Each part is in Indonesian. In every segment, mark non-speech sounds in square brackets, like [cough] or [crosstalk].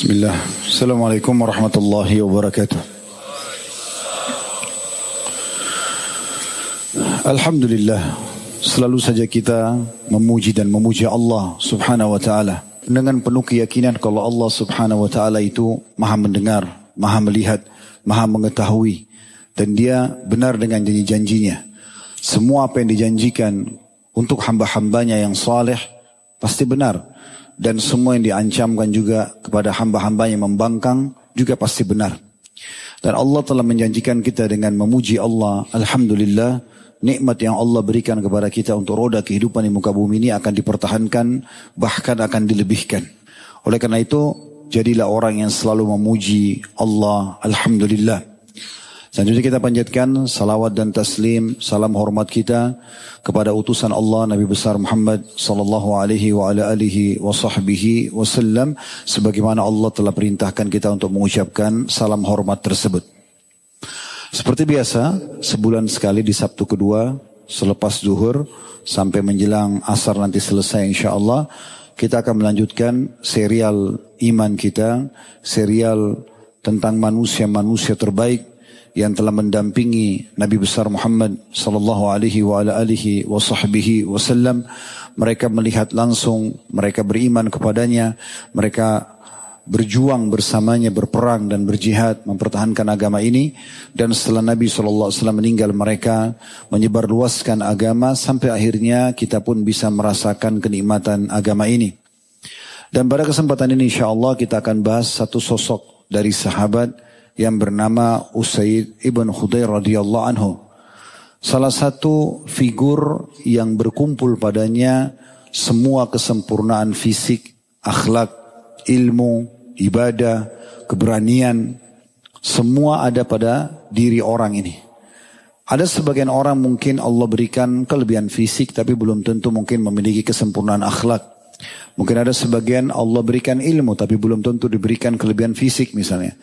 Bismillah. Assalamualaikum warahmatullahi wabarakatuh. Alhamdulillah. Selalu saja kita memuji dan memuji Allah subhanahu wa ta'ala. Dengan penuh keyakinan kalau Allah subhanahu wa ta'ala itu maha mendengar, maha melihat, maha mengetahui. Dan dia benar dengan janji-janjinya. Semua apa yang dijanjikan untuk hamba-hambanya yang saleh pasti benar. Dan semua yang diancamkan juga kepada hamba-hamba yang membangkang juga pasti benar. Dan Allah telah menjanjikan kita dengan memuji Allah. Alhamdulillah nikmat yang Allah berikan kepada kita untuk roda kehidupan di muka bumi ini akan dipertahankan bahkan akan dilebihkan. Oleh karena itu jadilah orang yang selalu memuji Allah. Alhamdulillah. Selanjutnya kita panjatkan salawat dan taslim, salam hormat kita kepada utusan Allah Nabi besar Muhammad sallallahu alaihi wa ala alihi wa sahbihi wasallam sebagaimana Allah telah perintahkan kita untuk mengucapkan salam hormat tersebut. Seperti biasa, sebulan sekali di Sabtu kedua selepas zuhur sampai menjelang asar nanti selesai insya Allah kita akan melanjutkan serial iman kita, serial tentang manusia-manusia terbaik yang telah mendampingi Nabi besar Muhammad sallallahu alaihi wasallam mereka melihat langsung mereka beriman kepadanya mereka berjuang bersamanya berperang dan berjihad mempertahankan agama ini. Dan setelah Nabi SAW meninggal mereka menyebarluaskan agama sampai akhirnya kita pun bisa merasakan kenikmatan agama ini. Dan pada kesempatan ini insya Allah kita akan bahas satu sosok dari sahabat yang bernama Usaid ibn Khudair radhiyallahu anhu. Salah satu figur yang berkumpul padanya semua kesempurnaan fisik, akhlak, ilmu, ibadah, keberanian, semua ada pada diri orang ini. Ada sebagian orang mungkin Allah berikan kelebihan fisik tapi belum tentu mungkin memiliki kesempurnaan akhlak. Mungkin ada sebagian Allah berikan ilmu tapi belum tentu diberikan kelebihan fisik misalnya.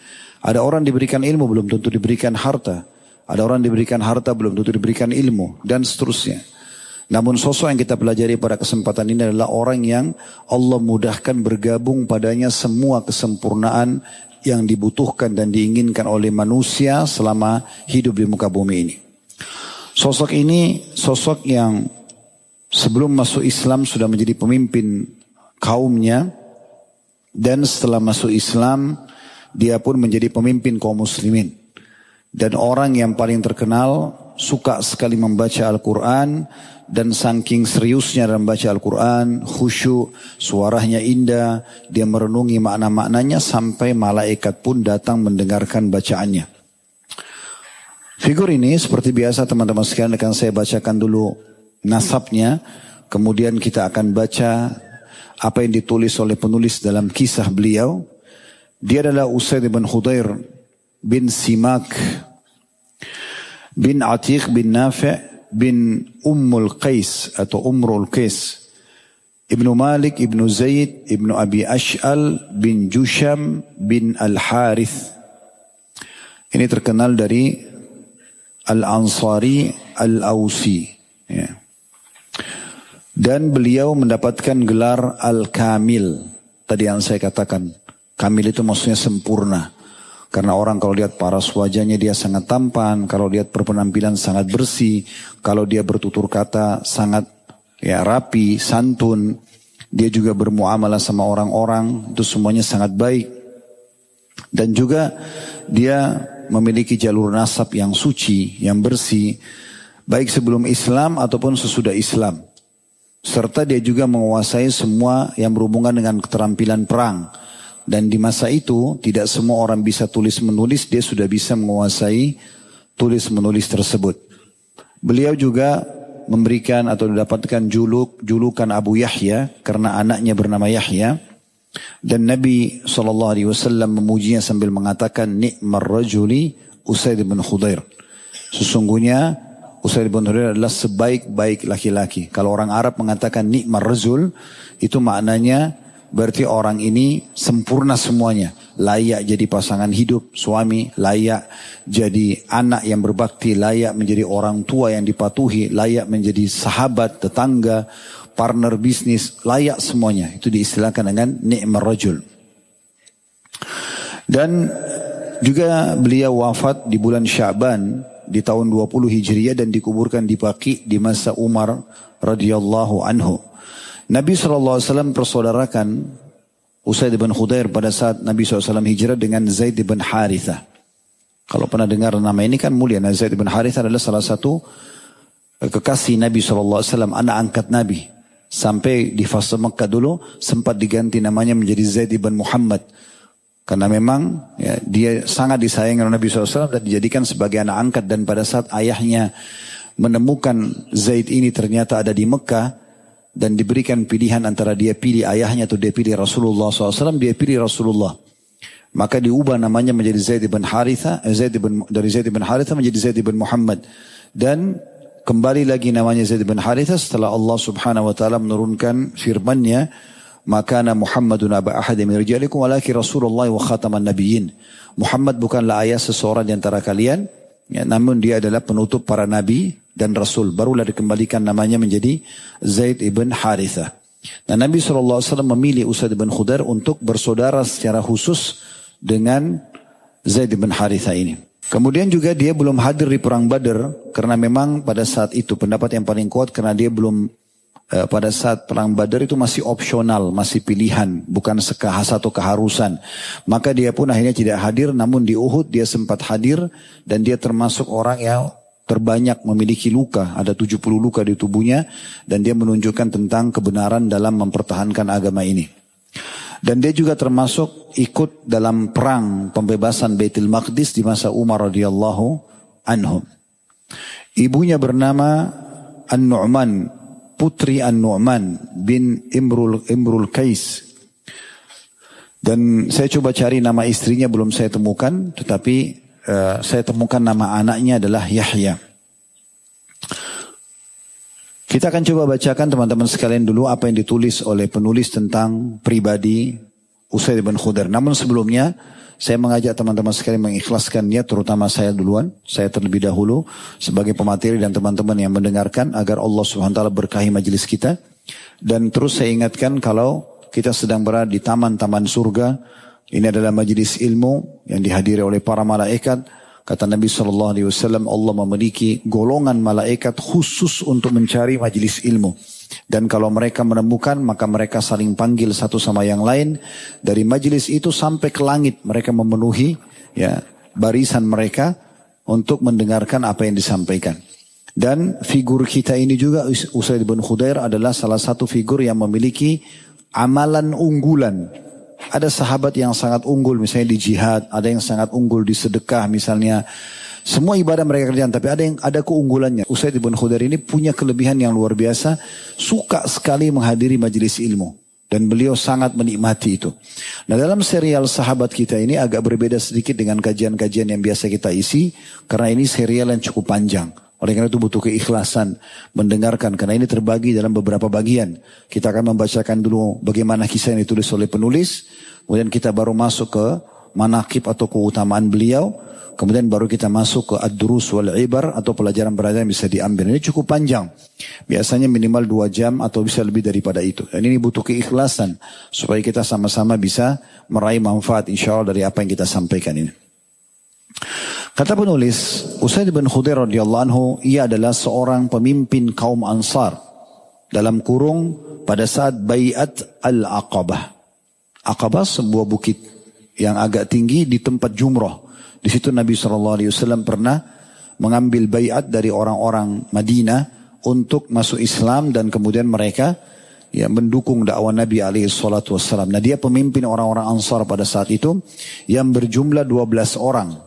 Ada orang diberikan ilmu belum tentu diberikan harta. Ada orang diberikan harta belum tentu diberikan ilmu dan seterusnya. Namun sosok yang kita pelajari pada kesempatan ini adalah orang yang Allah mudahkan bergabung padanya semua kesempurnaan yang dibutuhkan dan diinginkan oleh manusia selama hidup di muka bumi ini. Sosok ini sosok yang sebelum masuk Islam sudah menjadi pemimpin kaumnya dan setelah masuk Islam dia pun menjadi pemimpin kaum muslimin. Dan orang yang paling terkenal suka sekali membaca Al-Quran dan saking seriusnya dalam membaca Al-Quran, khusyuk, suaranya indah, dia merenungi makna-maknanya sampai malaikat pun datang mendengarkan bacaannya. Figur ini seperti biasa teman-teman sekalian akan saya bacakan dulu nasabnya, kemudian kita akan baca apa yang ditulis oleh penulis dalam kisah beliau, dia adalah Usaid bin Khudair bin Simak bin Atiq bin Nafi' bin Ummul Qais atau Umrul Qais. Ibnu Malik, Ibnu Zaid, Ibnu Abi Ash'al bin Jusham bin Al-Harith. Ini terkenal dari Al-Ansari Al-Ausi. Ya. Dan beliau mendapatkan gelar Al-Kamil. Tadi yang saya katakan. Kamil itu maksudnya sempurna. Karena orang kalau lihat paras wajahnya dia sangat tampan, kalau lihat berpenampilan sangat bersih, kalau dia bertutur kata sangat ya rapi, santun, dia juga bermuamalah sama orang-orang, itu semuanya sangat baik. Dan juga dia memiliki jalur nasab yang suci, yang bersih, baik sebelum Islam ataupun sesudah Islam. Serta dia juga menguasai semua yang berhubungan dengan keterampilan perang dan di masa itu tidak semua orang bisa tulis menulis, dia sudah bisa menguasai tulis menulis tersebut. Beliau juga memberikan atau mendapatkan juluk julukan Abu Yahya karena anaknya bernama Yahya dan Nabi Wasallam memujinya sambil mengatakan nikmar rajuli Usaid bin Khudair. Sesungguhnya Usaid bin Khudair adalah sebaik-baik laki-laki. Kalau orang Arab mengatakan nikmar rajul itu maknanya Berarti orang ini sempurna semuanya. Layak jadi pasangan hidup, suami, layak jadi anak yang berbakti, layak menjadi orang tua yang dipatuhi, layak menjadi sahabat, tetangga, partner bisnis, layak semuanya. Itu diistilahkan dengan ni'mar rajul. Dan juga beliau wafat di bulan Syaban di tahun 20 Hijriah dan dikuburkan di Baqi di masa Umar radhiyallahu anhu. Nabi SAW persaudarakan Usaid bin Khudair pada saat Nabi SAW hijrah dengan Zaid bin Haritha. Kalau pernah dengar nama ini kan mulia. Nah, Zaid bin Haritha adalah salah satu kekasih Nabi SAW, anak angkat Nabi. Sampai di fase Mekah dulu sempat diganti namanya menjadi Zaid bin Muhammad. Karena memang ya, dia sangat disayang oleh Nabi SAW dan dijadikan sebagai anak angkat. Dan pada saat ayahnya menemukan Zaid ini ternyata ada di Mekah. Dan diberikan pilihan antara dia pilih ayahnya atau dia pilih Rasulullah SAW. Dia pilih Rasulullah. Maka diubah namanya menjadi Zaid bin Haritha. Eh, Zaid bin, dari Zaid bin Haritha menjadi Zaid bin Muhammad. Dan kembali lagi namanya Zaid bin Haritha setelah Allah subhanahu wa ta'ala menurunkan firmannya Makana Muhammadun aba ahad min rijalikum walaki Rasulullah wa khataman nabiyyin. Muhammad bukanlah ayah seseorang di antara kalian, ya, namun dia adalah penutup para nabi dan rasul. Barulah dikembalikan namanya menjadi Zaid ibn Haritha. Nah, Nabi SAW memilih Usaid ibn Khudar untuk bersaudara secara khusus dengan Zaid ibn Haritha ini. Kemudian juga dia belum hadir di perang Badar karena memang pada saat itu pendapat yang paling kuat karena dia belum Eh, pada saat perang Badar itu masih opsional, masih pilihan, bukan sekahas atau keharusan. Maka dia pun akhirnya tidak hadir, namun di Uhud dia sempat hadir dan dia termasuk orang yang terbanyak memiliki luka, ada 70 luka di tubuhnya dan dia menunjukkan tentang kebenaran dalam mempertahankan agama ini. Dan dia juga termasuk ikut dalam perang pembebasan Baitul Maqdis di masa Umar radhiyallahu anhu. Ibunya bernama An-Nu'man putri An-Nu'man bin Imrul, Imrul Kais. Dan saya coba cari nama istrinya belum saya temukan, tetapi uh, saya temukan nama anaknya adalah Yahya. Kita akan coba bacakan teman-teman sekalian dulu apa yang ditulis oleh penulis tentang pribadi Usaid bin Khudar. Namun sebelumnya, saya mengajak teman-teman sekalian mengikhlaskan niat terutama saya duluan, saya terlebih dahulu sebagai pemateri dan teman-teman yang mendengarkan agar Allah Subhanahu taala berkahi majelis kita. Dan terus saya ingatkan kalau kita sedang berada di taman-taman surga, ini adalah majelis ilmu yang dihadiri oleh para malaikat. Kata Nabi Shallallahu Alaihi Wasallam, Allah memiliki golongan malaikat khusus untuk mencari majelis ilmu. Dan kalau mereka menemukan maka mereka saling panggil satu sama yang lain. Dari majelis itu sampai ke langit mereka memenuhi ya barisan mereka untuk mendengarkan apa yang disampaikan. Dan figur kita ini juga Usaid bin Khudair adalah salah satu figur yang memiliki amalan unggulan. Ada sahabat yang sangat unggul misalnya di jihad, ada yang sangat unggul di sedekah misalnya. Semua ibadah mereka kerjakan, tapi ada yang ada keunggulannya. Usaid ibn Khudair ini punya kelebihan yang luar biasa, suka sekali menghadiri majelis ilmu. Dan beliau sangat menikmati itu. Nah dalam serial sahabat kita ini agak berbeda sedikit dengan kajian-kajian yang biasa kita isi. Karena ini serial yang cukup panjang. Oleh karena itu butuh keikhlasan mendengarkan. Karena ini terbagi dalam beberapa bagian. Kita akan membacakan dulu bagaimana kisah yang ditulis oleh penulis. Kemudian kita baru masuk ke manakib atau keutamaan beliau. Kemudian baru kita masuk ke ad-durus wal ibar atau pelajaran-pelajaran yang bisa diambil. Ini cukup panjang. Biasanya minimal dua jam atau bisa lebih daripada itu. Dan ini butuh keikhlasan supaya kita sama-sama bisa meraih manfaat insya Allah dari apa yang kita sampaikan ini. Kata penulis, Usaid bin Khudair radhiyallahu anhu, ia adalah seorang pemimpin kaum Ansar dalam kurung pada saat Bayat Al-Aqabah. Aqabah sebuah bukit yang agak tinggi di tempat jumrah. Di situ Nabi SAW pernah mengambil bayat dari orang-orang Madinah untuk masuk Islam dan kemudian mereka ya mendukung dakwah Nabi alaihi salatu wassalam. Nah, dia pemimpin orang-orang Ansar pada saat itu yang berjumlah 12 orang.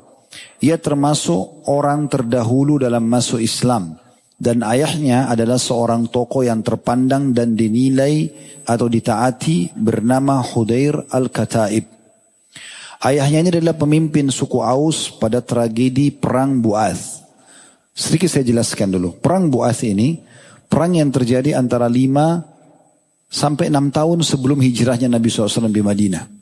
Ia termasuk orang terdahulu dalam masuk Islam dan ayahnya adalah seorang tokoh yang terpandang dan dinilai atau ditaati bernama Hudair Al-Kataib. Ayahnya ini adalah pemimpin suku Aus pada tragedi Perang Buaz. Sedikit saya jelaskan dulu. Perang Buaz ini, perang yang terjadi antara 5 sampai 6 tahun sebelum hijrahnya Nabi SAW di Madinah.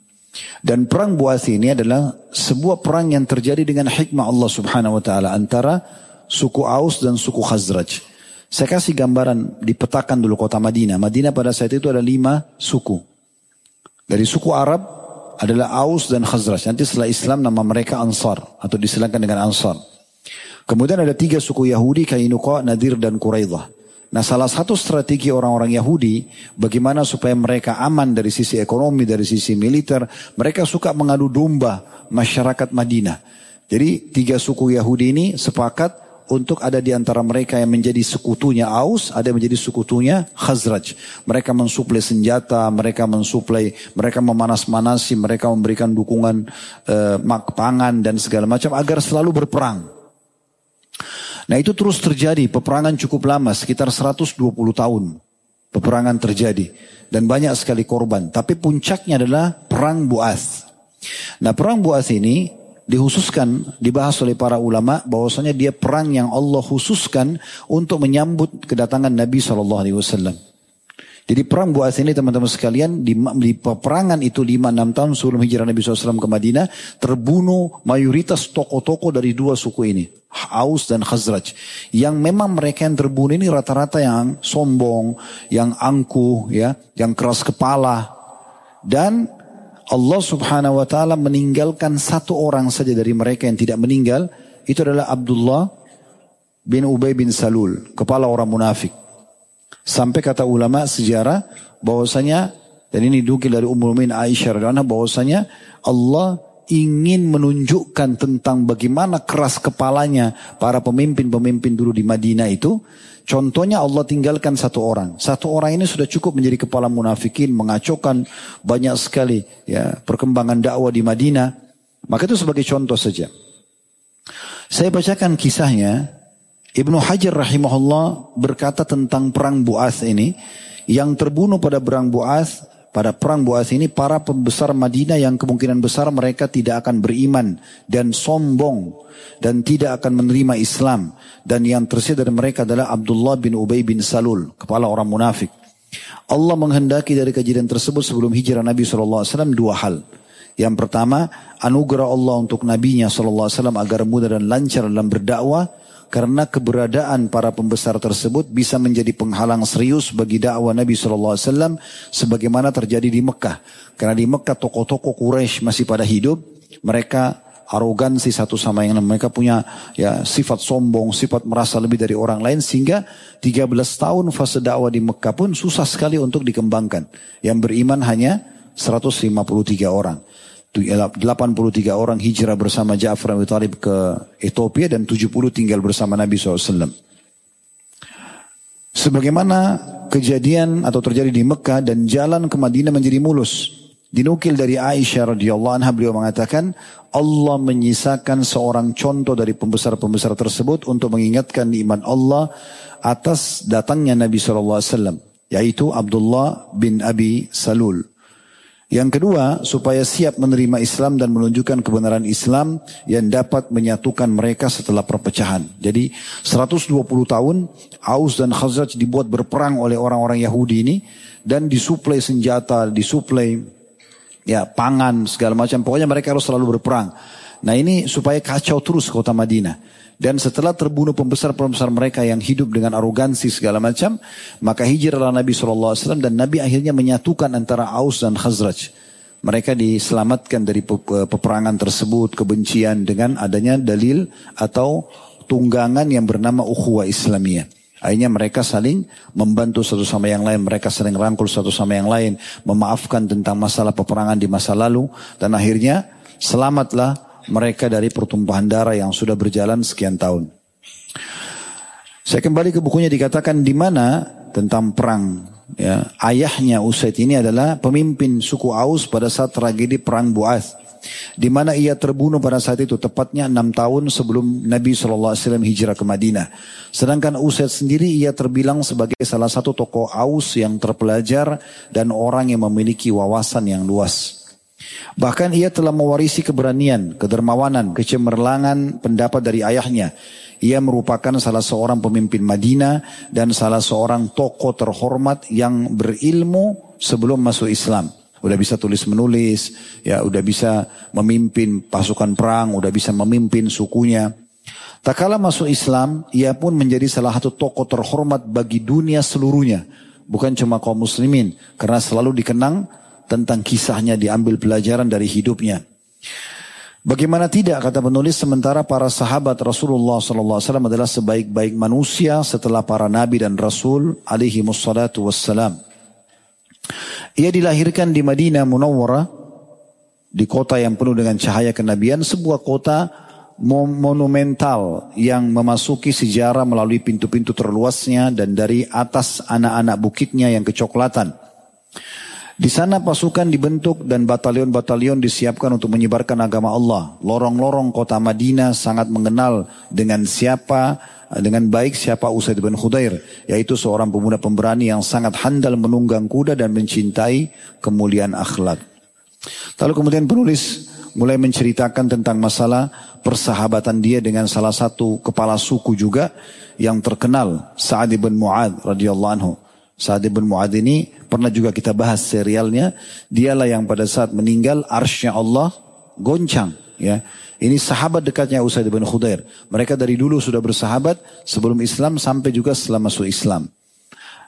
Dan perang Buaz ini adalah sebuah perang yang terjadi dengan hikmah Allah Subhanahu wa taala antara suku Aus dan suku Khazraj. Saya kasih gambaran dipetakan dulu kota Madinah. Madinah pada saat itu ada lima suku. Dari suku Arab adalah Aus dan Khazraj. Nanti setelah Islam nama mereka Ansar atau disilakan dengan Ansar. Kemudian ada tiga suku Yahudi, Kainuqa, Nadir dan Quraidah. Nah salah satu strategi orang-orang Yahudi bagaimana supaya mereka aman dari sisi ekonomi, dari sisi militer. Mereka suka mengadu domba masyarakat Madinah. Jadi tiga suku Yahudi ini sepakat untuk ada di antara mereka yang menjadi sekutunya Aus, ada yang menjadi sekutunya Khazraj. Mereka mensuplai senjata, mereka mensuplai, mereka memanas-manasi, mereka memberikan dukungan eh, pangan dan segala macam agar selalu berperang. Nah itu terus terjadi, peperangan cukup lama, sekitar 120 tahun. Peperangan terjadi. Dan banyak sekali korban. Tapi puncaknya adalah perang Buas. Nah perang Buas ini dihususkan, dibahas oleh para ulama bahwasanya dia perang yang Allah khususkan untuk menyambut kedatangan Nabi Shallallahu Alaihi Wasallam. Jadi perang Buas ini teman-teman sekalian di, di peperangan itu 5-6 tahun sebelum hijrah Nabi SAW ke Madinah terbunuh mayoritas tokoh-tokoh dari dua suku ini. Aus dan Khazraj. Yang memang mereka yang terbunuh ini rata-rata yang sombong, yang angkuh, ya, yang keras kepala. Dan Allah subhanahu wa ta'ala meninggalkan satu orang saja dari mereka yang tidak meninggal. Itu adalah Abdullah bin Ubay bin Salul. Kepala orang munafik. Sampai kata ulama sejarah bahwasanya dan ini dukil dari Ummul Mu'min Aisyah radhiyallahu bahwasanya Allah ingin menunjukkan tentang bagaimana keras kepalanya para pemimpin-pemimpin dulu di Madinah itu Contohnya Allah tinggalkan satu orang. Satu orang ini sudah cukup menjadi kepala munafikin, mengacaukan banyak sekali ya perkembangan dakwah di Madinah. Maka itu sebagai contoh saja. Saya bacakan kisahnya. Ibnu Hajar rahimahullah berkata tentang perang Buas ini. Yang terbunuh pada perang Buas, pada perang Buas ini para pembesar Madinah yang kemungkinan besar mereka tidak akan beriman dan sombong dan tidak akan menerima Islam. Dan yang tersisa dari mereka adalah Abdullah bin Ubay bin Salul kepala orang munafik. Allah menghendaki dari kejadian tersebut sebelum hijrah Nabi SAW dua hal. Yang pertama anugerah Allah untuk nabinya SAW agar mudah dan lancar dalam berdakwah karena keberadaan para pembesar tersebut bisa menjadi penghalang serius bagi dakwah Nabi SAW sebagaimana terjadi di Mekah. Karena di Mekah tokoh-tokoh Quraisy masih pada hidup, mereka arogansi satu sama yang lain. Mereka punya ya sifat sombong, sifat merasa lebih dari orang lain sehingga 13 tahun fase dakwah di Mekah pun susah sekali untuk dikembangkan. Yang beriman hanya 153 orang. 83 orang hijrah bersama Ja'far bin Talib ke Ethiopia dan 70 tinggal bersama Nabi SAW. Sebagaimana kejadian atau terjadi di Mekah dan jalan ke Madinah menjadi mulus. Dinukil dari Aisyah radhiyallahu anha beliau mengatakan Allah menyisakan seorang contoh dari pembesar-pembesar tersebut untuk mengingatkan iman Allah atas datangnya Nabi SAW yaitu Abdullah bin Abi Salul. Yang kedua, supaya siap menerima Islam dan menunjukkan kebenaran Islam yang dapat menyatukan mereka setelah perpecahan. Jadi 120 tahun Aus dan Khazraj dibuat berperang oleh orang-orang Yahudi ini dan disuplai senjata, disuplai ya pangan segala macam. Pokoknya mereka harus selalu berperang. Nah ini supaya kacau terus kota Madinah. Dan setelah terbunuh pembesar-pembesar mereka yang hidup dengan arogansi segala macam, maka hijrahlah Nabi SAW dan Nabi akhirnya menyatukan antara Aus dan Khazraj. Mereka diselamatkan dari peperangan tersebut, kebencian dengan adanya dalil atau tunggangan yang bernama ukhuwah Islamiyah. Akhirnya mereka saling membantu satu sama yang lain, mereka saling rangkul satu sama yang lain, memaafkan tentang masalah peperangan di masa lalu, dan akhirnya selamatlah mereka dari pertumpahan darah yang sudah berjalan sekian tahun. Saya kembali ke bukunya dikatakan di mana tentang perang. Ya, ayahnya Usaid ini adalah pemimpin suku Aus pada saat tragedi perang Buas. Di mana ia terbunuh pada saat itu tepatnya enam tahun sebelum Nabi SAW hijrah ke Madinah. Sedangkan Usaid sendiri ia terbilang sebagai salah satu tokoh Aus yang terpelajar dan orang yang memiliki wawasan yang luas. Bahkan ia telah mewarisi keberanian, kedermawanan, kecemerlangan pendapat dari ayahnya. Ia merupakan salah seorang pemimpin Madinah dan salah seorang tokoh terhormat yang berilmu sebelum masuk Islam. Udah bisa tulis menulis, ya udah bisa memimpin pasukan perang, udah bisa memimpin sukunya. Tak kala masuk Islam, ia pun menjadi salah satu tokoh terhormat bagi dunia seluruhnya. Bukan cuma kaum muslimin, karena selalu dikenang tentang kisahnya diambil pelajaran dari hidupnya. Bagaimana tidak kata penulis sementara para sahabat Rasulullah SAW adalah sebaik-baik manusia setelah para nabi dan rasul alaihi wassalatu wassalam. Ia dilahirkan di Madinah Munawwarah di kota yang penuh dengan cahaya kenabian, sebuah kota monumental yang memasuki sejarah melalui pintu-pintu terluasnya dan dari atas anak-anak bukitnya yang kecoklatan. Di sana pasukan dibentuk dan batalion-batalion disiapkan untuk menyebarkan agama Allah. Lorong-lorong kota Madinah sangat mengenal dengan siapa dengan baik siapa Usaid bin Khudair, yaitu seorang pemuda pemberani yang sangat handal menunggang kuda dan mencintai kemuliaan akhlak. Lalu kemudian penulis mulai menceritakan tentang masalah persahabatan dia dengan salah satu kepala suku juga yang terkenal Sa'ad bin Mu'ad radhiyallahu anhu. Sa'ad bin Mu'ad ini pernah juga kita bahas serialnya. Dialah yang pada saat meninggal arsnya Allah goncang. Ya, Ini sahabat dekatnya Usaid bin Khudair. Mereka dari dulu sudah bersahabat sebelum Islam sampai juga setelah masuk Islam.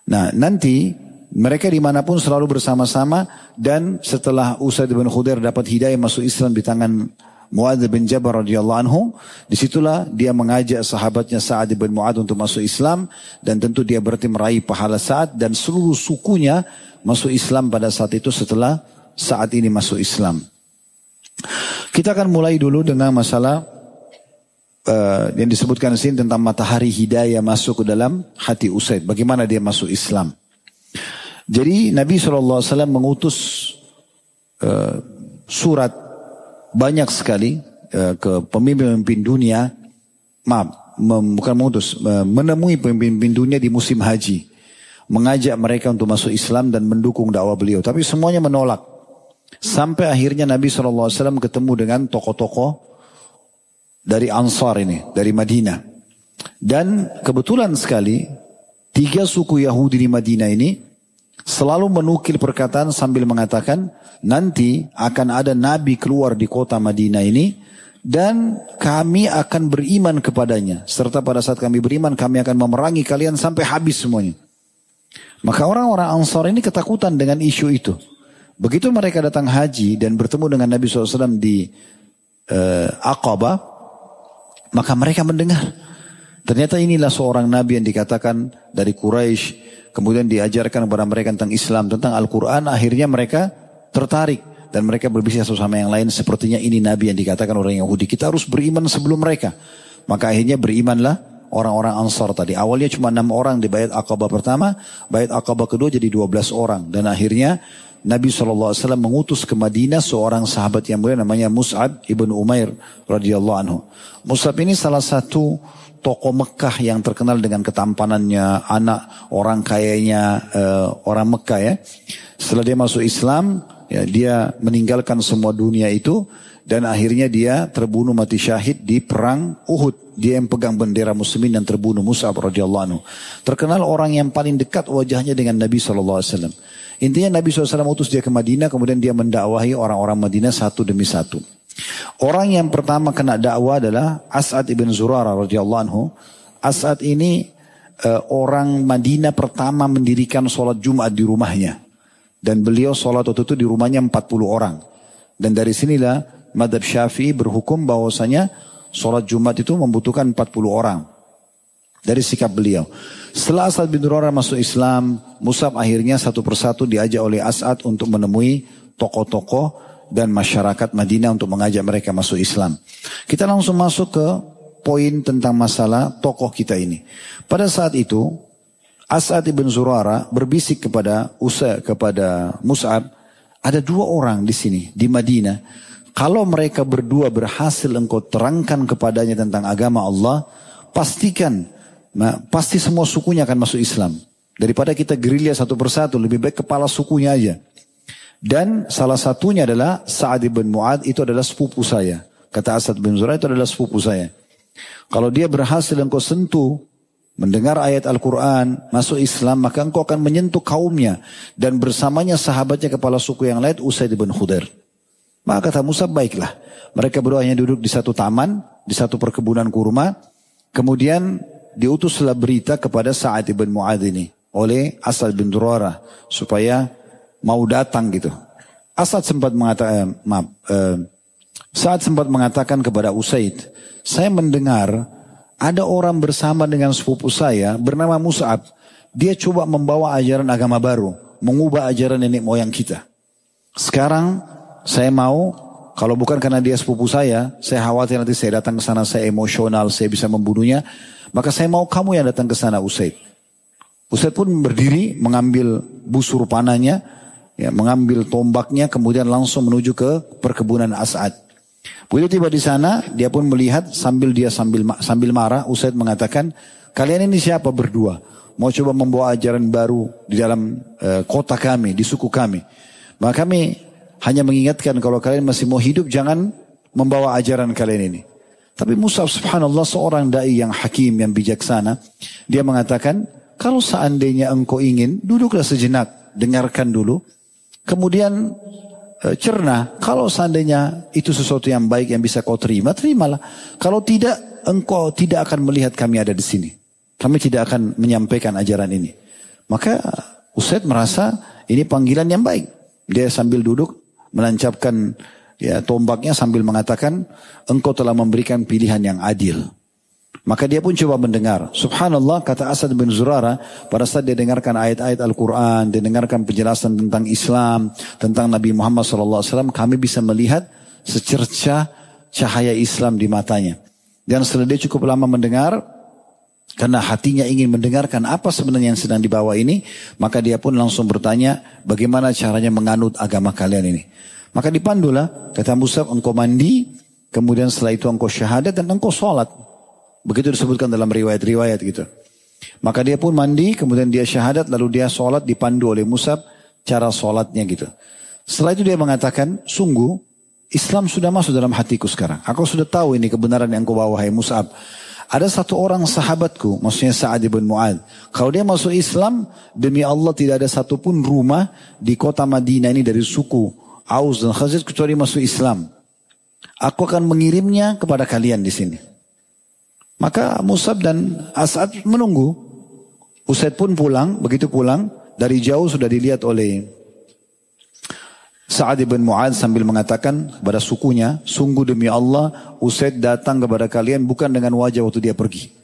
Nah nanti mereka di mana pun selalu bersama-sama dan setelah Usaid bin Khudair dapat hidayah masuk Islam di tangan Muadz bin Jabal radhiyallahu anhu, di situlah dia mengajak sahabatnya Sa'ad bin Muadz untuk masuk Islam dan tentu dia berarti meraih pahala Sa'ad dan seluruh sukunya masuk Islam pada saat itu setelah saat ini masuk Islam. Kita akan mulai dulu dengan masalah uh, yang disebutkan di sini tentang matahari hidayah masuk ke dalam hati Usaid. Bagaimana dia masuk Islam. Jadi Nabi SAW mengutus uh, surat banyak sekali uh, ke pemimpin-pemimpin dunia, maaf, bukan mengutus, uh, menemui pemimpin-pemimpin dunia di musim haji, mengajak mereka untuk masuk Islam dan mendukung dakwah beliau. Tapi semuanya menolak. Sampai akhirnya Nabi SAW ketemu dengan tokoh-tokoh dari Ansar ini, dari Madinah. Dan kebetulan sekali, tiga suku Yahudi di Madinah ini selalu menukil perkataan sambil mengatakan, nanti akan ada nabi keluar di kota Madinah ini dan kami akan beriman kepadanya serta pada saat kami beriman kami akan memerangi kalian sampai habis semuanya. Maka orang-orang Ansar ini ketakutan dengan isu itu. Begitu mereka datang haji dan bertemu dengan Nabi SAW di uh, Aqabah, maka mereka mendengar. Ternyata inilah seorang Nabi yang dikatakan dari Quraisy, kemudian diajarkan kepada mereka tentang Islam, tentang Al-Quran, akhirnya mereka tertarik dan mereka berbisnis satu sama yang lain. Sepertinya ini nabi yang dikatakan orang Yahudi. Kita harus beriman sebelum mereka. Maka akhirnya berimanlah orang-orang Ansar tadi. Awalnya cuma enam orang di bait Aqabah pertama bait Aqabah kedua jadi dua belas orang. Dan akhirnya Nabi SAW mengutus ke Madinah seorang sahabat yang mulia namanya Mus'ab ibn Umair radhiyallahu anhu. Mus'ab ini salah satu tokoh Mekah yang terkenal dengan ketampanannya, anak orang kayanya uh, orang Mekah ya. Setelah dia masuk Islam, Ya, dia meninggalkan semua dunia itu dan akhirnya dia terbunuh mati syahid di perang Uhud. Dia yang pegang bendera muslimin dan terbunuh Mus'ab radhiyallahu anhu. Terkenal orang yang paling dekat wajahnya dengan Nabi SAW. Intinya Nabi SAW utus dia ke Madinah kemudian dia mendakwahi orang-orang Madinah satu demi satu. Orang yang pertama kena dakwah adalah As'ad ibn Zurara radhiyallahu anhu. As'ad ini uh, orang Madinah pertama mendirikan sholat Jumat di rumahnya. Dan beliau sholat waktu itu di rumahnya 40 orang. Dan dari sinilah madhab syafi'i berhukum bahwasanya sholat Jumat itu membutuhkan 40 orang. Dari sikap beliau. Setelah Asad bin Durara masuk Islam, Musab akhirnya satu persatu diajak oleh Asad untuk menemui tokoh-tokoh dan masyarakat Madinah untuk mengajak mereka masuk Islam. Kita langsung masuk ke poin tentang masalah tokoh kita ini. Pada saat itu, As'ad ibn Zurara berbisik kepada Usa kepada Mus'ab, ada dua orang di sini di Madinah. Kalau mereka berdua berhasil engkau terangkan kepadanya tentang agama Allah, pastikan pasti semua sukunya akan masuk Islam. Daripada kita gerilya satu persatu, lebih baik kepala sukunya aja. Dan salah satunya adalah Sa'ad ibn Mu'ad itu adalah sepupu saya. Kata Asad bin Zurara itu adalah sepupu saya. Kalau dia berhasil engkau sentuh mendengar ayat Al-Quran, masuk Islam, maka engkau akan menyentuh kaumnya. Dan bersamanya sahabatnya kepala suku yang lain, Usaid bin Khudair. Maka kata Musa, baiklah. Mereka berdua hanya duduk di satu taman, di satu perkebunan kurma. Kemudian diutuslah berita kepada Sa'ad bin Mu'ad ini oleh Asad bin Durara supaya mau datang gitu. Asad sempat mengatakan, eh, maaf, eh, saat sempat mengatakan kepada Usaid, saya mendengar ada orang bersama dengan sepupu saya bernama Mus'ab. Dia coba membawa ajaran agama baru, mengubah ajaran nenek moyang kita. Sekarang saya mau, kalau bukan karena dia sepupu saya, saya khawatir nanti saya datang ke sana, saya emosional, saya bisa membunuhnya. Maka saya mau kamu yang datang ke sana Usaid. Usaid pun berdiri mengambil busur panahnya, ya, mengambil tombaknya, kemudian langsung menuju ke perkebunan As'ad. Begitu tiba di sana, dia pun melihat sambil dia sambil sambil marah, Usaid mengatakan, kalian ini siapa berdua? Mau coba membawa ajaran baru di dalam uh, kota kami, di suku kami. Maka kami hanya mengingatkan kalau kalian masih mau hidup, jangan membawa ajaran kalian ini. Tapi Musa subhanallah seorang da'i yang hakim, yang bijaksana. Dia mengatakan, kalau seandainya engkau ingin, duduklah sejenak, dengarkan dulu. Kemudian e, cerna, kalau seandainya itu sesuatu yang baik yang bisa kau terima, terimalah. Kalau tidak, engkau tidak akan melihat kami ada di sini. Kami tidak akan menyampaikan ajaran ini. Maka Usaid merasa ini panggilan yang baik. Dia sambil duduk menancapkan ya tombaknya sambil mengatakan engkau telah memberikan pilihan yang adil. Maka dia pun coba mendengar. Subhanallah kata Asad bin Zurara pada saat dia dengarkan ayat-ayat Al-Quran, dia dengarkan penjelasan tentang Islam, tentang Nabi Muhammad SAW, kami bisa melihat secerca cahaya Islam di matanya. Dan setelah dia cukup lama mendengar, karena hatinya ingin mendengarkan apa sebenarnya yang sedang dibawa ini, maka dia pun langsung bertanya, bagaimana caranya menganut agama kalian ini. Maka dipandulah, kata Musa, engkau mandi, kemudian setelah itu engkau syahadat dan engkau sholat. Begitu disebutkan dalam riwayat-riwayat gitu. Maka dia pun mandi, kemudian dia syahadat, lalu dia sholat dipandu oleh Musab cara sholatnya gitu. Setelah itu dia mengatakan, sungguh Islam sudah masuk dalam hatiku sekarang. Aku sudah tahu ini kebenaran yang kau bawa, hai Musab. Ada satu orang sahabatku, maksudnya Sa'ad ibn Mu'ad. Kalau dia masuk Islam, demi Allah tidak ada satupun rumah di kota Madinah ini dari suku Aus dan Khazid kecuali masuk Islam. Aku akan mengirimnya kepada kalian di sini. Maka Musab dan As'ad menunggu. Usaid pun pulang, begitu pulang, dari jauh sudah dilihat oleh Sa'ad bin Mu'ad sambil mengatakan kepada sukunya, sungguh demi Allah, Usaid datang kepada kalian bukan dengan wajah waktu dia pergi.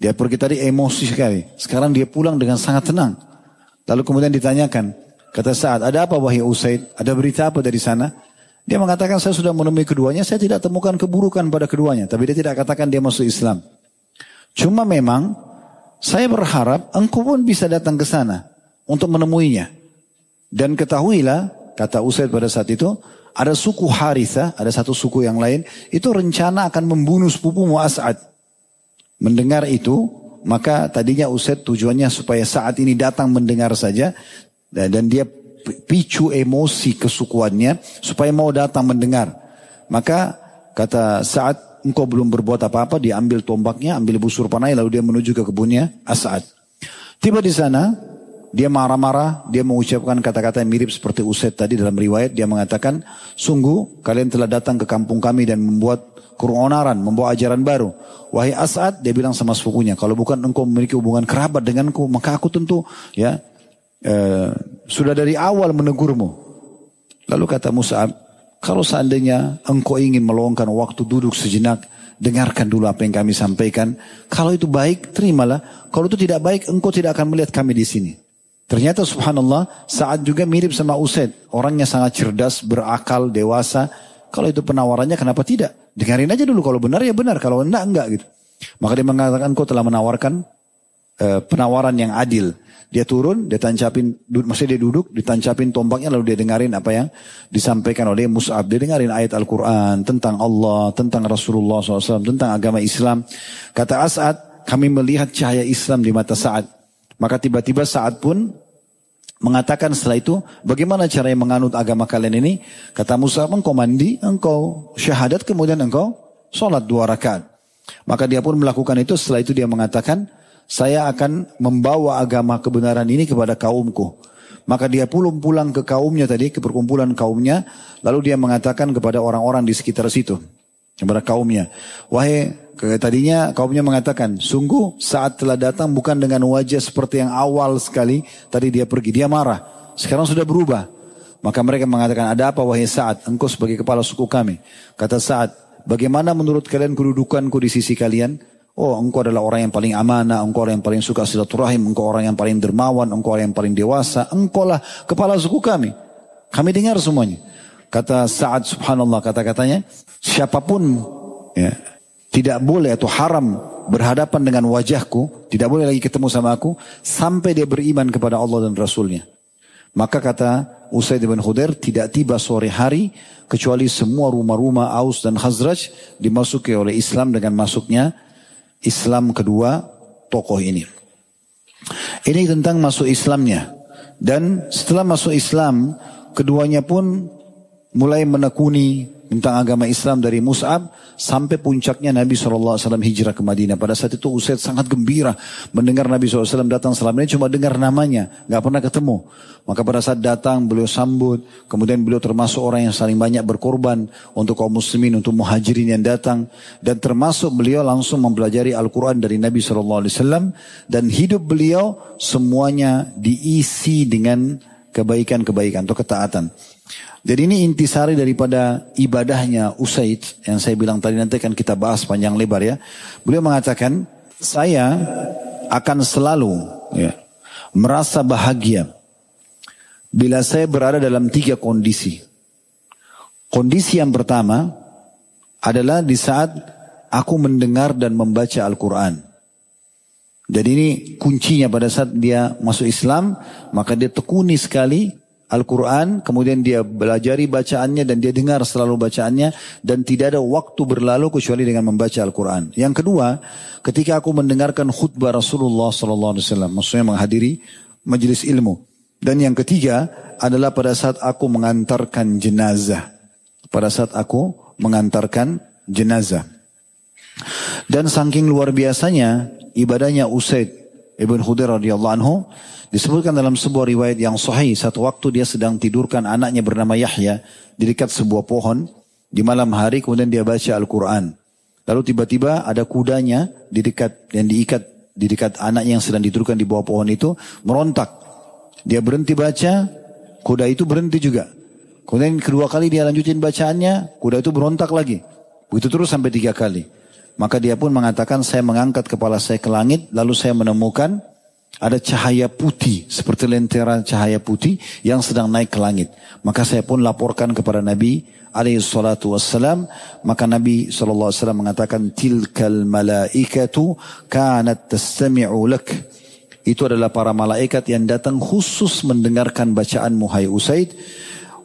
Dia pergi tadi emosi sekali. Sekarang dia pulang dengan sangat tenang. Lalu kemudian ditanyakan, kata Sa'ad, ada apa wahai Usaid? Ada berita apa dari sana? Dia mengatakan saya sudah menemui keduanya, saya tidak temukan keburukan pada keduanya. Tapi dia tidak katakan dia masuk Islam. Cuma memang saya berharap engkau pun bisa datang ke sana untuk menemuinya. Dan ketahuilah, kata Usaid pada saat itu, ada suku Haritha, ada satu suku yang lain, itu rencana akan membunuh sepupu Mu'as'ad. Mendengar itu, maka tadinya Usaid tujuannya supaya saat ini datang mendengar saja, dan dia picu emosi kesukuannya supaya mau datang mendengar. Maka kata saat engkau belum berbuat apa-apa, dia ambil tombaknya, ambil busur panah, lalu dia menuju ke kebunnya As'ad. Tiba di sana, dia marah-marah, dia mengucapkan kata-kata yang mirip seperti Usaid tadi dalam riwayat. Dia mengatakan, sungguh kalian telah datang ke kampung kami dan membuat keronaran, membawa ajaran baru. Wahai As'ad, dia bilang sama sepupunya, kalau bukan engkau memiliki hubungan kerabat denganku, maka aku tentu ya Eh, sudah dari awal menegurmu. Lalu kata Musa, kalau seandainya engkau ingin meluangkan waktu duduk sejenak, dengarkan dulu apa yang kami sampaikan. Kalau itu baik, terimalah. Kalau itu tidak baik, engkau tidak akan melihat kami di sini. Ternyata subhanallah, saat juga mirip sama Usaid. Orangnya sangat cerdas, berakal, dewasa. Kalau itu penawarannya, kenapa tidak? Dengarin aja dulu, kalau benar ya benar, kalau enggak, enggak gitu. Maka dia mengatakan, kau telah menawarkan uh, penawaran yang adil. Dia turun, dia tancapin, maksudnya dia duduk, ditancapin tombaknya lalu dia dengarin apa yang disampaikan oleh Mus'ab. Dia dengarin ayat Al-Quran tentang Allah, tentang Rasulullah SAW, tentang agama Islam. Kata As'ad, kami melihat cahaya Islam di mata Sa'ad. Maka tiba-tiba Sa'ad pun mengatakan setelah itu, bagaimana cara yang menganut agama kalian ini? Kata Musa, engkau mandi, engkau syahadat, kemudian engkau sholat dua rakaat. Maka dia pun melakukan itu, setelah itu dia mengatakan, saya akan membawa agama kebenaran ini kepada kaumku. Maka dia pulang-pulang ke kaumnya tadi, ke perkumpulan kaumnya. Lalu dia mengatakan kepada orang-orang di sekitar situ. Kepada kaumnya. Wahai, tadinya kaumnya mengatakan, sungguh saat telah datang bukan dengan wajah seperti yang awal sekali. Tadi dia pergi, dia marah. Sekarang sudah berubah. Maka mereka mengatakan, ada apa wahai Sa'ad? Engkau sebagai kepala suku kami. Kata Sa'ad, bagaimana menurut kalian kedudukanku di sisi kalian? Oh engkau adalah orang yang paling amanah, engkau orang yang paling suka silaturahim, engkau orang yang paling dermawan, engkau orang yang paling dewasa, engkau lah kepala suku kami. Kami dengar semuanya. Kata Sa'ad subhanallah kata-katanya, siapa pun ya, tidak boleh atau haram berhadapan dengan wajahku, tidak boleh lagi ketemu sama aku, sampai dia beriman kepada Allah dan Rasulnya. Maka kata Usaid bin Khudair tidak tiba sore hari kecuali semua rumah-rumah Aus dan Khazraj dimasuki oleh Islam dengan masuknya Islam kedua tokoh ini. Ini tentang masuk Islamnya. Dan setelah masuk Islam, keduanya pun mulai menekuni tentang agama Islam dari Mus'ab sampai puncaknya Nabi SAW hijrah ke Madinah. Pada saat itu Usaid sangat gembira mendengar Nabi SAW datang selama ini cuma dengar namanya, nggak pernah ketemu. Maka pada saat datang beliau sambut, kemudian beliau termasuk orang yang saling banyak berkorban untuk kaum muslimin, untuk muhajirin yang datang. Dan termasuk beliau langsung mempelajari Al-Quran dari Nabi SAW dan hidup beliau semuanya diisi dengan kebaikan-kebaikan atau ketaatan. Jadi ini intisari daripada ibadahnya Usaid yang saya bilang tadi nanti akan kita bahas panjang lebar ya. Beliau mengatakan saya akan selalu ya, merasa bahagia bila saya berada dalam tiga kondisi. Kondisi yang pertama adalah di saat aku mendengar dan membaca Al-Quran. Jadi ini kuncinya pada saat dia masuk Islam, maka dia tekuni sekali Al-Quran, kemudian dia belajari bacaannya dan dia dengar selalu bacaannya dan tidak ada waktu berlalu kecuali dengan membaca Al-Quran. Yang kedua, ketika aku mendengarkan khutbah Rasulullah SAW, maksudnya menghadiri majelis ilmu. Dan yang ketiga adalah pada saat aku mengantarkan jenazah. Pada saat aku mengantarkan jenazah. Dan saking luar biasanya ibadahnya Usaid Ibn Khudir radhiyallahu anhu Disebutkan dalam sebuah riwayat yang sahih, satu waktu dia sedang tidurkan anaknya bernama Yahya di dekat sebuah pohon di malam hari kemudian dia baca Al-Quran. Lalu tiba-tiba ada kudanya di dekat yang diikat di dekat anaknya yang sedang tidurkan di bawah pohon itu merontak. Dia berhenti baca, kuda itu berhenti juga. Kemudian kedua kali dia lanjutin bacaannya, kuda itu berontak lagi. Begitu terus sampai tiga kali. Maka dia pun mengatakan saya mengangkat kepala saya ke langit lalu saya menemukan ada cahaya putih seperti lentera cahaya putih yang sedang naik ke langit. Maka saya pun laporkan kepada Nabi alaihi salatu wassalam. Maka Nabi sallallahu alaihi wasallam mengatakan tilkal malaikatu kanat tastami'u lak. Itu adalah para malaikat yang datang khusus mendengarkan bacaan Muhai Usaid.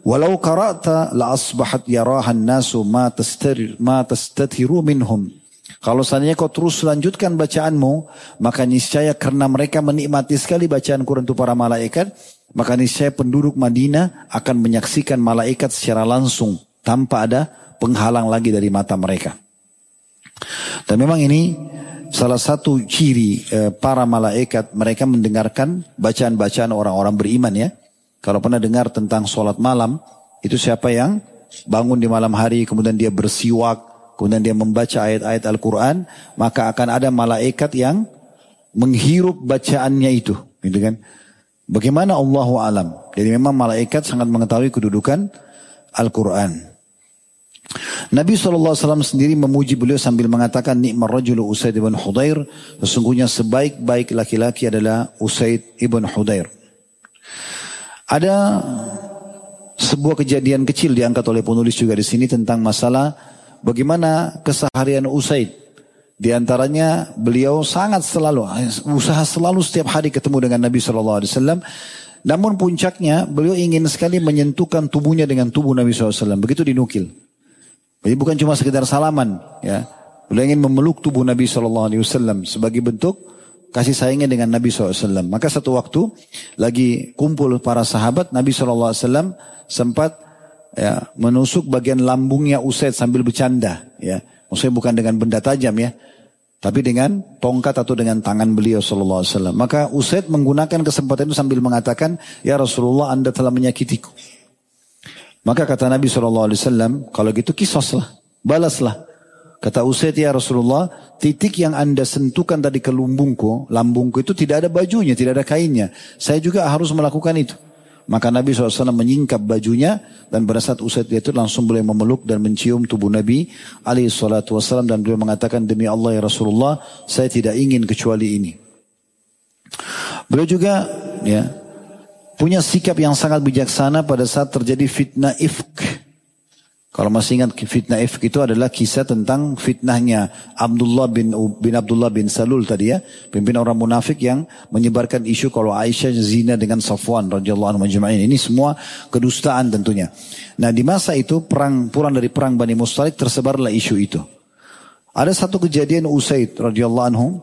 Walau qara'ta la asbahat yarahan nasu ma tastir ma tastatiru minhum. Kalau seandainya kau terus lanjutkan bacaanmu, maka niscaya karena mereka menikmati sekali bacaan Quran itu para malaikat, maka niscaya penduduk Madinah akan menyaksikan malaikat secara langsung tanpa ada penghalang lagi dari mata mereka. Dan memang ini salah satu ciri eh, para malaikat mereka mendengarkan bacaan-bacaan orang-orang beriman ya. Kalau pernah dengar tentang sholat malam, itu siapa yang bangun di malam hari kemudian dia bersiwak kemudian dia membaca ayat-ayat Al-Quran, maka akan ada malaikat yang menghirup bacaannya itu. Gitu kan? Bagaimana Allah alam? Jadi memang malaikat sangat mengetahui kedudukan Al-Quran. Nabi SAW sendiri memuji beliau sambil mengatakan nikmar rajulu Usaid ibn Hudair. Sesungguhnya sebaik-baik laki-laki adalah Usaid ibn Hudair. Ada sebuah kejadian kecil diangkat oleh penulis juga di sini tentang masalah bagaimana keseharian Usaid. Di antaranya beliau sangat selalu usaha selalu setiap hari ketemu dengan Nabi Shallallahu Alaihi Wasallam. Namun puncaknya beliau ingin sekali menyentuhkan tubuhnya dengan tubuh Nabi SAW. Begitu dinukil. Jadi bukan cuma sekedar salaman. ya Beliau ingin memeluk tubuh Nabi SAW sebagai bentuk kasih sayangnya dengan Nabi SAW. Maka satu waktu lagi kumpul para sahabat Nabi SAW sempat ya, menusuk bagian lambungnya Usaid sambil bercanda. Ya, maksudnya bukan dengan benda tajam ya, tapi dengan tongkat atau dengan tangan beliau Sallallahu Alaihi Wasallam. Maka Usaid menggunakan kesempatan itu sambil mengatakan, Ya Rasulullah Anda telah menyakitiku. Maka kata Nabi Sallallahu Alaihi Wasallam, kalau gitu kisoslah, balaslah. Kata Usaid ya Rasulullah, titik yang anda sentuhkan tadi ke lumbungku, lambungku itu tidak ada bajunya, tidak ada kainnya. Saya juga harus melakukan itu. Maka Nabi SAW menyingkap bajunya dan pada saat Usaid itu langsung boleh memeluk dan mencium tubuh Nabi SAW dan beliau mengatakan demi Allah ya Rasulullah saya tidak ingin kecuali ini. Beliau juga ya punya sikap yang sangat bijaksana pada saat terjadi fitnah ifk kalau masih ingat fitnah ifk itu adalah kisah tentang fitnahnya Abdullah bin bin Abdullah bin Salul tadi ya, pimpinan orang munafik yang menyebarkan isu kalau Aisyah zina dengan Safwan radhiyallahu anhu. Ini semua kedustaan tentunya. Nah, di masa itu perang pulang dari perang Bani Mustalik tersebarlah isu itu. Ada satu kejadian Usaid radhiyallahu anhu,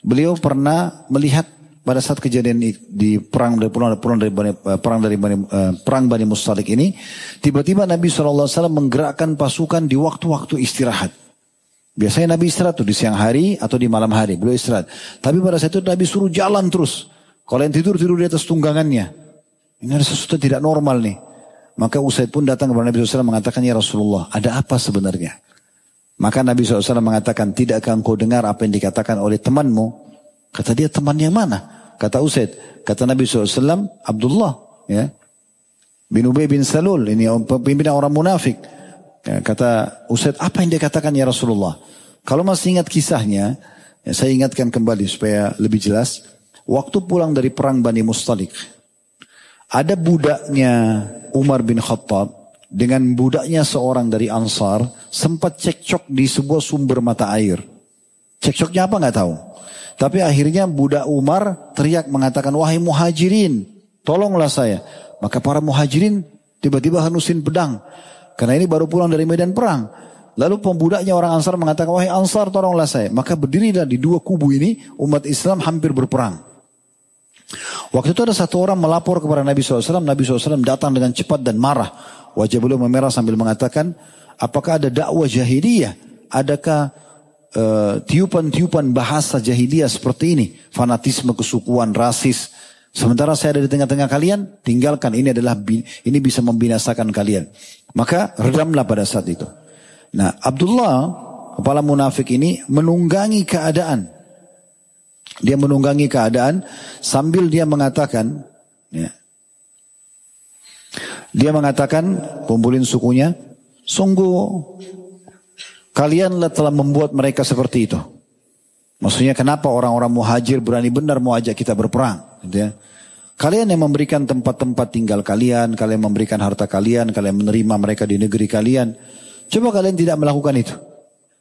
beliau pernah melihat pada saat kejadian di perang dari perang, perang dari Bani, eh, perang dari Bani, uh, perang Bani Mustalik ini, tiba-tiba Nabi SAW menggerakkan pasukan di waktu-waktu istirahat. Biasanya Nabi istirahat tuh di siang hari atau di malam hari, beliau istirahat. Tapi pada saat itu Nabi suruh jalan terus. Kalau yang tidur tidur di atas tunggangannya. Ini ada sesuatu tidak normal nih. Maka Usaid pun datang kepada Nabi SAW mengatakan, Ya Rasulullah, ada apa sebenarnya? Maka Nabi SAW mengatakan, tidakkah engkau dengar apa yang dikatakan oleh temanmu? Kata dia, teman yang mana? Kata Usaid, kata Nabi SAW, Abdullah, ya, bin Ubay bin Salul, ini pimpinan orang munafik. Ya, kata Usaid, apa yang dia katakan ya Rasulullah? Kalau masih ingat kisahnya, ya, saya ingatkan kembali supaya lebih jelas. Waktu pulang dari perang Bani Mustalik, ada budaknya Umar bin Khattab dengan budaknya seorang dari Ansar sempat cekcok di sebuah sumber mata air. Cekcoknya apa nggak tahu. Tapi akhirnya budak Umar teriak mengatakan, wahai muhajirin, tolonglah saya. Maka para muhajirin tiba-tiba hanusin pedang. Karena ini baru pulang dari medan perang. Lalu pembudaknya orang Ansar mengatakan, wahai Ansar tolonglah saya. Maka berdirilah di dua kubu ini, umat Islam hampir berperang. Waktu itu ada satu orang melapor kepada Nabi SAW. Nabi SAW datang dengan cepat dan marah. Wajah beliau memerah sambil mengatakan, apakah ada dakwah jahiliyah? Adakah tiupan-tiupan uh, bahasa jahiliyah seperti ini. Fanatisme, kesukuan, rasis. Sementara saya ada di tengah-tengah kalian, tinggalkan. Ini adalah ini bisa membinasakan kalian. Maka redamlah pada saat itu. Nah, Abdullah, kepala munafik ini menunggangi keadaan. Dia menunggangi keadaan sambil dia mengatakan, ya, dia mengatakan, kumpulin sukunya, sungguh Kalianlah telah membuat mereka seperti itu. Maksudnya kenapa orang-orang muhajir berani benar mau ajak kita berperang. Gitu ya. Kalian yang memberikan tempat-tempat tinggal kalian, kalian memberikan harta kalian, kalian menerima mereka di negeri kalian. Coba kalian tidak melakukan itu.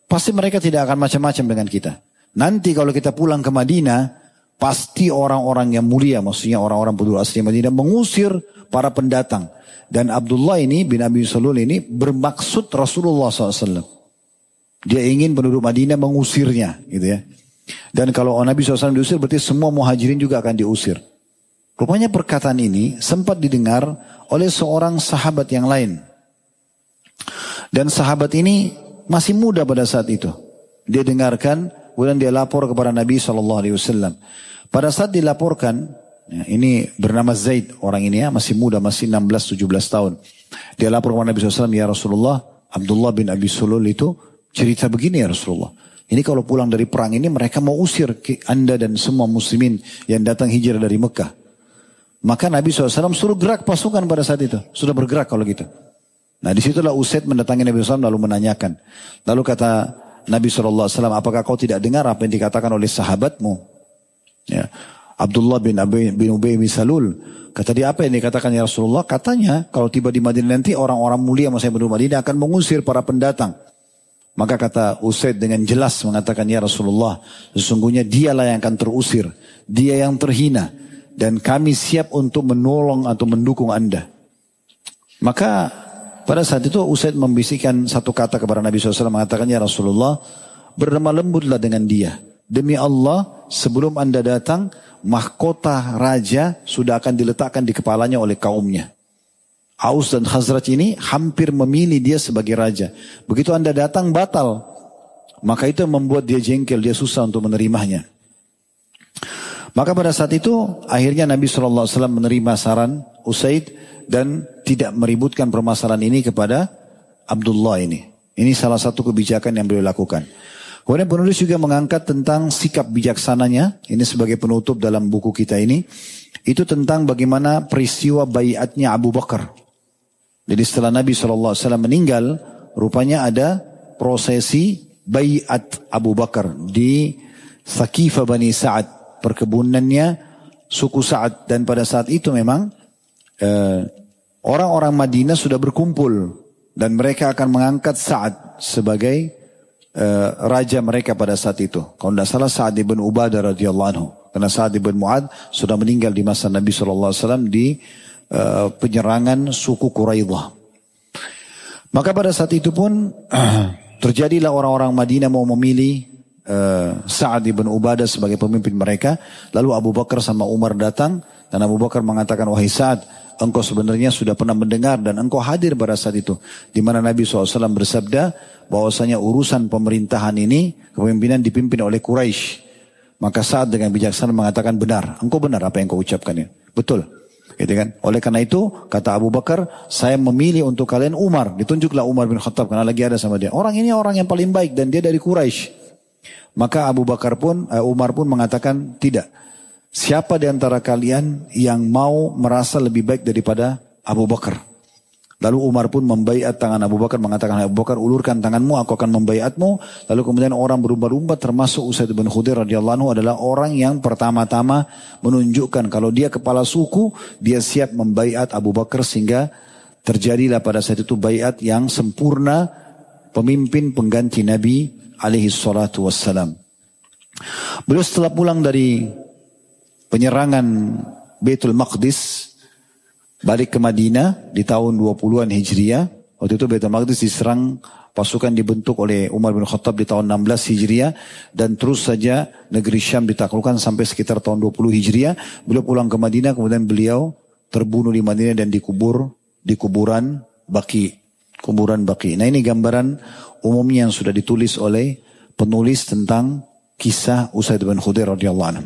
Pasti mereka tidak akan macam-macam dengan kita. Nanti kalau kita pulang ke Madinah, pasti orang-orang yang mulia, maksudnya orang-orang penduduk asli Madinah mengusir para pendatang. Dan Abdullah ini bin Abi Salul ini bermaksud Rasulullah SAW. Dia ingin penduduk Madinah mengusirnya, gitu ya. Dan kalau Nabi SAW diusir, berarti semua muhajirin juga akan diusir. Rupanya perkataan ini sempat didengar oleh seorang sahabat yang lain. Dan sahabat ini masih muda pada saat itu. Dia dengarkan, kemudian dia lapor kepada Nabi SAW. Pada saat dilaporkan, ya, ini bernama Zaid orang ini ya, masih muda, masih 16-17 tahun. Dia lapor kepada Nabi SAW, ya Rasulullah, Abdullah bin Abi Sulul itu cerita begini ya Rasulullah. Ini kalau pulang dari perang ini mereka mau usir anda dan semua muslimin yang datang hijrah dari Mekah. Maka Nabi SAW suruh gerak pasukan pada saat itu. Sudah bergerak kalau gitu. Nah di situlah Usaid mendatangi Nabi SAW lalu menanyakan. Lalu kata Nabi SAW, apakah kau tidak dengar apa yang dikatakan oleh sahabatmu? Ya. Abdullah bin Abi bin Ubay bin Salul. Kata dia apa yang dikatakan ya Rasulullah? Katanya kalau tiba di Madinah nanti orang-orang mulia masa penduduk Madinah akan mengusir para pendatang. Maka kata Usaid dengan jelas mengatakan ya Rasulullah sesungguhnya dialah yang akan terusir. Dia yang terhina. Dan kami siap untuk menolong atau mendukung anda. Maka pada saat itu Usaid membisikkan satu kata kepada Nabi SAW mengatakan ya Rasulullah bernama lembutlah dengan dia. Demi Allah sebelum anda datang mahkota raja sudah akan diletakkan di kepalanya oleh kaumnya. Aus dan Khazraj ini hampir memilih dia sebagai raja. Begitu anda datang batal. Maka itu membuat dia jengkel, dia susah untuk menerimanya. Maka pada saat itu akhirnya Nabi SAW menerima saran Usaid dan tidak meributkan permasalahan ini kepada Abdullah ini. Ini salah satu kebijakan yang beliau lakukan. Kemudian penulis juga mengangkat tentang sikap bijaksananya. Ini sebagai penutup dalam buku kita ini. Itu tentang bagaimana peristiwa bayatnya Abu Bakar. Jadi setelah Nabi SAW meninggal, rupanya ada prosesi bayat Abu Bakar di Sakifa Bani Sa'ad. Perkebunannya suku Sa'ad. Dan pada saat itu memang eh, orang-orang Madinah sudah berkumpul. Dan mereka akan mengangkat Sa'ad sebagai uh, raja mereka pada saat itu. Kalau tidak salah Sa'ad ibn Ubadah radhiyallahu anhu. Karena Sa'ad ibn Mu'ad sudah meninggal di masa Nabi SAW di uh, penyerangan suku Quraidah. Maka pada saat itu pun [clears throat] terjadilah orang-orang Madinah mau memilih uh, Sa'ad ibn Ubadah sebagai pemimpin mereka. Lalu Abu Bakar sama Umar datang dan Abu Bakar mengatakan, wahai Sa'ad, engkau sebenarnya sudah pernah mendengar dan engkau hadir pada saat itu. Di mana Nabi SAW bersabda, bahwasanya urusan pemerintahan ini kepemimpinan dipimpin oleh Quraisy. Maka saat dengan bijaksana mengatakan benar, engkau benar apa yang kau ucapkan ini. Betul. Gitu kan? Oleh karena itu kata Abu Bakar, saya memilih untuk kalian Umar. Ditunjuklah Umar bin Khattab karena lagi ada sama dia. Orang ini orang yang paling baik dan dia dari Quraisy. Maka Abu Bakar pun, uh, Umar pun mengatakan tidak. Siapa di antara kalian yang mau merasa lebih baik daripada Abu Bakar? Lalu Umar pun membaiat tangan Abu Bakar mengatakan Abu Bakar ulurkan tanganmu aku akan membaiatmu. Lalu kemudian orang berubah-ubah termasuk Usaid bin Khudair radhiyallahu anhu adalah orang yang pertama-tama menunjukkan kalau dia kepala suku dia siap membaiat Abu Bakar sehingga terjadilah pada saat itu baiat yang sempurna pemimpin pengganti Nabi alaihi salatu wassalam. Beliau setelah pulang dari penyerangan Baitul Maqdis balik ke Madinah di tahun 20-an Hijriah. Waktu itu Baitul Maqdis diserang pasukan dibentuk oleh Umar bin Khattab di tahun 16 Hijriah dan terus saja negeri Syam ditaklukkan sampai sekitar tahun 20 Hijriah. Beliau pulang ke Madinah kemudian beliau terbunuh di Madinah dan dikubur di kuburan Baki. Kuburan Baki. Nah ini gambaran umumnya yang sudah ditulis oleh penulis tentang kisah Usaid bin Khudair radhiyallahu anhu.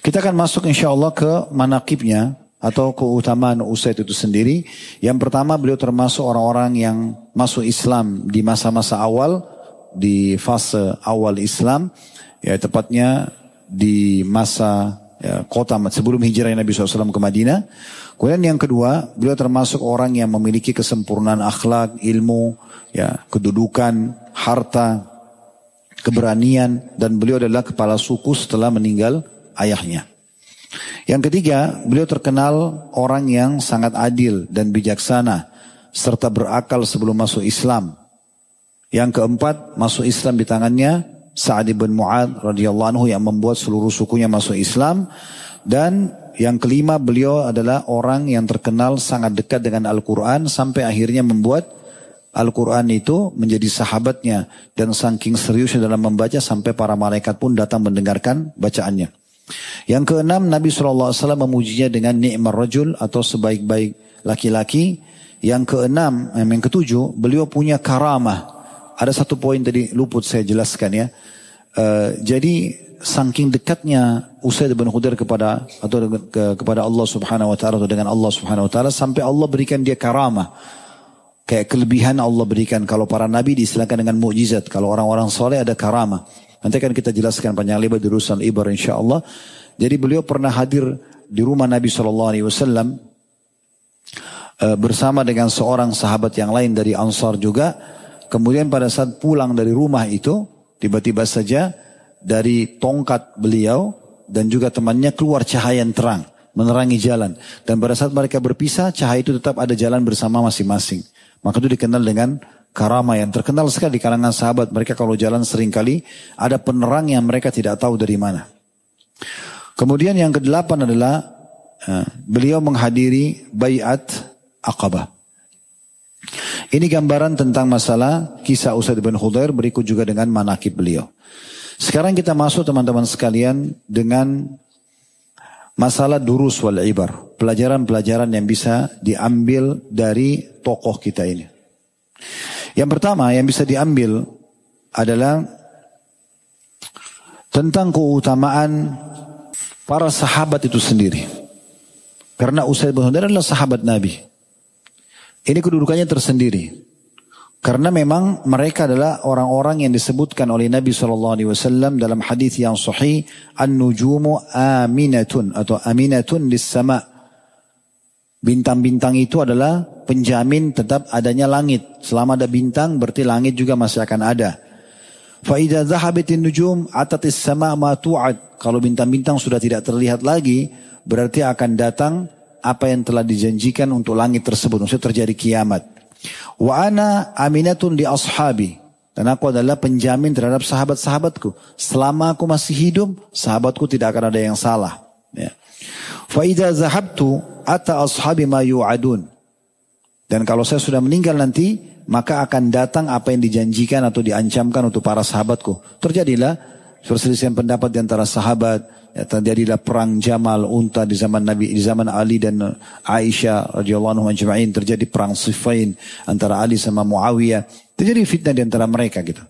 Kita akan masuk insya Allah ke manakibnya atau keutamaan Usaid itu sendiri. Yang pertama beliau termasuk orang-orang yang masuk Islam di masa-masa awal, di fase awal Islam, ya tepatnya di masa ya, kota sebelum hijrah Nabi SAW ke Madinah. Kemudian yang kedua, beliau termasuk orang yang memiliki kesempurnaan akhlak, ilmu, ya kedudukan, harta, keberanian, dan beliau adalah kepala suku setelah meninggal ayahnya. Yang ketiga, beliau terkenal orang yang sangat adil dan bijaksana serta berakal sebelum masuk Islam. Yang keempat, masuk Islam di tangannya Sa'ad bin Mu'ad radhiyallahu anhu yang membuat seluruh sukunya masuk Islam dan yang kelima beliau adalah orang yang terkenal sangat dekat dengan Al-Quran sampai akhirnya membuat Al-Quran itu menjadi sahabatnya dan saking seriusnya dalam membaca sampai para malaikat pun datang mendengarkan bacaannya. Yang keenam Nabi SAW memujinya dengan nikmat rajul atau sebaik-baik laki-laki. Yang keenam, yang ketujuh, beliau punya karamah. Ada satu poin tadi luput saya jelaskan ya. Uh, jadi saking dekatnya Usaid bin Khudair kepada atau ke, kepada Allah Subhanahu wa taala atau dengan Allah Subhanahu wa taala sampai Allah berikan dia karamah. Kayak kelebihan Allah berikan kalau para nabi disilakan dengan mukjizat, kalau orang-orang soleh ada karamah. Nanti akan kita jelaskan panjang lebar di urusan ibar insya Allah. Jadi beliau pernah hadir di rumah Nabi Shallallahu Alaihi Wasallam eh, bersama dengan seorang sahabat yang lain dari Ansar juga. Kemudian pada saat pulang dari rumah itu, tiba-tiba saja dari tongkat beliau dan juga temannya keluar cahaya yang terang, menerangi jalan. Dan pada saat mereka berpisah, cahaya itu tetap ada jalan bersama masing-masing. Maka itu dikenal dengan karama yang terkenal sekali di kalangan sahabat. Mereka kalau jalan sering kali ada penerang yang mereka tidak tahu dari mana. Kemudian yang kedelapan adalah uh, beliau menghadiri bayat Aqabah. Ini gambaran tentang masalah kisah Usaid bin Khudair berikut juga dengan manakib beliau. Sekarang kita masuk teman-teman sekalian dengan masalah durus wal ibar. Pelajaran-pelajaran yang bisa diambil dari tokoh kita ini. Yang pertama yang bisa diambil adalah tentang keutamaan para sahabat itu sendiri. Karena Usaid bin Hudair adalah sahabat Nabi. Ini kedudukannya tersendiri. Karena memang mereka adalah orang-orang yang disebutkan oleh Nabi SAW dalam hadis yang sahih, an-nujumu aminatun atau aminatun lis sama. Bintang-bintang itu adalah penjamin tetap adanya langit. Selama ada bintang berarti langit juga masih akan ada. Faidah zahabitin nujum atatis sama ma tu'ad. Kalau bintang-bintang sudah tidak terlihat lagi, berarti akan datang apa yang telah dijanjikan untuk langit tersebut. Maksudnya terjadi kiamat. Wa ana aminatun li ashabi. Dan aku adalah penjamin terhadap sahabat-sahabatku. Selama aku masih hidup, sahabatku tidak akan ada yang salah. Ya. Fa'idha zahabtu ata ashabi ma yu'adun. Dan kalau saya sudah meninggal nanti, maka akan datang apa yang dijanjikan atau diancamkan untuk para sahabatku. Terjadilah perselisihan pendapat di antara sahabat, Ya, terjadilah perang Jamal unta di zaman Nabi di zaman Ali dan Aisyah radhiyallahu anhu ajma'in terjadi perang Siffin antara Ali sama Muawiyah. Terjadi fitnah di antara mereka gitu.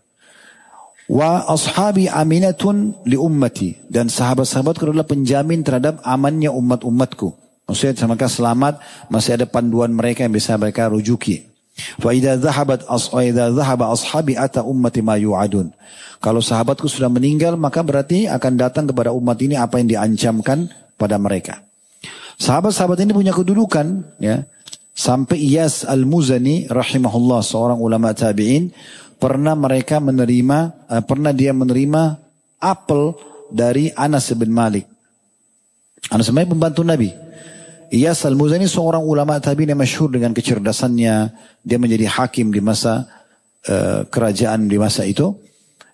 Wa ashabi aminatun li ummati dan sahabat-sahabatku adalah penjamin terhadap amannya umat-umatku. Maksudnya semoga selamat masih ada panduan mereka yang bisa mereka rujuki. Fa idza dhahabat as dhahaba ashabi ata ummati ma yu'adun. Kalau sahabatku sudah meninggal maka berarti akan datang kepada umat ini apa yang diancamkan pada mereka. Sahabat-sahabat ini punya kedudukan ya. Sampai Iyas Al-Muzani rahimahullah seorang ulama tabi'in pernah mereka menerima uh, pernah dia menerima apel dari Anas bin Malik. Anas bin Malik pembantu Nabi. Iyas Al-Muzani seorang ulama tabi'in yang masyhur dengan kecerdasannya, dia menjadi hakim di masa uh, kerajaan di masa itu.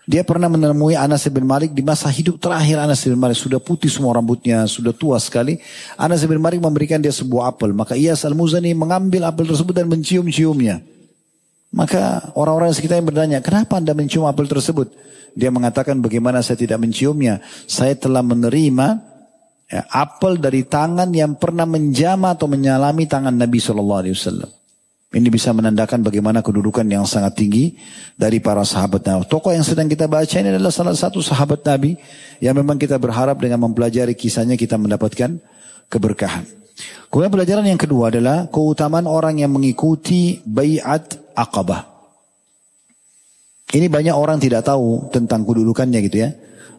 Dia pernah menemui Anas bin Malik di masa hidup terakhir Anas bin Malik. Sudah putih semua rambutnya, sudah tua sekali. Anas bin Malik memberikan dia sebuah apel. Maka ia Al-Muzani mengambil apel tersebut dan mencium-ciumnya. Maka orang-orang sekitar yang bertanya, kenapa anda mencium apel tersebut? Dia mengatakan bagaimana saya tidak menciumnya. Saya telah menerima ya, apel dari tangan yang pernah menjama atau menyalami tangan Nabi Shallallahu Alaihi Wasallam. Ini bisa menandakan bagaimana kedudukan yang sangat tinggi dari para sahabat Nabi. Tokoh yang sedang kita baca ini adalah salah satu sahabat Nabi yang memang kita berharap dengan mempelajari kisahnya kita mendapatkan keberkahan. Kemudian pelajaran yang kedua adalah keutamaan orang yang mengikuti bayat akabah. Ini banyak orang tidak tahu tentang kedudukannya gitu ya.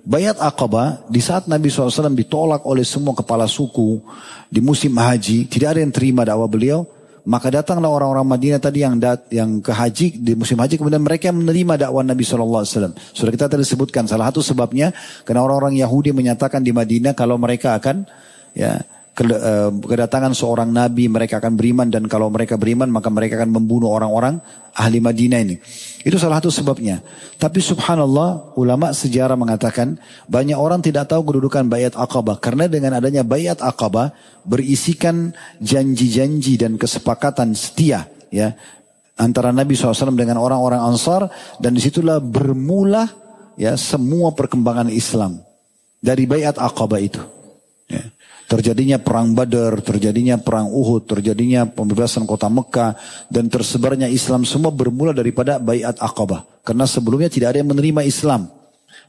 Bayat Aqabah di saat Nabi SAW ditolak oleh semua kepala suku di musim haji, tidak ada yang terima dakwah beliau. Maka datanglah orang-orang Madinah tadi yang dat, yang ke haji di musim haji kemudian mereka menerima dakwah Nabi SAW. Sudah kita tadi sebutkan salah satu sebabnya karena orang-orang Yahudi menyatakan di Madinah kalau mereka akan ya kedatangan seorang nabi mereka akan beriman dan kalau mereka beriman maka mereka akan membunuh orang-orang ahli Madinah ini. Itu salah satu sebabnya. Tapi subhanallah ulama sejarah mengatakan banyak orang tidak tahu kedudukan bayat akabah karena dengan adanya bayat akabah berisikan janji-janji dan kesepakatan setia ya antara Nabi SAW dengan orang-orang Ansar dan di situlah bermula ya semua perkembangan Islam dari bayat akabah itu. Ya. Terjadinya perang Badar, terjadinya perang Uhud, terjadinya pembebasan kota Mekah dan tersebarnya Islam semua bermula daripada Bayat Aqabah. Karena sebelumnya tidak ada yang menerima Islam.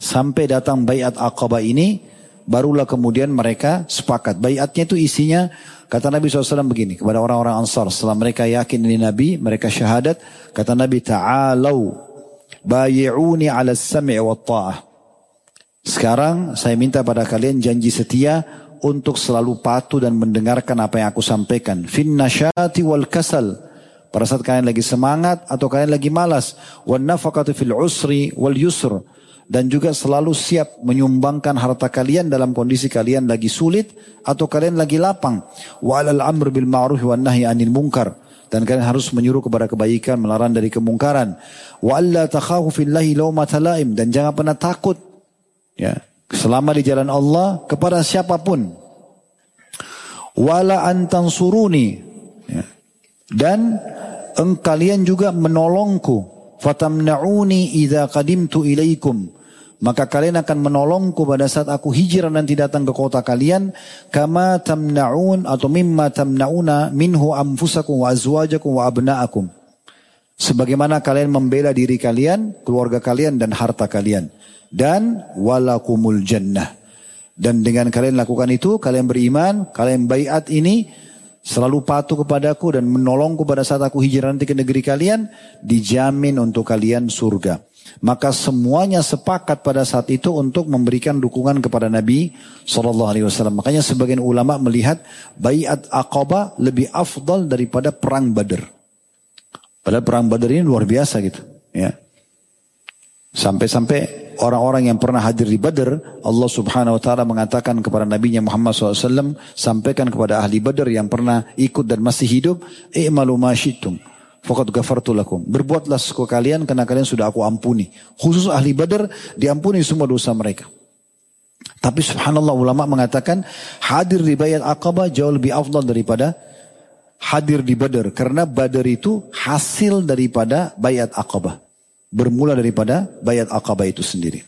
Sampai datang Bayat Aqabah ini barulah kemudian mereka sepakat. Bayatnya itu isinya kata Nabi SAW begini kepada orang-orang Ansar setelah mereka yakin ini Nabi, mereka syahadat, kata Nabi ta'alau bayi'uni ala sami' wa ta'ah. Sekarang saya minta pada kalian janji setia untuk selalu patuh dan mendengarkan apa yang aku sampaikan. Fin nasyati wal kasal. Pada saat kalian lagi semangat atau kalian lagi malas. Wan nafaqatu fil usri wal yusr. Dan juga selalu siap menyumbangkan harta kalian dalam kondisi kalian lagi sulit atau kalian lagi lapang. Wa alal amr bil ma'ruf wan nahi anil munkar. Dan kalian harus menyuruh kepada kebaikan, melarang dari kemungkaran. Wa alla takhafu fillahi lawmata laim. Dan jangan pernah takut. Ya, selama di jalan Allah kepada siapa pun. Wala antan suruni ya. dan engkalian juga menolongku. Fatamna'uni idza qadimtu ilaikum. Maka kalian akan menolongku pada saat aku hijrah nanti datang ke kota kalian. Kama tamna'un atau mimma tamna'una minhu anfusakum wa azwajakum wa abna'akum. Sebagaimana kalian membela diri kalian, keluarga kalian dan harta kalian dan walakumul jannah. Dan dengan kalian lakukan itu, kalian beriman, kalian bayat ini, selalu patuh kepadaku dan menolongku pada saat aku hijrah nanti ke negeri kalian, dijamin untuk kalian surga. Maka semuanya sepakat pada saat itu untuk memberikan dukungan kepada Nabi Shallallahu Alaihi Wasallam. Makanya sebagian ulama melihat bayat Aqabah lebih afdal daripada perang Badar. Padahal perang Badar ini luar biasa gitu, ya. Sampai-sampai orang-orang yang pernah hadir di Badr, Allah Subhanahu wa taala mengatakan kepada Nabi Muhammad SAW, sampaikan kepada ahli Badr yang pernah ikut dan masih hidup, "I'malu ma syi'tum." Fakat gafartu lakum. Berbuatlah sesuka kalian karena kalian sudah aku ampuni. Khusus ahli Badr diampuni semua dosa mereka. Tapi subhanallah ulama mengatakan hadir di bayat Aqabah jauh lebih afdal daripada hadir di Badr. Karena Badr itu hasil daripada bayat Aqabah bermula daripada bayat akabah itu sendiri.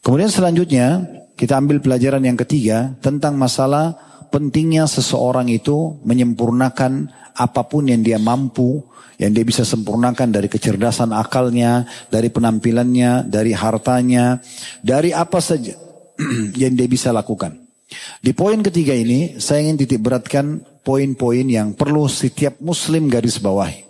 Kemudian selanjutnya kita ambil pelajaran yang ketiga tentang masalah pentingnya seseorang itu menyempurnakan apa pun yang dia mampu, yang dia bisa sempurnakan dari kecerdasan akalnya, dari penampilannya, dari hartanya, dari apa saja [clears throat] yang dia bisa lakukan. Di poin ketiga ini saya ingin titik beratkan poin-poin yang perlu setiap muslim garis bawahi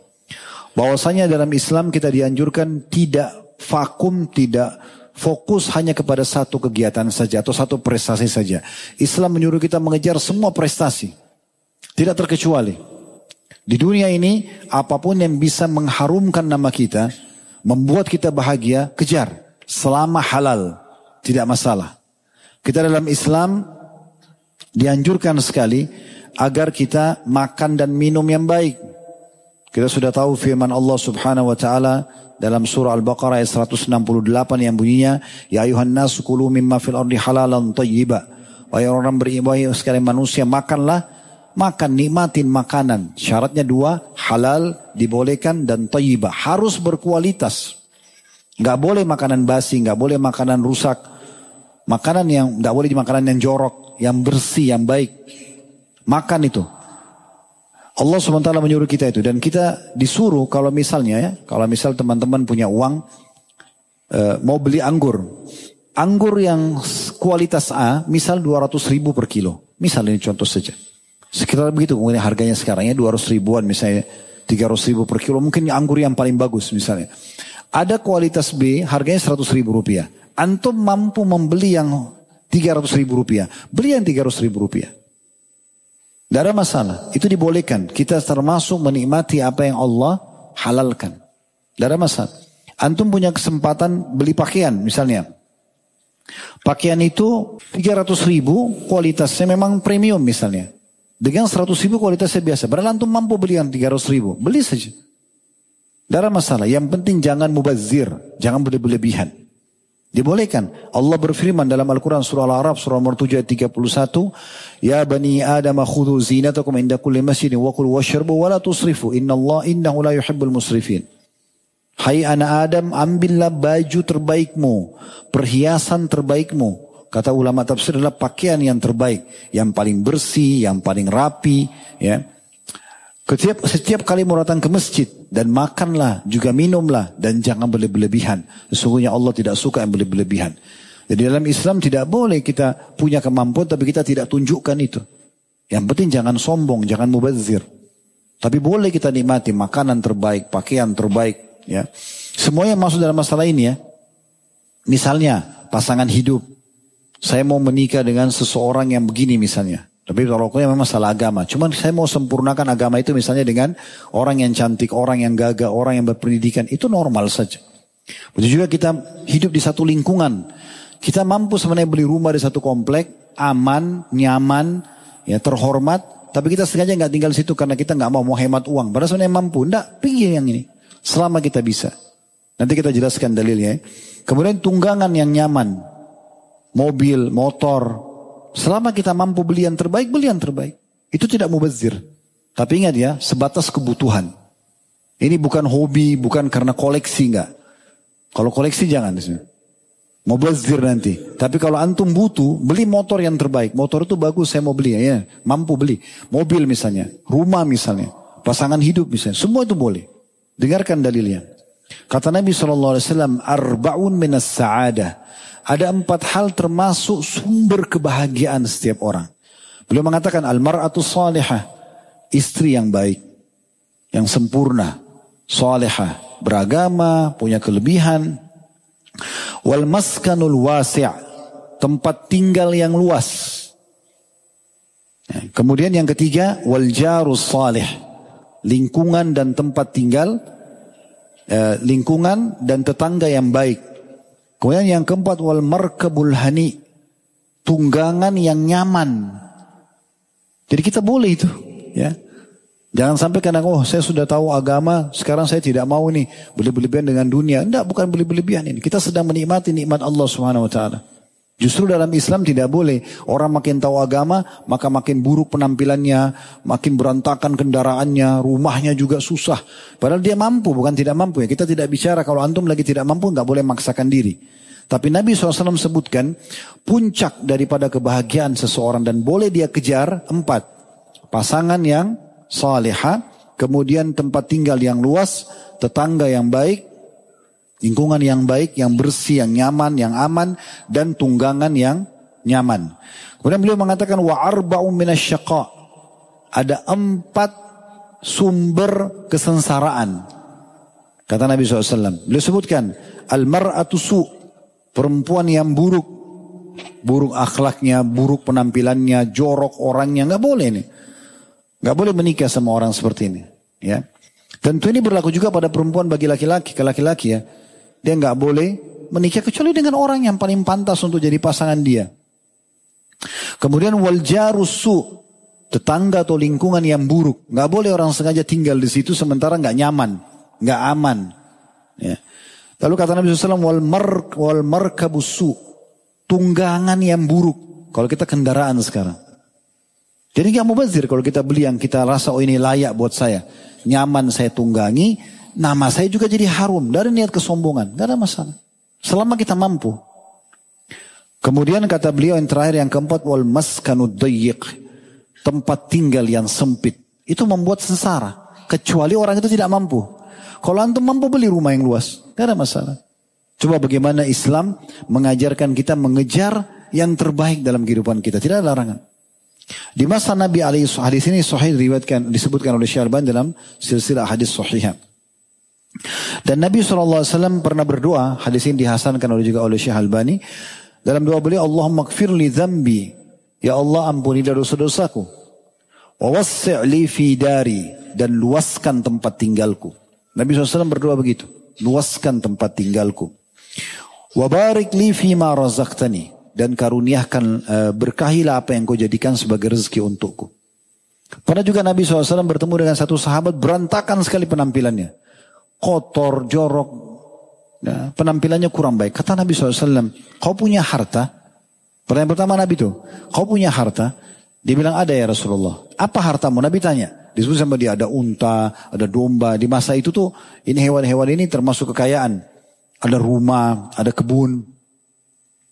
bahwasanya dalam Islam kita dianjurkan tidak vakum, tidak fokus hanya kepada satu kegiatan saja atau satu prestasi saja. Islam menyuruh kita mengejar semua prestasi. Tidak terkecuali. Di dunia ini apa pun yang bisa mengharumkan nama kita, membuat kita bahagia, kejar. Selama halal, tidak masalah. Kita dalam Islam dianjurkan sekali agar kita makan dan minum yang baik. Kita sudah tahu firman Allah Subhanahu wa taala dalam surah Al-Baqarah ayat 168 yang bunyinya ya ayuhan nas kulu mimma fil ardi halalan thayyiba. Wahai orang beribadah sekalian manusia makanlah makan nikmatin makanan. Syaratnya dua, halal dibolehkan dan thayyiba. Harus berkualitas. Gak boleh makanan basi, gak boleh makanan rusak. Makanan yang gak boleh makanan yang jorok, yang bersih, yang baik. Makan itu. Allah SWT menyuruh kita itu dan kita disuruh kalau misalnya ya, kalau misal teman-teman punya uang e, mau beli anggur. Anggur yang kualitas A misal 200 ribu per kilo. Misal ini contoh saja. Sekitar begitu kemudian harganya sekarang ya 200 ribuan misalnya 300 ribu per kilo. Mungkin anggur yang paling bagus misalnya. Ada kualitas B harganya 100 ribu rupiah. Antum mampu membeli yang 300 ribu rupiah. Beli yang 300 ribu rupiah. Tidak ada masalah. Itu dibolehkan. Kita termasuk menikmati apa yang Allah halalkan. Tidak ada masalah. Antum punya kesempatan beli pakaian misalnya. Pakaian itu 300 ribu kualitasnya memang premium misalnya. Dengan 100 ribu kualitasnya biasa. Berarti antum mampu beli yang 300 ribu. Beli saja. Tidak ada masalah. Yang penting jangan mubazir. Jangan berlebihan. Dibolehkan. Allah berfirman dalam Al-Quran surah Al-Arab surah nomor 7 ayat 31. Ya bani Adam khudhu zinatakum inda kulli masjidin wa kul washrabu wa la tusrifu. Inna Allah innahu la yuhibbul musrifin. Hai anak Adam ambillah baju terbaikmu. Perhiasan terbaikmu. Kata ulama tafsir adalah pakaian yang terbaik. Yang paling bersih, yang paling rapi. Ya. Setiap, setiap kali mau datang ke masjid dan makanlah juga minumlah dan jangan berlebihan. Sesungguhnya Allah tidak suka yang berlebihan. Jadi dalam Islam tidak boleh kita punya kemampuan tapi kita tidak tunjukkan itu. Yang penting jangan sombong, jangan mubazir. Tapi boleh kita nikmati makanan terbaik, pakaian terbaik. Ya, semua yang masuk dalam masalah ini ya. Misalnya pasangan hidup, saya mau menikah dengan seseorang yang begini misalnya. Tapi kalau memang masalah agama. Cuman saya mau sempurnakan agama itu misalnya dengan orang yang cantik, orang yang gagah, orang yang berpendidikan. Itu normal saja. Begitu juga kita hidup di satu lingkungan. Kita mampu sebenarnya beli rumah di satu komplek, aman, nyaman, ya terhormat. Tapi kita sengaja nggak tinggal di situ karena kita nggak mau mau hemat uang. Padahal sebenarnya mampu. Nggak, pilih yang ini. Selama kita bisa. Nanti kita jelaskan dalilnya. Ya. Kemudian tunggangan yang nyaman. Mobil, motor, Selama kita mampu beli yang terbaik, beli yang terbaik. Itu tidak mubazir. Tapi ingat ya, sebatas kebutuhan. Ini bukan hobi, bukan karena koleksi enggak. Kalau koleksi jangan. Mubazir nanti. Tapi kalau antum butuh, beli motor yang terbaik. Motor itu bagus, saya mau beli ya. Mampu beli. Mobil misalnya, rumah misalnya, pasangan hidup misalnya. Semua itu boleh. Dengarkan dalilnya. Kata Nabi SAW, Arba'un minas sa'adah. Ada empat hal termasuk sumber kebahagiaan setiap orang. Beliau mengatakan almar'atu salihah istri yang baik, yang sempurna, solehah, beragama, punya kelebihan. Wal maskanul wasi' tempat tinggal yang luas. Ya, kemudian yang ketiga, wal jarus salih, lingkungan dan tempat tinggal, eh, lingkungan dan tetangga yang baik. Kemudian yang keempat, wal markabul hani, tunggangan yang nyaman. Jadi kita boleh itu, ya. Jangan sampai kadang, oh saya sudah tahu agama, sekarang saya tidak mau nih berlebihan dengan dunia. Enggak, bukan berlebihan ini. Kita sedang menikmati nikmat Allah Subhanahu wa taala. Justru dalam Islam tidak boleh orang makin tahu agama maka makin buruk penampilannya, makin berantakan kendaraannya, rumahnya juga susah. Padahal dia mampu bukan tidak mampu ya. Kita tidak bicara kalau antum lagi tidak mampu nggak boleh maksakan diri. Tapi Nabi SAW sebutkan puncak daripada kebahagiaan seseorang dan boleh dia kejar empat. Pasangan yang saleha, kemudian tempat tinggal yang luas, tetangga yang baik, Lingkungan yang baik, yang bersih, yang nyaman, yang aman, dan tunggangan yang nyaman. Kemudian beliau mengatakan wa arba'u minasyaqa. Ada empat sumber kesengsaraan. Kata Nabi SAW. Beliau sebutkan al-mar'atu su perempuan yang buruk, buruk akhlaknya, buruk penampilannya, jorok orangnya nggak boleh nih, nggak boleh menikah sama orang seperti ini. Ya, tentu ini berlaku juga pada perempuan bagi laki-laki, ke laki-laki ya. Dia nggak boleh menikah kecuali dengan orang yang paling pantas untuk jadi pasangan dia. Kemudian wal jarusu tetangga atau lingkungan yang buruk. Nggak boleh orang sengaja tinggal di situ sementara nggak nyaman, nggak aman. Ya. Lalu kata Nabi SAW wal mar wal markabusu tunggangan yang buruk. Kalau kita kendaraan sekarang. Jadi nggak mau bazir kalau kita beli yang kita rasa oh ini layak buat saya. Nyaman saya tunggangi, Nama saya juga jadi harum dari niat kesombongan. Gak ada masalah. Selama kita mampu. Kemudian kata beliau yang terakhir yang keempat wal maskanud Tempat tinggal yang sempit. Itu membuat sengsara. Kecuali orang itu tidak mampu. Kalau antum mampu beli rumah yang luas. Gak ada masalah. Coba bagaimana Islam mengajarkan kita mengejar yang terbaik dalam kehidupan kita. Tidak ada larangan. Di masa Nabi alaihi hadis ini sahih diriwayatkan disebutkan oleh Syalban dalam silsilah hadis sahihah. Dan Nabi SAW pernah berdoa, hadis ini dihasankan oleh juga oleh Syekh Albani. Dalam doa beliau, Allahumma kfir li zambi. Ya Allah ampunilah dosa-dosaku. Wa wassi'li fi dari. Dan luaskan tempat tinggalku. Nabi SAW berdoa begitu. Luaskan tempat tinggalku. Wa barik li fi ma razaqtani. Dan karuniakan uh, berkahilah apa yang kau jadikan sebagai rezeki untukku. Pernah juga Nabi SAW bertemu dengan satu sahabat berantakan sekali penampilannya kotor, jorok, ya, penampilannya kurang baik. Kata Nabi SAW, kau punya harta? Pertanyaan pertama Nabi itu, kau punya harta? Dia bilang ada ya Rasulullah. Apa hartamu? Nabi tanya. Disebut sama dia ada unta, ada domba. Di masa itu tuh ini hewan-hewan ini termasuk kekayaan. Ada rumah, ada kebun.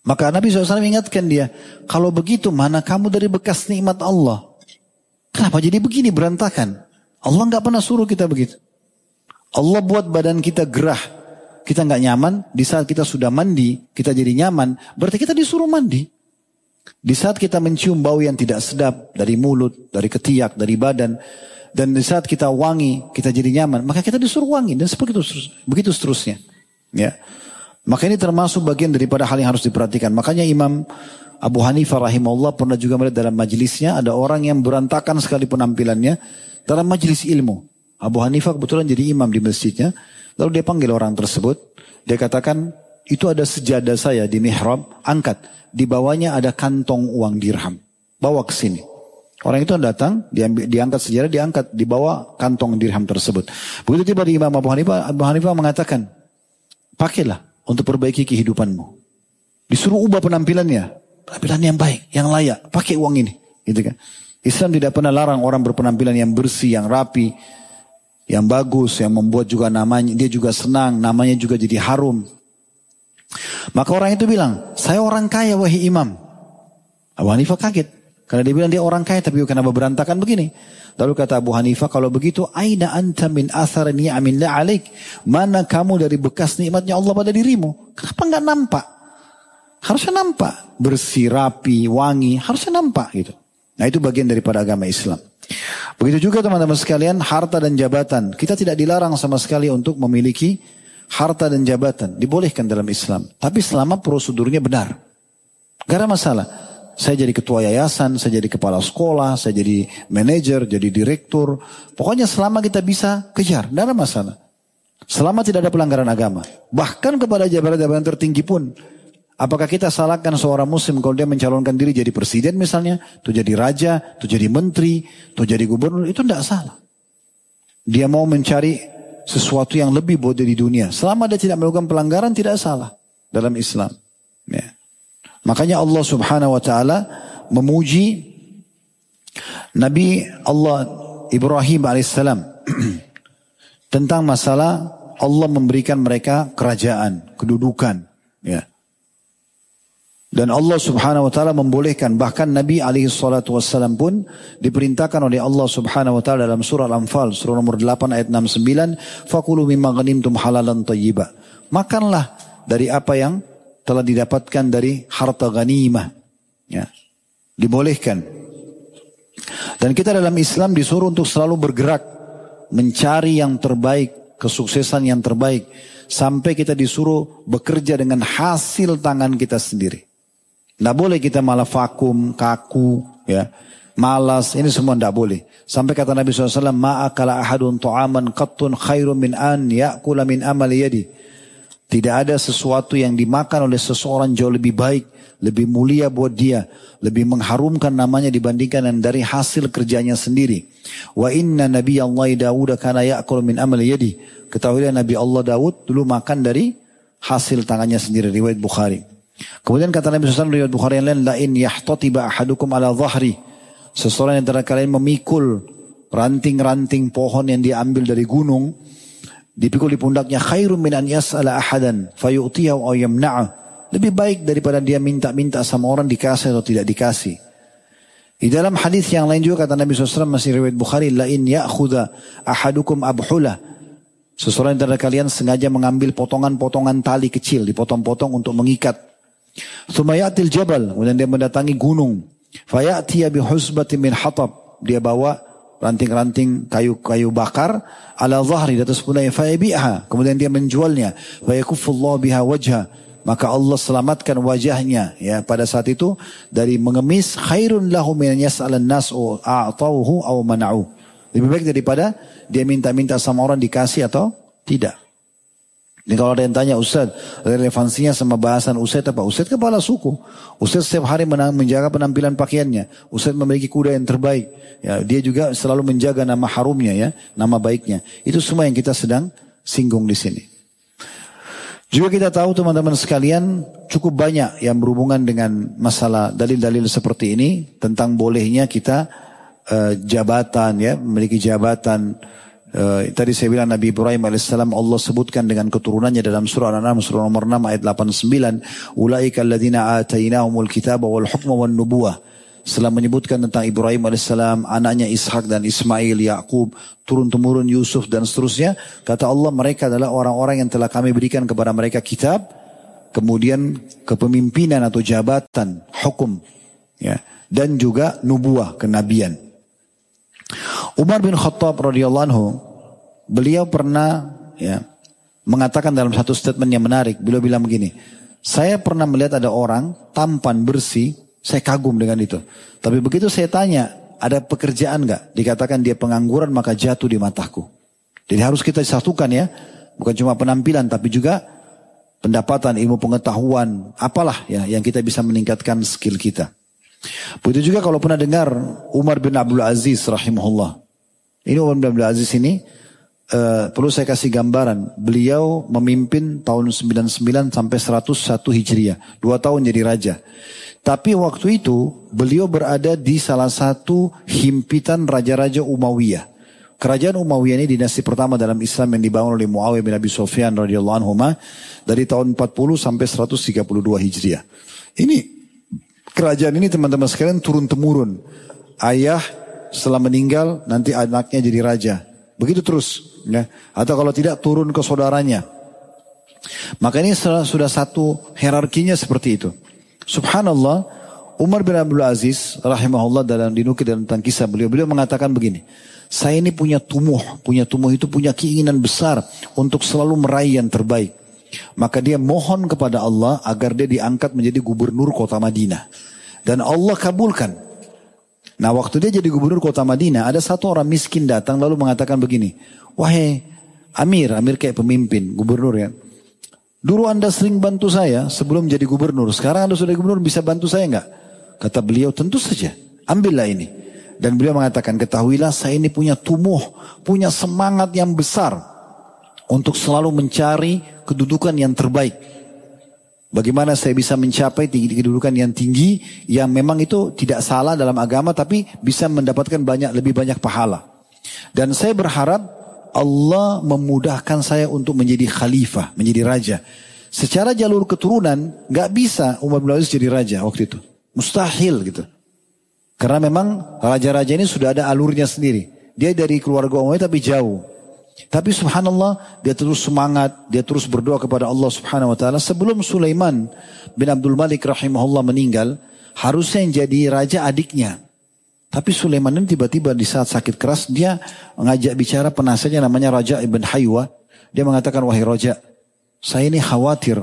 Maka Nabi SAW ingatkan dia, kalau begitu mana kamu dari bekas nikmat Allah? Kenapa jadi begini berantakan? Allah nggak pernah suruh kita begitu. Allah buat badan kita gerah. Kita nggak nyaman. Di saat kita sudah mandi, kita jadi nyaman. Berarti kita disuruh mandi. Di saat kita mencium bau yang tidak sedap dari mulut, dari ketiak, dari badan, dan di saat kita wangi, kita jadi nyaman, maka kita disuruh wangi dan seperti itu begitu seterusnya. Ya. Maka ini termasuk bagian daripada hal yang harus diperhatikan. Makanya Imam Abu Hanifah rahimahullah pernah juga melihat dalam majelisnya ada orang yang berantakan sekali penampilannya dalam majelis ilmu. Abu Hanifah kebetulan jadi imam di masjidnya. Lalu dia panggil orang tersebut. Dia katakan, itu ada sejadah saya di mihrab, angkat. Di bawahnya ada kantong uang dirham. Bawa ke sini. Orang itu datang, diambil, diangkat sejarah, diangkat di bawah kantong dirham tersebut. Begitu tiba di Imam Abu Hanifah, Abu Hanifah mengatakan, pakailah untuk perbaiki kehidupanmu. Disuruh ubah penampilannya, penampilan yang baik, yang layak, pakai uang ini, gitu kan? Islam tidak pernah larang orang berpenampilan yang bersih, yang rapi, yang bagus, yang membuat juga namanya, dia juga senang, namanya juga jadi harum. Maka orang itu bilang, saya orang kaya wahai imam. Abu Hanifah kaget. Karena dia bilang dia orang kaya tapi kenapa berantakan begini. Lalu kata Abu Hanifah, kalau begitu, Aina anta min athar ni'amillah alik. Mana kamu dari bekas nikmatnya Allah pada dirimu? Kenapa nggak nampak? Harusnya nampak. Bersih, rapi, wangi. Harusnya nampak gitu. Nah itu bagian daripada agama Islam. Begitu juga teman-teman sekalian, harta dan jabatan. Kita tidak dilarang sama sekali untuk memiliki harta dan jabatan. Dibolehkan dalam Islam. Tapi selama prosedurnya benar. Gak ada masalah. Saya jadi ketua yayasan, saya jadi kepala sekolah, saya jadi manajer, jadi direktur. Pokoknya selama kita bisa kejar, tidak ada masalah. Selama tidak ada pelanggaran agama. Bahkan kepada jabatan-jabatan tertinggi pun. Apakah kita salahkan seorang muslim kalau dia mencalonkan diri jadi presiden misalnya, atau jadi raja, atau jadi menteri, atau jadi gubernur, itu tidak salah. Dia mau mencari sesuatu yang lebih buat di dunia. Selama dia tidak melakukan pelanggaran tidak salah dalam Islam. Ya. Makanya Allah subhanahu wa ta'ala memuji Nabi Allah Ibrahim alaihissalam [clears throat] tentang masalah Allah memberikan mereka kerajaan, kedudukan. Ya. Dan Allah subhanahu wa ta'ala membolehkan. Bahkan Nabi alaihi salatu wassalam pun diperintahkan oleh Allah subhanahu wa ta'ala dalam surah Al-Anfal. Surah nomor 8 ayat 69. Fakulu mimma ghanimtum halalan tayyibah. Makanlah dari apa yang telah didapatkan dari harta ghanimah. Ya. Dibolehkan. Dan kita dalam Islam disuruh untuk selalu bergerak. Mencari yang terbaik. Kesuksesan yang terbaik. Sampai kita disuruh bekerja dengan hasil tangan kita sendiri. Tidak boleh kita malah vakum, kaku, ya. Malas, ini semua tidak boleh. Sampai kata Nabi SAW, Ma'akala ahadun to'aman qattun khairun min an ya'kula min amal yadi. Tidak ada sesuatu yang dimakan oleh seseorang jauh lebih baik, lebih mulia buat dia, lebih mengharumkan namanya dibandingkan dari hasil kerjanya sendiri. Wa inna Nabi Allah Dawud kana ya'kul min amal yadi. Ketahuilah Nabi Allah Daud dulu makan dari hasil tangannya sendiri riwayat Bukhari. Kemudian kata Nabi SAW riwayat Bukhari yang lain, lain yahtatiba ahadukum ala zahri. Seseorang yang antara kalian memikul ranting-ranting pohon yang diambil dari gunung, dipikul di pundaknya khairum min an yas'ala ahadan fayu'tiyahu aw yamna'ah. Lebih baik daripada dia minta-minta sama orang dikasih atau tidak dikasih. Di dalam hadis yang lain juga kata Nabi SAW masih riwayat Bukhari, lain ya'khudha ahadukum abhulah. Seseorang antara kalian sengaja mengambil potongan-potongan tali kecil, dipotong-potong untuk mengikat Sumayatil jabal. Kemudian dia mendatangi gunung. Fayatiya bihusbati min hatab. Dia bawa ranting-ranting kayu-kayu bakar ala zahri di atas punanya fayabi'ha. Kemudian dia menjualnya. Fayakufullah biha wajha. Maka Allah selamatkan wajahnya ya pada saat itu dari mengemis khairun lahu min yas'alan nas a'tauhu aw mana'u. Lebih baik daripada dia minta-minta sama orang dikasih atau tidak. Ini kalau ada yang tanya Ustaz, relevansinya sama bahasan Ustaz apa? Ustaz kepala suku. Ustaz setiap hari menjaga penampilan pakaiannya. Ustaz memiliki kuda yang terbaik. Ya, dia juga selalu menjaga nama harumnya ya, nama baiknya. Itu semua yang kita sedang singgung di sini. Juga kita tahu teman-teman sekalian cukup banyak yang berhubungan dengan masalah dalil-dalil seperti ini tentang bolehnya kita uh, jabatan ya, memiliki jabatan Uh, tadi saya bilang Nabi Ibrahim alaihissalam Allah sebutkan dengan keturunannya dalam surah Al-An'am surah nomor 6 ayat 89 ulaika alladziina atainahumul kitaba wal hukma wan nubuwah. Setelah menyebutkan tentang Ibrahim alaihissalam anaknya Ishak dan Ismail Yakub turun temurun Yusuf dan seterusnya kata Allah mereka adalah orang-orang yang telah kami berikan kepada mereka kitab kemudian kepemimpinan atau jabatan hukum ya dan juga nubuah kenabian Umar bin Khattab radhiyallahu anhu, beliau pernah ya mengatakan dalam satu statement yang menarik, beliau bilang begini, saya pernah melihat ada orang tampan bersih, saya kagum dengan itu. Tapi begitu saya tanya, ada pekerjaan nggak? Dikatakan dia pengangguran maka jatuh di mataku. Jadi harus kita satukan ya, bukan cuma penampilan tapi juga pendapatan, ilmu pengetahuan, apalah ya yang kita bisa meningkatkan skill kita. Begitu juga kalau pernah dengar Umar bin Abdul Aziz rahimahullah. Ini Umar bin Abdul Aziz ini uh, perlu saya kasih gambaran. Beliau memimpin tahun 99 sampai 101 Hijriah. Dua tahun jadi raja. Tapi waktu itu beliau berada di salah satu himpitan raja-raja Umayyah. Kerajaan Umayyah ini dinasti pertama dalam Islam yang dibangun oleh Muawiyah bin Abi Sufyan radhiyallahu anhu dari tahun 40 sampai 132 Hijriah. Ini Kerajaan ini teman-teman sekalian turun temurun. Ayah setelah meninggal nanti anaknya jadi raja. Begitu terus. Ya. Atau kalau tidak turun ke saudaranya. Maka ini sudah, satu hierarkinya seperti itu. Subhanallah Umar bin Abdul Aziz rahimahullah dalam dinukil dalam tentang kisah beliau, beliau mengatakan begini. Saya ini punya tumuh, punya tumuh itu punya keinginan besar untuk selalu meraih yang terbaik. Maka dia mohon kepada Allah agar dia diangkat menjadi gubernur kota Madinah. Dan Allah kabulkan. Nah waktu dia jadi gubernur kota Madinah, ada satu orang miskin datang lalu mengatakan begini. Wahai Amir, Amir kayak pemimpin, gubernur ya. Dulu anda sering bantu saya sebelum jadi gubernur. Sekarang anda sudah gubernur bisa bantu saya enggak? Kata beliau tentu saja. Ambillah ini. Dan beliau mengatakan, ketahuilah saya ini punya tumuh, punya semangat yang besar untuk selalu mencari kedudukan yang terbaik. Bagaimana saya bisa mencapai tinggi kedudukan yang tinggi yang memang itu tidak salah dalam agama tapi bisa mendapatkan banyak lebih banyak pahala. Dan saya berharap Allah memudahkan saya untuk menjadi khalifah, menjadi raja. Secara jalur keturunan nggak bisa Umar bin Aziz jadi raja waktu itu. Mustahil gitu. Karena memang raja-raja ini sudah ada alurnya sendiri. Dia dari keluarga Umayyah tapi jauh. Tapi subhanallah dia terus semangat, dia terus berdoa kepada Allah subhanahu wa ta'ala. Sebelum Sulaiman bin Abdul Malik rahimahullah meninggal, harusnya yang jadi raja adiknya. Tapi Sulaiman ini tiba-tiba di saat sakit keras dia mengajak bicara penasihatnya namanya Raja Ibn Haywa. Dia mengatakan, wahai Raja, saya ini khawatir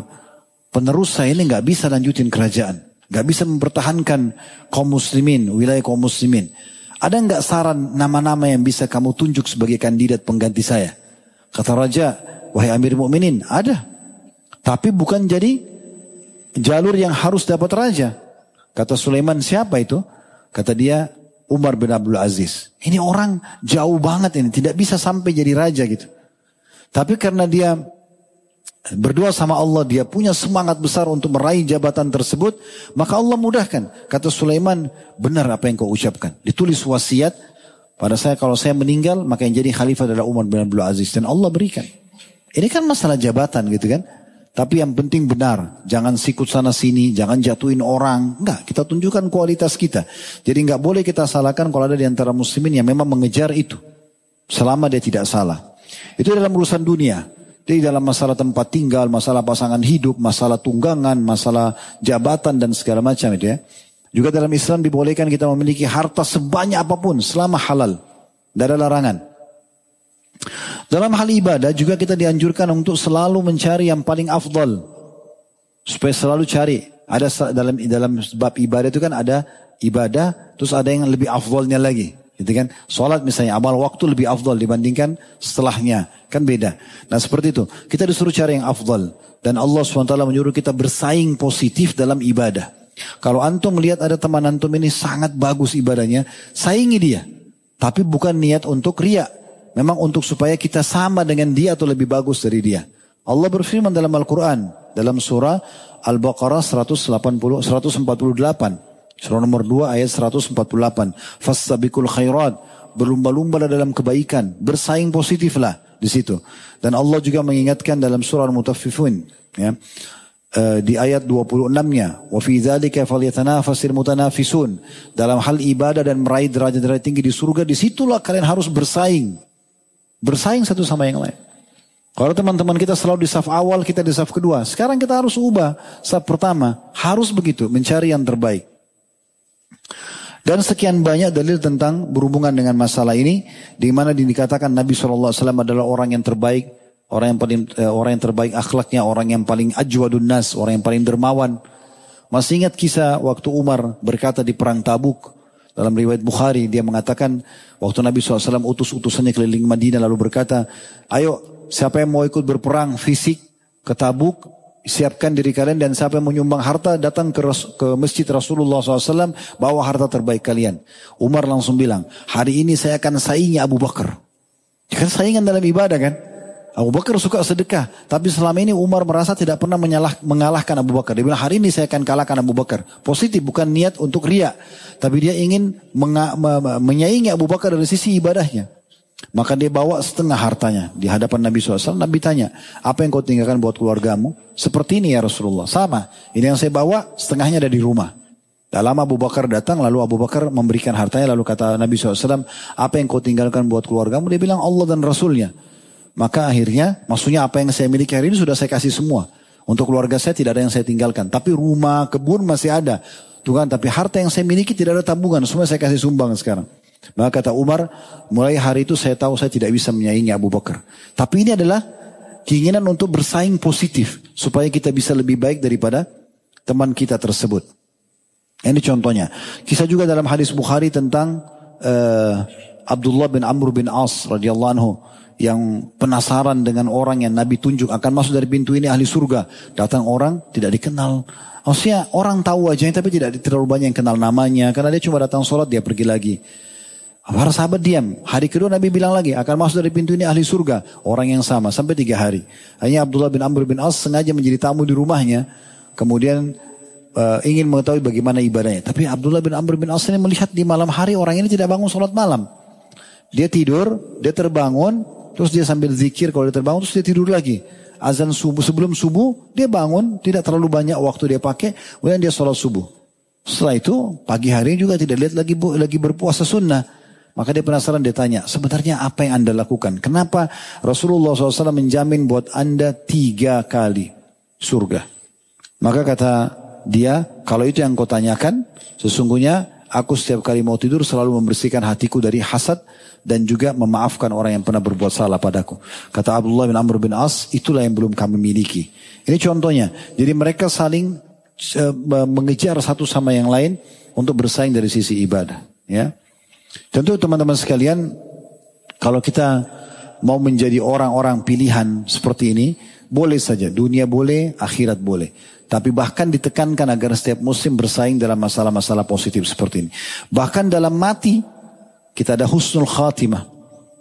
penerus saya ini nggak bisa lanjutin kerajaan. Gak bisa mempertahankan kaum muslimin, wilayah kaum muslimin. Ada nggak saran nama-nama yang bisa kamu tunjuk sebagai kandidat pengganti saya? Kata raja, wahai Amir Mukminin, ada. Tapi bukan jadi jalur yang harus dapat raja. Kata Sulaiman, siapa itu? Kata dia, Umar bin Abdul Aziz. Ini orang jauh banget ini, tidak bisa sampai jadi raja gitu. Tapi karena dia berdoa sama Allah, dia punya semangat besar untuk meraih jabatan tersebut, maka Allah mudahkan. Kata Sulaiman, benar apa yang kau ucapkan. Ditulis wasiat pada saya kalau saya meninggal, maka yang jadi khalifah adalah Umar bin Abdul Aziz dan Allah berikan. Ini kan masalah jabatan gitu kan. Tapi yang penting benar, jangan sikut sana sini, jangan jatuhin orang. Enggak, kita tunjukkan kualitas kita. Jadi enggak boleh kita salahkan kalau ada di antara muslimin yang memang mengejar itu. Selama dia tidak salah. Itu dalam urusan dunia. Jadi dalam masalah tempat tinggal, masalah pasangan hidup, masalah tunggangan, masalah jabatan dan segala macam itu ya. Juga dalam Islam dibolehkan kita memiliki harta sebanyak apa pun selama halal. Tidak ada larangan. Dalam hal ibadah juga kita dianjurkan untuk selalu mencari yang paling afdol. Supaya selalu cari. Ada dalam dalam bab ibadah itu kan ada ibadah, terus ada yang lebih afdolnya lagi. Gitu kan? Salat misalnya amal waktu lebih afdal dibandingkan setelahnya. Kan beda. Nah seperti itu. Kita disuruh cari yang afdal. Dan Allah SWT menyuruh kita bersaing positif dalam ibadah. Kalau antum melihat ada teman antum ini sangat bagus ibadahnya, saingi dia. Tapi bukan niat untuk ria. Memang untuk supaya kita sama dengan dia atau lebih bagus dari dia. Allah berfirman dalam Al-Quran. Dalam surah Al-Baqarah 180, 148. Surah nomor 2 ayat 148. Fastabikul khairat. Berlumba-lumba dalam kebaikan. Bersaing positiflah di situ. Dan Allah juga mengingatkan dalam surah Al-Mutaffifun. Ya. Uh, di ayat 26-nya. Wa fi dzalika falyatanafasil mutanafisun. Dalam hal ibadah dan meraih derajat-derajat tinggi di surga, di situlah kalian harus bersaing. Bersaing satu sama yang lain. Kalau teman-teman kita selalu di saf awal, kita di saf kedua. Sekarang kita harus ubah. Saf pertama, harus begitu, mencari yang terbaik. Dan sekian banyak dalil tentang berhubungan dengan masalah ini, di mana dikatakan Nabi SAW adalah orang yang terbaik, orang yang paling eh, orang yang terbaik akhlaknya, orang yang paling ajwadun nas, orang yang paling dermawan. Masih ingat kisah waktu Umar berkata di perang Tabuk dalam riwayat Bukhari dia mengatakan waktu Nabi SAW utus utusannya keliling Madinah lalu berkata, ayo siapa yang mau ikut berperang fisik ke Tabuk siapkan diri kalian dan siapa yang menyumbang harta datang ke, ke masjid Rasulullah SAW bawa harta terbaik kalian. Umar langsung bilang, hari ini saya akan saingi Abu Bakar. Kan saingan dalam ibadah kan? Abu Bakar suka sedekah, tapi selama ini Umar merasa tidak pernah menyalah, mengalahkan Abu Bakar. Dia bilang hari ini saya akan kalahkan Abu Bakar. Positif, bukan niat untuk ria, tapi dia ingin menyaingi Abu Bakar dari sisi ibadahnya. Maka dia bawa setengah hartanya di hadapan Nabi SAW. Nabi tanya, apa yang kau tinggalkan buat keluargamu? Seperti ini ya Rasulullah. Sama, ini yang saya bawa setengahnya ada di rumah. Dalam Abu Bakar datang, lalu Abu Bakar memberikan hartanya, lalu kata Nabi SAW, apa yang kau tinggalkan buat keluargamu? Dia bilang Allah dan Rasulnya. Maka akhirnya, maksudnya apa yang saya miliki hari ini sudah saya kasih semua. Untuk keluarga saya tidak ada yang saya tinggalkan. Tapi rumah, kebun masih ada. Tuhan tapi harta yang saya miliki tidak ada tabungan. Semua saya kasih sumbang sekarang. Maka kata Umar, mulai hari itu saya tahu saya tidak bisa menyaingi Abu Bakar. Tapi ini adalah keinginan untuk bersaing positif. Supaya kita bisa lebih baik daripada teman kita tersebut. Ini contohnya. Kisah juga dalam hadis Bukhari tentang uh, Abdullah bin Amr bin As radhiyallahu anhu yang penasaran dengan orang yang Nabi tunjuk akan masuk dari pintu ini ahli surga. Datang orang tidak dikenal. Maksudnya orang tahu aja tapi tidak terlalu banyak yang kenal namanya. Karena dia cuma datang sholat dia pergi lagi. Para sahabat diam. Hari kedua Nabi bilang lagi akan masuk dari pintu ini ahli surga. Orang yang sama sampai tiga hari. Hanya Abdullah bin Amr bin As sengaja menjadi tamu di rumahnya. Kemudian uh, ingin mengetahui bagaimana ibadahnya. Tapi Abdullah bin Amr bin As ini melihat di malam hari orang ini tidak bangun sholat malam. Dia tidur, dia terbangun, Terus dia sambil zikir kalau dia terbangun terus dia tidur lagi. Azan subuh sebelum subuh dia bangun tidak terlalu banyak waktu dia pakai kemudian dia sholat subuh. Setelah itu pagi hari juga tidak lihat lagi lagi berpuasa sunnah. Maka dia penasaran dia tanya sebenarnya apa yang anda lakukan? Kenapa Rasulullah SAW menjamin buat anda tiga kali surga? Maka kata dia kalau itu yang kau tanyakan sesungguhnya aku setiap kali mau tidur selalu membersihkan hatiku dari hasad dan juga memaafkan orang yang pernah berbuat salah padaku. Kata Abdullah bin Amr bin As, itulah yang belum kami miliki. Ini contohnya. Jadi mereka saling uh, mengejar satu sama yang lain untuk bersaing dari sisi ibadah. Ya, tentu teman-teman sekalian, kalau kita mau menjadi orang-orang pilihan seperti ini, boleh saja. Dunia boleh, akhirat boleh. Tapi bahkan ditekankan agar setiap muslim bersaing dalam masalah-masalah positif seperti ini. Bahkan dalam mati, kita ada husnul khatimah.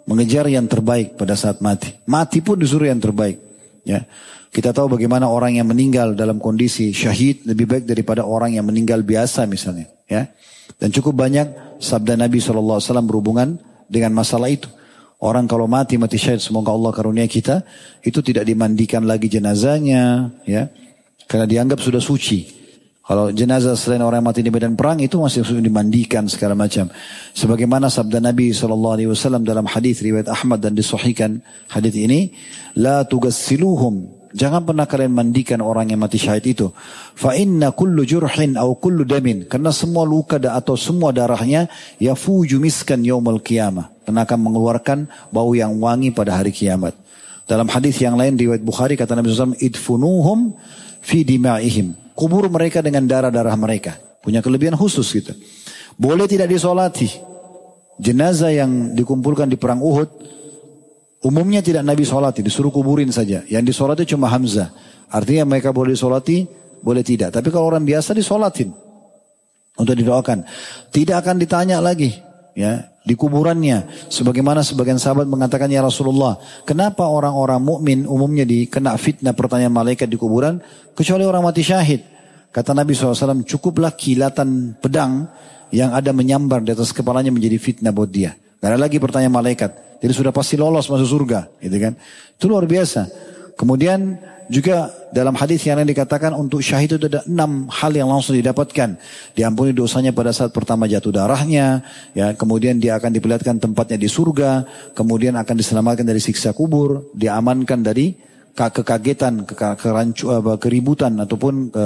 Mengejar yang terbaik pada saat mati. Mati pun disuruh yang terbaik. Ya. Kita tahu bagaimana orang yang meninggal dalam kondisi syahid lebih baik daripada orang yang meninggal biasa misalnya. Ya. Dan cukup banyak sabda Nabi SAW berhubungan dengan masalah itu. Orang kalau mati mati syahid semoga Allah karunia kita itu tidak dimandikan lagi jenazahnya ya karena dianggap sudah suci. Kalau jenazah selain orang yang mati di medan perang itu masih harus dimandikan segala macam. Sebagaimana sabda Nabi SAW dalam hadis riwayat Ahmad dan disahihkan hadis ini, la tugassiluhum. Jangan pernah kalian mandikan orang yang mati syahid itu. Fa inna kullu jurhin au kullu damin. Karena semua luka atau semua darahnya yafuju miskan yaumul qiyamah. Karena akan mengeluarkan bau yang wangi pada hari kiamat. Dalam hadis yang lain riwayat Bukhari kata Nabi SAW, idfunuhum fi dima'ihim kubur mereka dengan darah-darah mereka. Punya kelebihan khusus gitu. Boleh tidak disolati. Jenazah yang dikumpulkan di perang Uhud, umumnya tidak Nabi solati, disuruh kuburin saja. Yang disolati cuma Hamzah. Artinya mereka boleh disolati, boleh tidak. Tapi kalau orang biasa disolatin. Untuk didoakan. Tidak akan ditanya lagi. Ya, di kuburannya sebagaimana sebagian sahabat mengatakan ya Rasulullah kenapa orang-orang mukmin umumnya dikena fitnah pertanyaan malaikat di kuburan kecuali orang mati syahid kata Nabi SAW cukuplah kilatan pedang yang ada menyambar di atas kepalanya menjadi fitnah buat dia gak ada lagi pertanyaan malaikat. Jadi sudah pasti lolos masuk surga gitu kan? Itu luar biasa. Kemudian juga dalam hadis yang lain dikatakan untuk syahid itu ada enam hal yang langsung didapatkan. Diampuni dosanya pada saat pertama jatuh darahnya, ya. Kemudian dia akan diperlihatkan tempatnya di surga, kemudian akan diselamatkan dari siksa kubur, diamankan dari kekagetan, kerancu, keributan ataupun ke,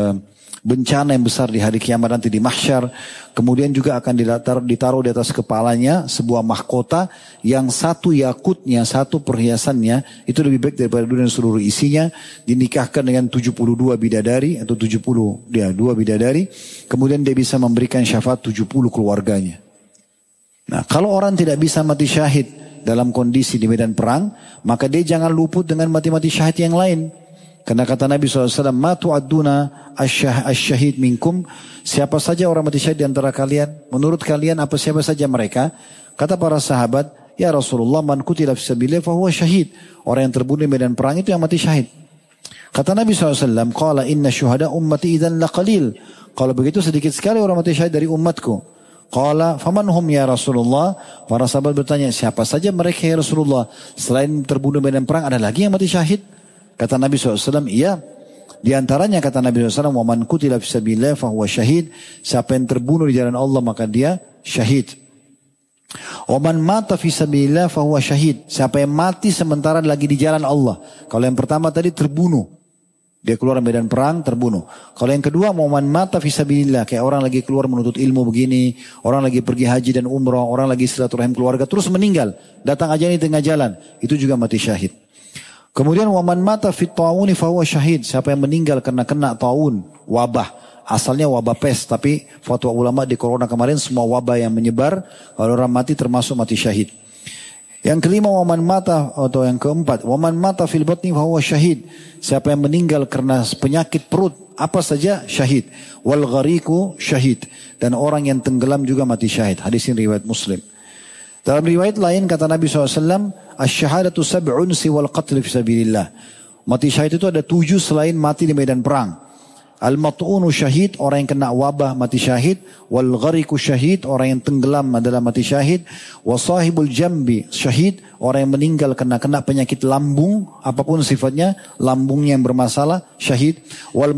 bencana yang besar di hari kiamat nanti di mahsyar. Kemudian juga akan ditaruh, ditaruh di atas kepalanya sebuah mahkota yang satu yakutnya, satu perhiasannya itu lebih baik daripada dunia seluruh isinya. Dinikahkan dengan 72 bidadari atau 70 dia dua bidadari. Kemudian dia bisa memberikan syafaat 70 keluarganya. Nah kalau orang tidak bisa mati syahid dalam kondisi di medan perang, maka dia jangan luput dengan mati-mati syahid yang lain. Karena kata Nabi SAW, Matu aduna asyahid minkum. Siapa saja orang mati syahid di antara kalian. Menurut kalian apa siapa saja mereka. Kata para sahabat, Ya Rasulullah man kutila fisabilillah fahuwa syahid. Orang yang terbunuh di medan perang itu yang mati syahid. Kata Nabi SAW, Qala inna syuhada ummati idhan laqalil. Kalau begitu sedikit sekali orang mati syahid dari umatku. Qala faman hum ya Rasulullah? Para sahabat bertanya, siapa saja mereka ya Rasulullah? Selain terbunuh medan perang, ada lagi yang mati syahid? Kata Nabi SAW, iya. Di antaranya kata Nabi SAW, وَمَنْ كُتِلَ فِي سَبِيلَهِ فَهُوَ syahid. Siapa yang terbunuh di jalan Allah maka dia syahid. Oman mata fi sabilillah fahuwa syahid. Siapa yang mati sementara lagi di jalan Allah. Kalau yang pertama tadi terbunuh. Dia keluar medan perang terbunuh. Kalau yang kedua momen mata visabilillah kayak orang lagi keluar menuntut ilmu begini, orang lagi pergi haji dan umrah, orang lagi silaturahim keluarga terus meninggal, datang aja di tengah jalan, itu juga mati syahid. Kemudian waman mata fit tauni fahuwa syahid. Siapa yang meninggal karena kena taun, wabah. Asalnya wabah pes, tapi fatwa ulama di corona kemarin semua wabah yang menyebar, kalau orang mati termasuk mati syahid. Yang kelima waman mata atau yang keempat waman mata fil batni fahuwa syahid. Siapa yang meninggal karena penyakit perut apa saja syahid. Wal ghariku syahid dan orang yang tenggelam juga mati syahid. Hadis ini riwayat Muslim. Dalam riwayat lain kata Nabi SAW, Asyhadatu sab'un siwal qatl fi sabilillah. Mati syahid itu ada tujuh selain mati di medan perang. Al-mat'unu syahid, orang yang kena wabah mati syahid. Wal ghariku syahid, orang yang tenggelam adalah mati syahid. Wa sahibul jambi syahid, orang yang meninggal kena kena penyakit lambung, apa pun sifatnya, lambungnya yang bermasalah, syahid. Wal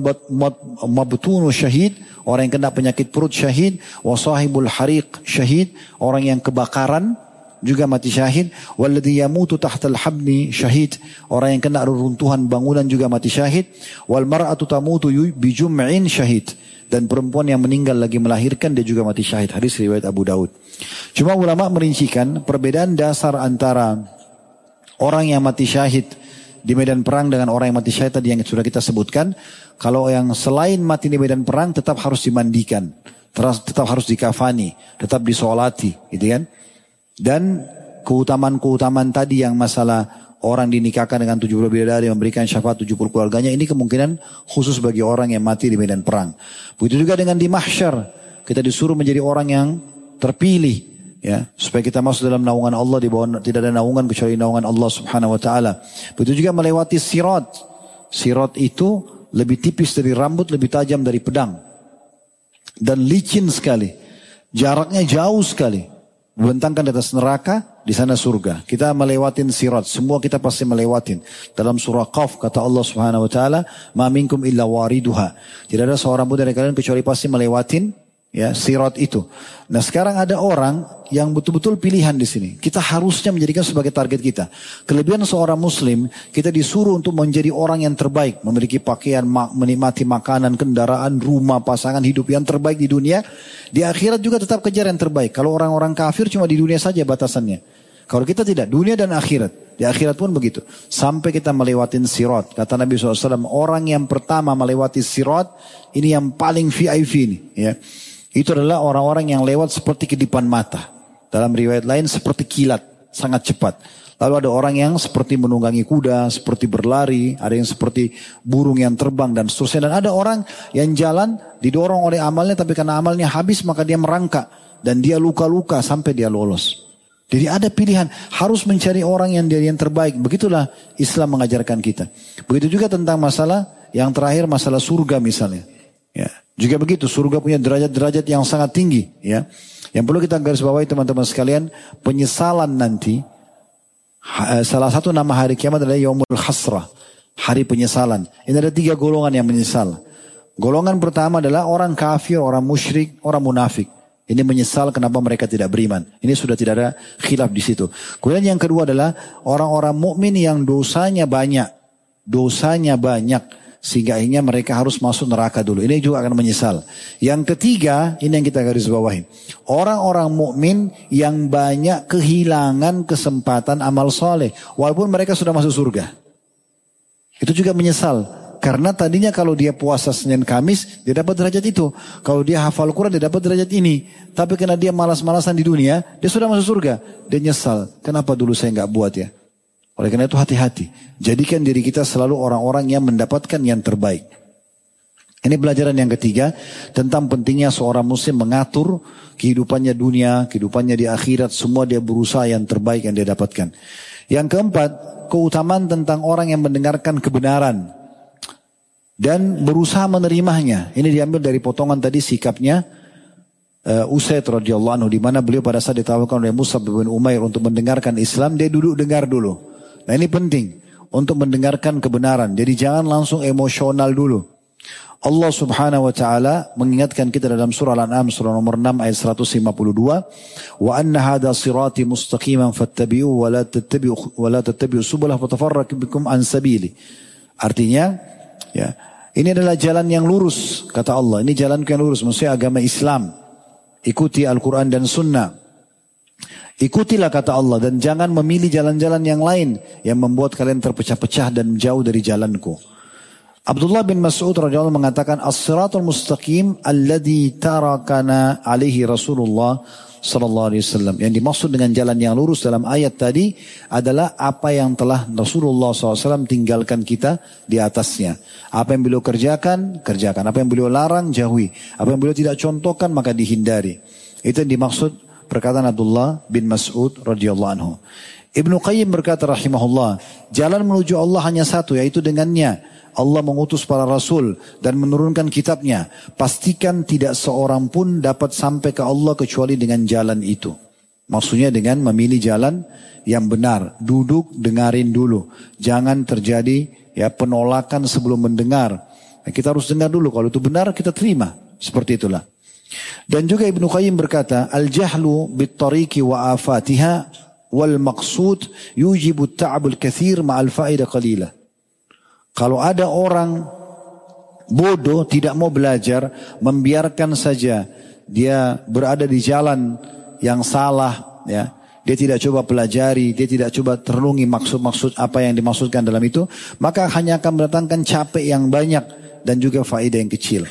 mabtunu syahid, orang yang kena penyakit perut syahid. Wa sahibul hariq syahid, orang yang kebakaran, juga mati syahid. Walladhi yamutu tahtal habni syahid. Orang yang kena runtuhan bangunan juga mati syahid. Wal mar'atu tamutu bijum'in syahid. Dan perempuan yang meninggal lagi melahirkan dia juga mati syahid. Hadis riwayat Abu Daud. Cuma ulama merincikan perbedaan dasar antara orang yang mati syahid di medan perang dengan orang yang mati syahid tadi yang sudah kita sebutkan. Kalau yang selain mati di medan perang tetap harus dimandikan. Tetap harus dikafani. Tetap disolati. Gitu kan. Dan keutamaan-keutamaan tadi yang masalah orang dinikahkan dengan 70 bidadari memberikan syafaat 70 keluarganya ini kemungkinan khusus bagi orang yang mati di medan perang. Begitu juga dengan di mahsyar kita disuruh menjadi orang yang terpilih ya supaya kita masuk dalam naungan Allah di bawah tidak ada naungan kecuali naungan Allah Subhanahu wa taala. Begitu juga melewati sirat. Sirat itu lebih tipis dari rambut, lebih tajam dari pedang. Dan licin sekali. Jaraknya jauh sekali. Membentangkan di atas neraka, di sana surga. Kita melewatin sirat, semua kita pasti melewatin. Dalam surah Qaf kata Allah Subhanahu wa taala, "Ma illa wariduha." Tidak ada seorang pun dari kalian kecuali pasti melewatin ya sirat itu. Nah sekarang ada orang yang betul-betul pilihan di sini. Kita harusnya menjadikan sebagai target kita. Kelebihan seorang muslim, kita disuruh untuk menjadi orang yang terbaik. Memiliki pakaian, menikmati makanan, kendaraan, rumah, pasangan hidup yang terbaik di dunia. Di akhirat juga tetap kejar yang terbaik. Kalau orang-orang kafir cuma di dunia saja batasannya. Kalau kita tidak, dunia dan akhirat. Di akhirat pun begitu. Sampai kita melewati sirat. Kata Nabi SAW, orang yang pertama melewati sirat, ini yang paling VIP ini. Ya. Itu adalah orang-orang yang lewat seperti kedipan mata. Dalam riwayat lain seperti kilat, sangat cepat. Lalu ada orang yang seperti menunggangi kuda, seperti berlari, ada yang seperti burung yang terbang dan seterusnya. Dan ada orang yang jalan didorong oleh amalnya tapi karena amalnya habis maka dia merangkak. Dan dia luka-luka sampai dia lolos. Jadi ada pilihan harus mencari orang yang dia yang terbaik. Begitulah Islam mengajarkan kita. Begitu juga tentang masalah yang terakhir masalah surga misalnya. Ya. Juga begitu, surga punya derajat-derajat yang sangat tinggi. Ya, yang perlu kita garis bawahi teman-teman sekalian, penyesalan nanti. Eh, salah satu nama hari kiamat adalah Yaumul Hasrah, hari penyesalan. Ini ada tiga golongan yang menyesal. Golongan pertama adalah orang kafir, orang musyrik, orang munafik. Ini menyesal kenapa mereka tidak beriman. Ini sudah tidak ada khilaf di situ. Kemudian yang kedua adalah orang-orang mukmin yang dosanya banyak. Dosanya banyak sehingga akhirnya mereka harus masuk neraka dulu. Ini juga akan menyesal. Yang ketiga, ini yang kita garis bawahi. Orang-orang mukmin yang banyak kehilangan kesempatan amal soleh. Walaupun mereka sudah masuk surga. Itu juga menyesal. Karena tadinya kalau dia puasa Senin Kamis, dia dapat derajat itu. Kalau dia hafal Quran, dia dapat derajat ini. Tapi karena dia malas-malasan di dunia, dia sudah masuk surga. Dia nyesal. Kenapa dulu saya nggak buat ya? Oleh karena itu hati-hati. Jadikan diri kita selalu orang-orang yang mendapatkan yang terbaik. Ini pelajaran yang ketiga tentang pentingnya seorang muslim mengatur kehidupannya dunia, kehidupannya di akhirat, semua dia berusaha yang terbaik yang dia dapatkan. Yang keempat, keutamaan tentang orang yang mendengarkan kebenaran dan berusaha menerimanya. Ini diambil dari potongan tadi sikapnya uh, Usaid radhiyallahu anhu di mana beliau pada saat ditawarkan oleh Musa bin Umair untuk mendengarkan Islam, dia duduk dengar dulu. Nah ini penting untuk mendengarkan kebenaran. Jadi jangan langsung emosional dulu. Allah subhanahu wa ta'ala mengingatkan kita dalam surah Al-An'am surah nomor 6 ayat 152. Wa anna hada sirati mustaqiman fattabi'u wa la tattabi'u wa la tattabi'u subulah fatafarraq bikum. Artinya Ya. Ini adalah jalan yang lurus, kata Allah. Ini jalan yang lurus, maksudnya agama Islam. Ikuti Al-Quran dan Sunnah. Ikutilah kata Allah dan jangan memilih jalan-jalan yang lain yang membuat kalian terpecah-pecah dan jauh dari jalanku. Abdullah bin Mas'ud radhiyallahu mengatakan as-siratul mustaqim alladhi tarakana alaihi Rasulullah sallallahu alaihi wasallam. Yang dimaksud dengan jalan yang lurus dalam ayat tadi adalah apa yang telah Rasulullah SAW tinggalkan kita di atasnya. Apa yang beliau kerjakan, kerjakan. Apa yang beliau larang, jauhi. Apa yang beliau tidak contohkan, maka dihindari. Itu yang dimaksud perkataan Abdullah bin Mas'ud radhiyallahu anhu. Ibnu Qayyim berkata rahimahullah, jalan menuju Allah hanya satu yaitu dengannya Allah mengutus para rasul dan menurunkan kitabnya. Pastikan tidak seorang pun dapat sampai ke Allah kecuali dengan jalan itu. Maksudnya dengan memilih jalan yang benar. Duduk, dengarin dulu. Jangan terjadi ya penolakan sebelum mendengar. Kita harus dengar dulu. Kalau itu benar kita terima. Seperti itulah. Dan juga Ibnu Qayyim berkata, Al-jahlu bit-tariqi wa afatiha wal maqsud yujibu ta'abul kathir ma'al fa'idah qalilah. Kalau ada orang bodoh tidak mau belajar, membiarkan saja dia berada di jalan yang salah, ya. Dia tidak coba pelajari, dia tidak coba terlungi maksud-maksud apa yang dimaksudkan dalam itu, maka hanya akan mendatangkan capek yang banyak dan juga faedah yang kecil.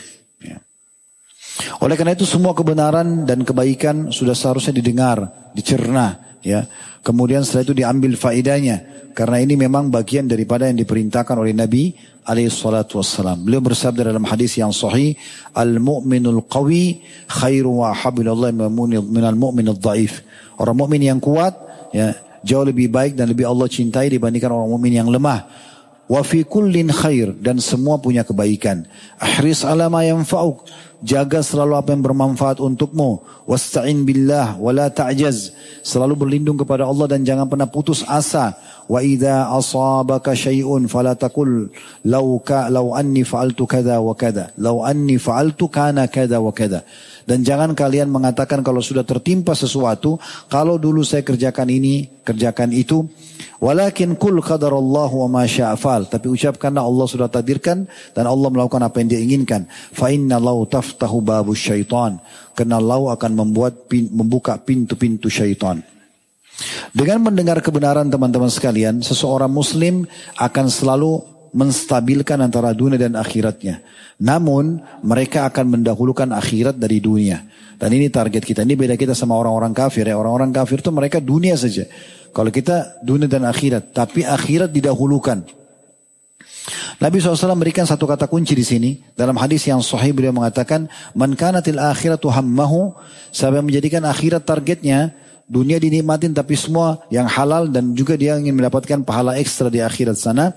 Oleh karena itu semua kebenaran dan kebaikan sudah seharusnya didengar, dicerna, ya. Kemudian setelah itu diambil faedahnya. Karena ini memang bagian daripada yang diperintahkan oleh Nabi alaihi wassalam. Beliau bersabda dalam hadis yang sahih, "Al-mu'minul qawi khairu wa habilallah minal mu'minul dhaif." Orang mukmin yang kuat ya jauh lebih baik dan lebih Allah cintai dibandingkan orang mukmin yang lemah. Wa fi kullin khair dan semua punya kebaikan. Ahris ala ma yanfa'uk. Jaga selalu apa yang bermanfaat untukmu. Wasta'in billah wa la ta'jaz. Selalu berlindung kepada Allah dan jangan pernah putus asa. Wa idza asabaka syai'un fala taqul law ka law anni fa'altu kadza wa kadza law anni fa'altu kana kadza wa kadza dan jangan kalian mengatakan kalau sudah tertimpa sesuatu kalau dulu saya kerjakan ini kerjakan itu walakin kul qadarallahu wa ma sya'fal tapi ucapkanlah Allah sudah takdirkan dan Allah melakukan apa yang dia inginkan. Fa inna lau taftahu babu syaitan karena Allah akan membuat membuka pintu-pintu syaitan dengan mendengar kebenaran teman-teman sekalian, seseorang muslim akan selalu menstabilkan antara dunia dan akhiratnya. Namun mereka akan mendahulukan akhirat dari dunia. Dan ini target kita. Ini beda kita sama orang-orang kafir ya. Orang-orang kafir itu mereka dunia saja. Kalau kita dunia dan akhirat. Tapi akhirat didahulukan. Nabi SAW memberikan satu kata kunci di sini. Dalam hadis yang sahih beliau mengatakan. Man kanatil akhiratu hammahu. Yang menjadikan akhirat targetnya dunia dinikmatin tapi semua yang halal dan juga dia ingin mendapatkan pahala ekstra di akhirat sana.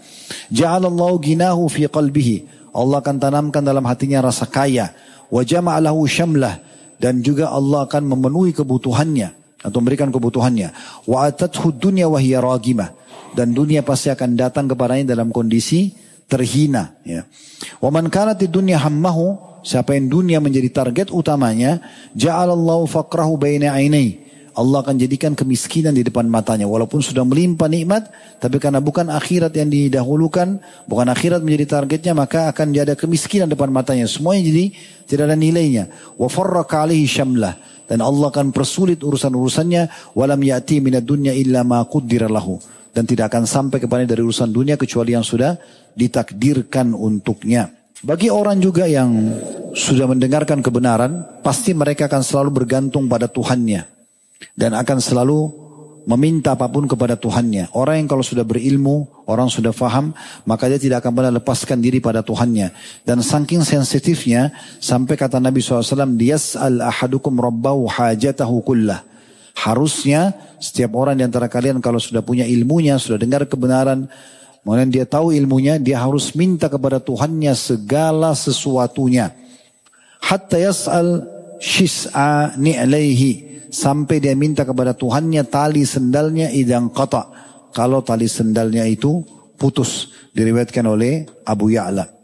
Ja'alallahu ginahu fi qalbihi. Allah akan tanamkan dalam hatinya rasa kaya. Wa jama'alahu syamlah. Dan juga Allah akan memenuhi kebutuhannya. Atau memberikan kebutuhannya. Wa atathu dunya. Dan dunia pasti akan datang kepadanya dalam kondisi terhina. Ya. Wa man kanat dunya hammahu. Siapa yang dunia menjadi target utamanya. Ja'alallahu faqrahu baina ainai Allah akan jadikan kemiskinan di depan matanya. Walaupun sudah melimpah nikmat, tapi karena bukan akhirat yang didahulukan, bukan akhirat menjadi targetnya, maka akan ada kemiskinan depan matanya. Semuanya jadi tidak ada nilainya. Wa farraka syamlah. Dan Allah akan persulit urusan-urusannya. Walam ya'ti minad dunya illa ma. Dan tidak akan sampai kepada dari urusan dunia kecuali yang sudah ditakdirkan untuknya. Bagi orang juga yang sudah mendengarkan kebenaran, pasti mereka akan selalu bergantung pada Tuhannya dan akan selalu meminta apa pun kepada Tuhannya. Orang yang kalau sudah berilmu, orang sudah faham, maka dia tidak akan pernah lepaskan diri pada Tuhannya. Dan saking sensitifnya, sampai kata Nabi SAW, Diyas'al ahadukum rabbahu hajatahu kullah. Harusnya setiap orang di antara kalian kalau sudah punya ilmunya, sudah dengar kebenaran, kemudian dia tahu ilmunya, dia harus minta kepada Tuhannya segala sesuatunya. Hatta yas'al shis'a ni'laihi sampai dia minta kepada Tuhannya tali sendalnya idang kata. Kalau tali sendalnya itu putus diriwayatkan oleh Abu Ya'la.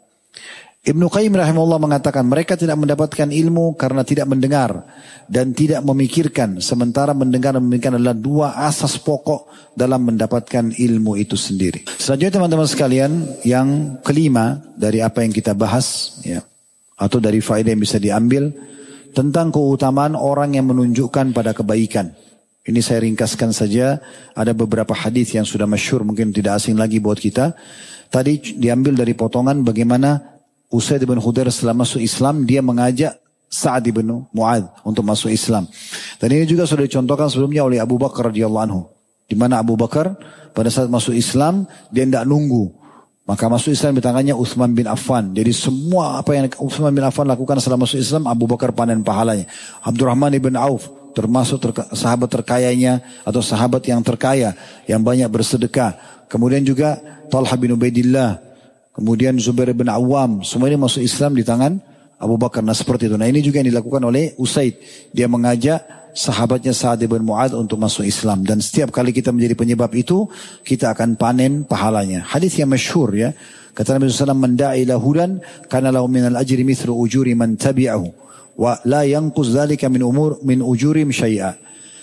Ibnu Qayyim rahimahullah mengatakan mereka tidak mendapatkan ilmu karena tidak mendengar dan tidak memikirkan sementara mendengar dan memikirkan adalah dua asas pokok dalam mendapatkan ilmu itu sendiri. Selanjutnya teman-teman sekalian yang kelima dari apa yang kita bahas ya atau dari faedah yang bisa diambil tentang keutamaan orang yang menunjukkan pada kebaikan. Ini saya ringkaskan saja ada beberapa hadis yang sudah masyur mungkin tidak asing lagi buat kita. Tadi diambil dari potongan bagaimana Usaid bin Khudair setelah masuk Islam, dia mengajak Sa'ad bin Mu'ad untuk masuk Islam. Dan ini juga sudah dicontohkan sebelumnya oleh Abu Bakar radhiyallahu anhu. Di mana Abu Bakar pada saat masuk Islam, dia tidak nunggu. Maka masuk Islam di tangannya Uthman bin Affan. Jadi semua apa yang Uthman bin Affan lakukan setelah masuk Islam, Abu Bakar panen pahalanya. Abdurrahman bin Auf termasuk terka, sahabat terkayanya atau sahabat yang terkaya yang banyak bersedekah. Kemudian juga Talha bin Ubaidillah Kemudian Zubair bin Awam, semua ini masuk Islam di tangan Abu Bakar. Nah seperti itu. Nah ini juga yang dilakukan oleh Usaid. Dia mengajak sahabatnya Sa'ad bin Mu'ad untuk masuk Islam. Dan setiap kali kita menjadi penyebab itu, kita akan panen pahalanya. Hadis yang masyhur ya. Kata Nabi SAW, Menda'i lahudan, karena lahu minal ajri mithru ujuri man tabi'ahu. Wa la yanqus dhalika min umur min ujurim syai'a.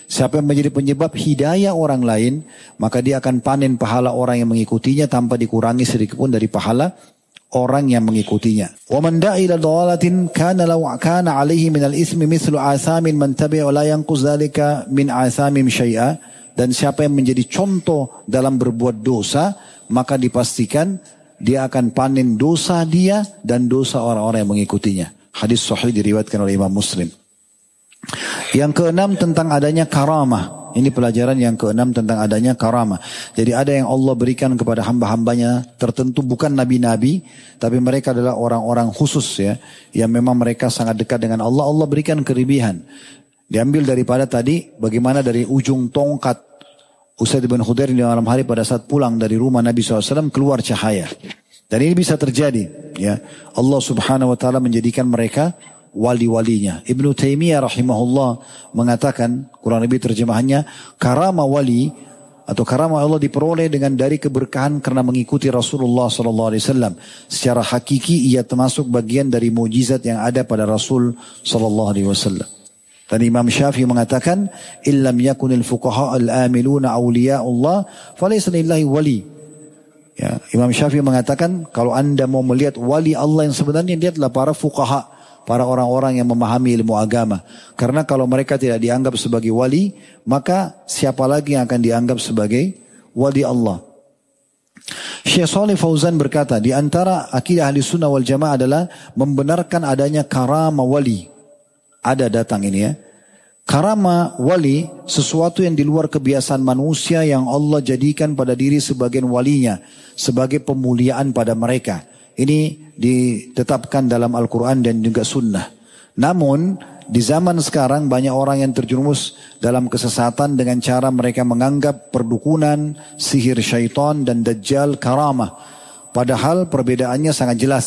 Siapa yang menjadi penyebab hidayah orang lain, maka dia akan panen pahala orang yang mengikutinya tanpa dikurangi sedikit pun dari pahala orang yang mengikutinya. Dan siapa yang menjadi contoh dalam berbuat dosa, maka dipastikan dia akan panen dosa dia dan dosa orang-orang yang mengikutinya. Hadis sahih diriwayatkan oleh Imam Muslim. Yang keenam tentang adanya karamah. Ini pelajaran yang keenam tentang adanya karamah. Jadi ada yang Allah berikan kepada hamba-hambanya tertentu bukan nabi-nabi. Tapi mereka adalah orang-orang khusus ya. Yang memang mereka sangat dekat dengan Allah. Allah berikan keribihan. Diambil daripada tadi bagaimana dari ujung tongkat Usaid bin Khudair di malam hari pada saat pulang dari rumah Nabi SAW keluar cahaya. Dan ini bisa terjadi. ya Allah subhanahu wa ta'ala menjadikan mereka wali-walinya. Ibnu Taimiyah rahimahullah mengatakan, kurang lebih terjemahannya, karama wali atau karama Allah diperoleh dengan dari keberkahan karena mengikuti Rasulullah sallallahu alaihi wasallam. Secara hakiki ia termasuk bagian dari mujizat yang ada pada Rasul sallallahu alaihi wasallam. Dan Imam Syafi'i mengatakan, "Illam yakunil fuqaha al-amiluna Allah, falaysa lillahi wali." Ya, Imam Syafi'i mengatakan, kalau Anda mau melihat wali Allah yang sebenarnya dia adalah para fuqaha para orang-orang yang memahami ilmu agama. Karena kalau mereka tidak dianggap sebagai wali, maka siapa lagi yang akan dianggap sebagai wali Allah? Syekh Saleh Fauzan berkata, di antara akidah ahli sunnah wal jamaah adalah membenarkan adanya karama wali. Ada datang ini ya. Karama wali sesuatu yang di luar kebiasaan manusia yang Allah jadikan pada diri sebagian walinya sebagai pemuliaan pada mereka. Ini ditetapkan dalam Al-Quran dan juga Sunnah. Namun di zaman sekarang banyak orang yang terjerumus dalam kesesatan dengan cara mereka menganggap perdukunan, sihir syaitan dan dajjal karamah. Padahal perbedaannya sangat jelas.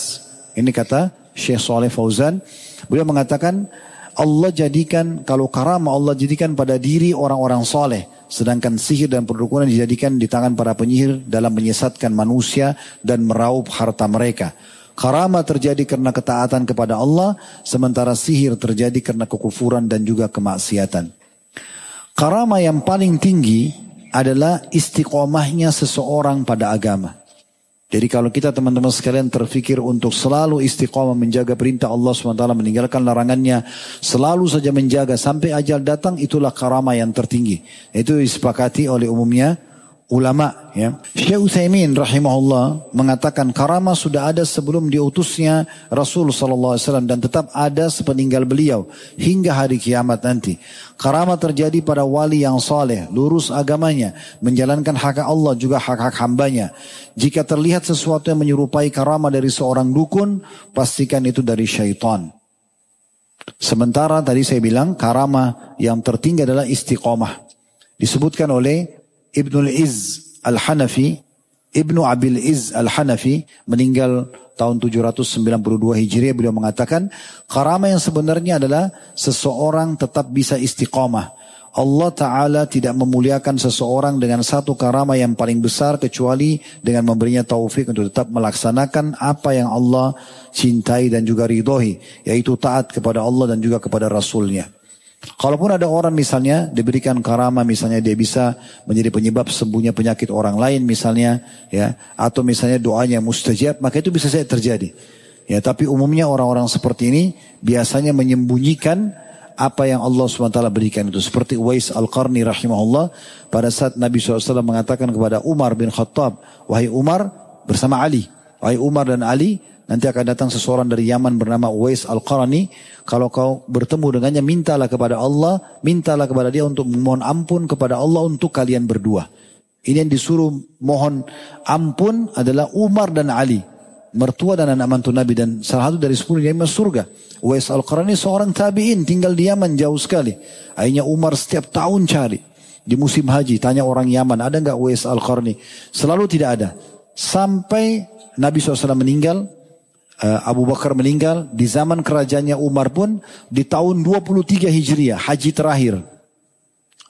Ini kata Syekh Saleh Fauzan. Beliau mengatakan Allah jadikan kalau karamah Allah jadikan pada diri orang-orang soleh. Sedangkan sihir dan perdukunan dijadikan di tangan para penyihir dalam menyesatkan manusia dan meraup harta mereka. Karama terjadi karena ketaatan kepada Allah, sementara sihir terjadi karena kekufuran dan juga kemaksiatan. Karama yang paling tinggi adalah istiqomahnya seseorang pada agama. Jadi kalau kita teman-teman sekalian terfikir untuk selalu istiqomah menjaga perintah Allah SWT meninggalkan larangannya. Selalu saja menjaga sampai ajal datang itulah karama yang tertinggi. Itu disepakati oleh umumnya ulama ya. Syekh Utsaimin rahimahullah mengatakan karama sudah ada sebelum diutusnya Rasul sallallahu alaihi wasallam dan tetap ada sepeninggal beliau hingga hari kiamat nanti. Karama terjadi pada wali yang saleh, lurus agamanya, menjalankan hak Allah juga hak-hak hambanya. Jika terlihat sesuatu yang menyerupai karama dari seorang dukun, pastikan itu dari syaitan. Sementara tadi saya bilang karama yang tertinggi adalah istiqomah. Disebutkan oleh Ibnu Iz Al-Hanafi, Ibnu Abil Iz Al-Hanafi meninggal tahun 792 Hijriah beliau mengatakan karama yang sebenarnya adalah seseorang tetap bisa istiqomah Allah Ta'ala tidak memuliakan seseorang dengan satu karama yang paling besar kecuali dengan memberinya taufik untuk tetap melaksanakan apa yang Allah cintai dan juga ridhoi. Yaitu taat kepada Allah dan juga kepada Rasulnya. Kalaupun ada orang misalnya diberikan karama misalnya dia bisa menjadi penyebab sembuhnya penyakit orang lain misalnya ya atau misalnya doanya mustajab maka itu bisa saja terjadi. Ya tapi umumnya orang-orang seperti ini biasanya menyembunyikan apa yang Allah SWT berikan itu. Seperti Uwais Al-Qarni rahimahullah pada saat Nabi SAW mengatakan kepada Umar bin Khattab, wahai Umar bersama Ali, wahai Umar dan Ali, nanti akan datang seseorang dari Yaman bernama Uwais Al-Qarni, kalau kau bertemu dengannya mintalah kepada Allah, mintalah kepada dia untuk memohon ampun kepada Allah untuk kalian berdua. Ini yang disuruh mohon ampun adalah Umar dan Ali mertua dan anak mantu Nabi dan salah satu dari sepuluh yang masuk surga. Uwais Al-Qarani seorang tabi'in tinggal di Yaman jauh sekali. Akhirnya Umar setiap tahun cari. Di musim haji tanya orang Yaman ada nggak Uwais Al-Qarani? Selalu tidak ada. Sampai Nabi SAW meninggal, Abu Bakar meninggal, di zaman kerajaannya Umar pun di tahun 23 Hijriah, haji terakhir.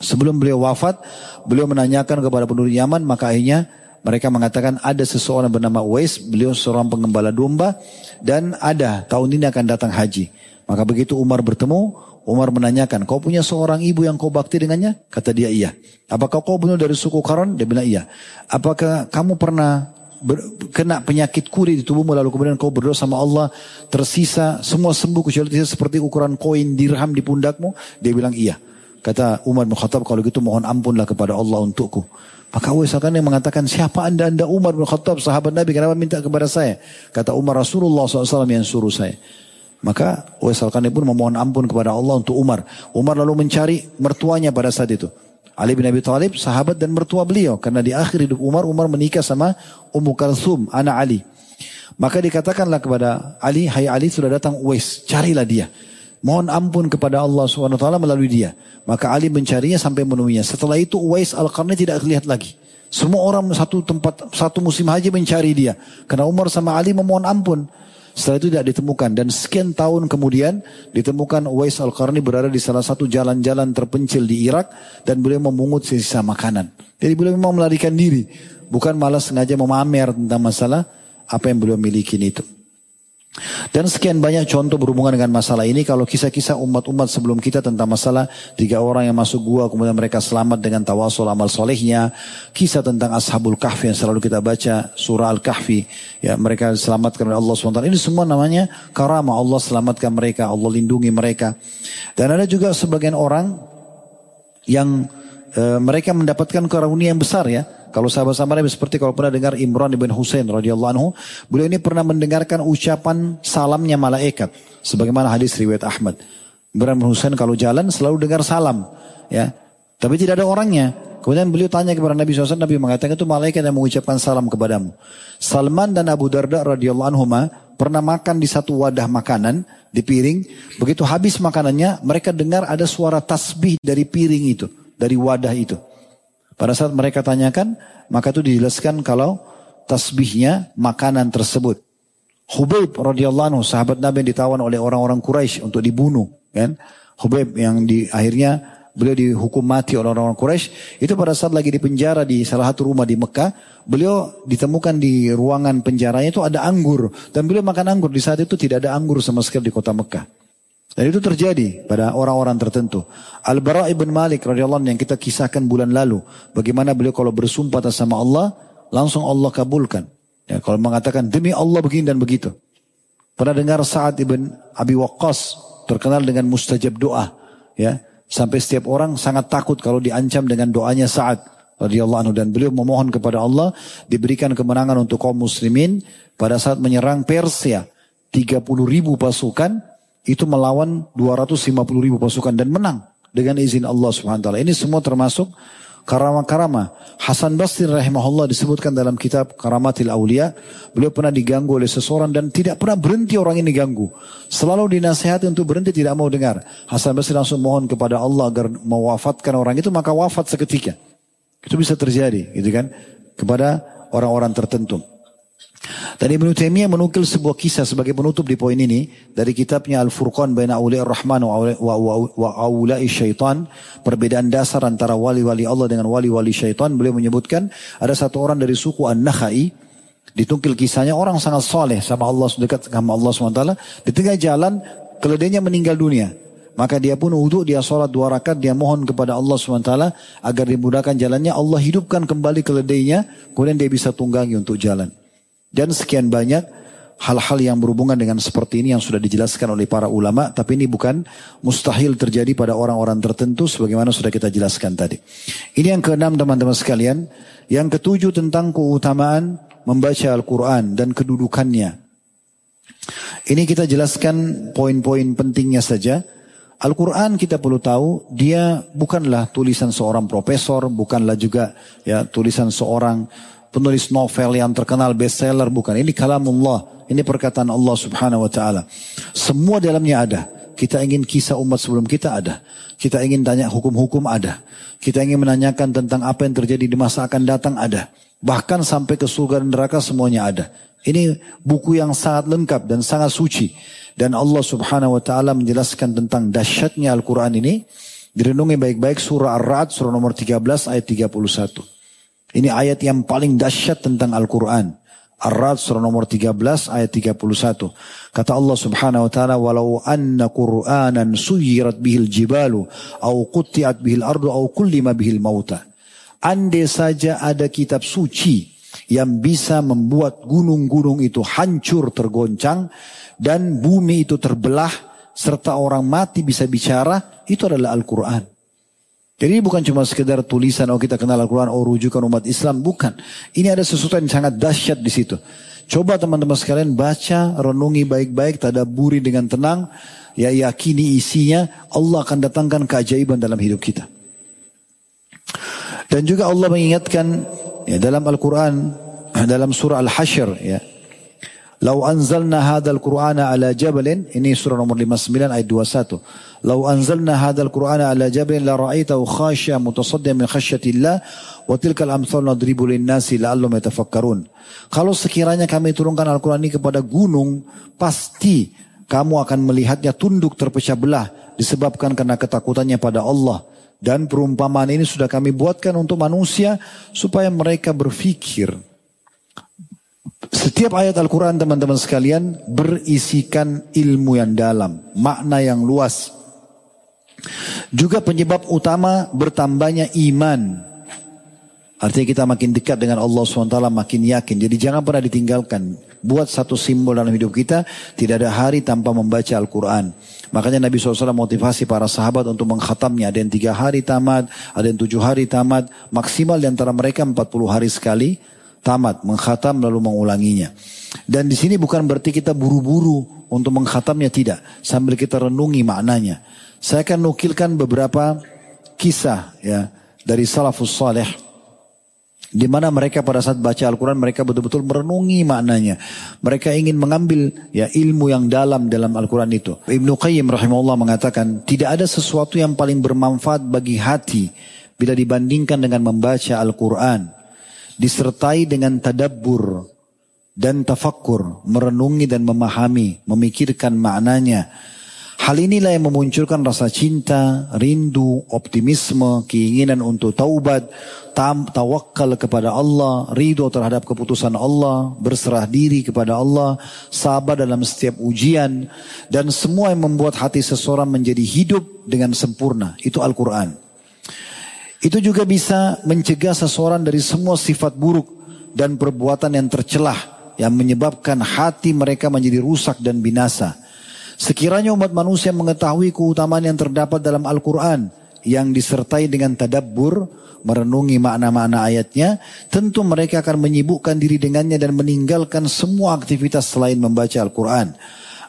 Sebelum beliau wafat, beliau menanyakan kepada penduduk Yaman, maka akhirnya mereka mengatakan ada seseorang bernama Uwais, beliau seorang pengembala domba dan ada tahun ini akan datang haji. Maka begitu Umar bertemu, Umar menanyakan, kau punya seorang ibu yang kau bakti dengannya? Kata dia iya. Apakah kau benar dari suku Karon? Dia bilang iya. Apakah kamu pernah ber, kena penyakit kuri di tubuhmu lalu kemudian kau berdoa sama Allah tersisa semua sembuh kecuali seperti ukuran koin dirham di pundakmu? Dia bilang iya. Kata Umar bin Khattab kalau gitu mohon ampunlah kepada Allah untukku. Maka Uwais al yang mengatakan, siapa anda anda Umar bin Khattab, sahabat Nabi, kenapa minta kepada saya? Kata Umar Rasulullah SAW yang suruh saya. Maka Uwais al pun memohon ampun kepada Allah untuk Umar. Umar lalu mencari mertuanya pada saat itu. Ali bin Abi Thalib, sahabat dan mertua beliau. Karena di akhir hidup Umar, Umar menikah sama Ummu Kalsum, anak Ali. Maka dikatakanlah kepada Ali, hai Ali sudah datang Uwais, carilah dia. Mohon ampun kepada Allah SWT melalui dia. Maka Ali mencarinya sampai menemuinya. Setelah itu Uwais Al-Qarni tidak terlihat lagi. Semua orang satu tempat, satu musim haji mencari dia. Karena Umar sama Ali memohon ampun. Setelah itu tidak ditemukan. Dan sekian tahun kemudian ditemukan Uwais Al-Qarni berada di salah satu jalan-jalan terpencil di Irak. Dan beliau memungut sisa makanan. Jadi beliau memang melarikan diri. Bukan malah sengaja memamer tentang masalah apa yang beliau miliki itu. Dan sekian banyak contoh berhubungan dengan masalah ini. Kalau kisah-kisah umat-umat sebelum kita tentang masalah tiga orang yang masuk gua kemudian mereka selamat dengan tawasul amal solehnya. Kisah tentang ashabul kahfi yang selalu kita baca surah al-kahfi. Ya mereka selamatkan oleh Allah SWT. Ini semua namanya karamah Allah selamatkan mereka. Allah lindungi mereka. Dan ada juga sebagian orang yang e, mereka mendapatkan karunia yang besar ya. Kalau sahabat-sahabat Nabi seperti kalau pernah dengar Imran ibn Husain radhiyallahu anhu, beliau ini pernah mendengarkan ucapan salamnya malaikat sebagaimana hadis riwayat Ahmad. Imran bin Husain kalau jalan selalu dengar salam, ya. Tapi tidak ada orangnya. Kemudian beliau tanya kepada Nabi SAW, Nabi mengatakan itu malaikat yang mengucapkan salam kepadamu. Salman dan Abu Darda radhiyallahu anhu pernah makan di satu wadah makanan di piring. Begitu habis makanannya, mereka dengar ada suara tasbih dari piring itu, dari wadah itu. Pada saat mereka tanyakan, maka itu dijelaskan kalau tasbihnya makanan tersebut. Hubaib radhiyallahu anhu sahabat Nabi yang ditawan oleh orang-orang Quraisy untuk dibunuh, kan? Hubaib yang di akhirnya beliau dihukum mati oleh orang-orang Quraisy itu pada saat lagi di penjara di salah satu rumah di Mekah beliau ditemukan di ruangan penjaranya itu ada anggur dan beliau makan anggur di saat itu tidak ada anggur sama sekali di kota Mekah dan itu terjadi pada orang-orang tertentu. Al-Bara ibn Malik radhiyallahu yang kita kisahkan bulan lalu. Bagaimana beliau kalau bersumpah atas sama Allah, langsung Allah kabulkan. Ya, kalau mengatakan demi Allah begini dan begitu. Pernah dengar Sa'ad ibn Abi Waqqas terkenal dengan mustajab doa. Ya, sampai setiap orang sangat takut kalau diancam dengan doanya Sa'ad radhiyallahu anhu dan beliau memohon kepada Allah diberikan kemenangan untuk kaum muslimin pada saat menyerang Persia. 30 ribu pasukan itu melawan 250 ribu pasukan dan menang dengan izin Allah Subhanahu wa taala. Ini semua termasuk karama-karama. Hasan Basri rahimahullah disebutkan dalam kitab Karamatil Aulia, beliau pernah diganggu oleh seseorang dan tidak pernah berhenti orang ini ganggu. Selalu dinasihati untuk berhenti tidak mau dengar. Hasan Basri langsung mohon kepada Allah agar mewafatkan orang itu maka wafat seketika. Itu bisa terjadi gitu kan kepada orang-orang tertentu. Dan Ibn Taimiyah menukil sebuah kisah sebagai penutup di poin ini dari kitabnya Al-Furqan Baina Awliya Rahman wa, Awliya Syaitan. Perbedaan dasar antara wali-wali Allah dengan wali-wali syaitan. Beliau menyebutkan ada satu orang dari suku An-Nakhai. Ditukil kisahnya orang sangat soleh sama Allah dekat sama Allah SWT. Di tengah jalan keledainya meninggal dunia. Maka dia pun wudhu, dia sholat dua rakaat, dia mohon kepada Allah SWT agar dimudahkan jalannya. Allah hidupkan kembali keledainya, kemudian dia bisa tunggangi untuk jalan. Dan sekian banyak hal-hal yang berhubungan dengan seperti ini yang sudah dijelaskan oleh para ulama. Tapi ini bukan mustahil terjadi pada orang-orang tertentu sebagaimana sudah kita jelaskan tadi. Ini yang keenam teman-teman sekalian. Yang ketujuh tentang keutamaan membaca Al-Quran dan kedudukannya. Ini kita jelaskan poin-poin pentingnya saja. Al-Quran kita perlu tahu dia bukanlah tulisan seorang profesor, bukanlah juga ya tulisan seorang penulis novel yang terkenal bestseller bukan. Ini kalamullah. Ini perkataan Allah subhanahu wa ta'ala. Semua dalamnya ada. Kita ingin kisah umat sebelum kita ada. Kita ingin tanya hukum-hukum ada. Kita ingin menanyakan tentang apa yang terjadi di masa akan datang ada. Bahkan sampai ke surga dan neraka semuanya ada. Ini buku yang sangat lengkap dan sangat suci. Dan Allah subhanahu wa ta'ala menjelaskan tentang dahsyatnya Al-Quran ini. Direnungi baik-baik surah Ar-Ra'd surah nomor 13 ayat 31. Ini ayat yang paling dahsyat tentang Al-Quran. Ar-Rad surah nomor 13 ayat 31. Kata Allah subhanahu wa ta'ala, Walau anna Qur'anan suyirat bihil jibalu, au qutti'at bihil ardu, au kullima bihil mauta. Andai saja ada kitab suci yang bisa membuat gunung-gunung itu hancur tergoncang dan bumi itu terbelah serta orang mati bisa bicara, itu adalah Al-Quran. Jadi bukan cuma sekedar tulisan, oh kita kenal Al-Quran, oh rujukan umat Islam. Bukan. Ini ada sesuatu yang sangat dahsyat di situ. Coba teman-teman sekalian baca, renungi baik-baik, tadaburi dengan tenang. Ya yakini isinya, Allah akan datangkan keajaiban dalam hidup kita. Dan juga Allah mengingatkan ya, dalam Al-Quran, dalam surah Al-Hashr, ya, Lau anzalna hadal Qur'ana ala jabalin. Ini surah nomor 59 ayat 21. Lau anzalna hadal Qur'ana ala jabalin la ra'aitahu khasya mutasaddian min khasyatillah. Wa tilkal amthal nadribu linnasi la'allum yatafakkarun. Kalau sekiranya kami turunkan Al-Quran ini kepada gunung. Pasti kamu akan melihatnya tunduk terpecah belah. Disebabkan karena ketakutannya pada Allah. Dan perumpamaan ini sudah kami buatkan untuk manusia. Supaya mereka berfikir. Setiap ayat Al-Quran teman-teman sekalian berisikan ilmu yang dalam, makna yang luas. Juga penyebab utama bertambahnya iman. Artinya kita makin dekat dengan Allah SWT makin yakin. Jadi jangan pernah ditinggalkan. Buat satu simbol dalam hidup kita. Tidak ada hari tanpa membaca Al-Quran. Makanya Nabi SAW motivasi para sahabat untuk mengkhatamnya. Ada yang tiga hari tamat, ada yang tujuh hari tamat. Maksimal di antara mereka 40 hari sekali tamat, mengkhatam lalu mengulanginya. Dan di sini bukan berarti kita buru-buru untuk mengkhatamnya tidak, sambil kita renungi maknanya. Saya akan nukilkan beberapa kisah ya dari salafus saleh di mana mereka pada saat baca Al-Quran mereka betul-betul merenungi maknanya. Mereka ingin mengambil ya ilmu yang dalam dalam Al-Quran itu. Ibnu Qayyim rahimahullah mengatakan tidak ada sesuatu yang paling bermanfaat bagi hati bila dibandingkan dengan membaca Al-Quran disertai dengan tadabbur dan tafakkur, merenungi dan memahami, memikirkan maknanya. Hal inilah yang memunculkan rasa cinta, rindu, optimisme, keinginan untuk taubat, tawakal kepada Allah, ridho terhadap keputusan Allah, berserah diri kepada Allah, sabar dalam setiap ujian, dan semua yang membuat hati seseorang menjadi hidup dengan sempurna. Itu Al-Quran. Itu juga bisa mencegah seseorang dari semua sifat buruk dan perbuatan yang tercelah yang menyebabkan hati mereka menjadi rusak dan binasa. Sekiranya umat manusia mengetahui keutamaan yang terdapat dalam Al-Quran yang disertai dengan tadabbur, merenungi makna-makna ayatnya, tentu mereka akan menyibukkan diri dengannya dan meninggalkan semua aktivitas selain membaca Al-Quran.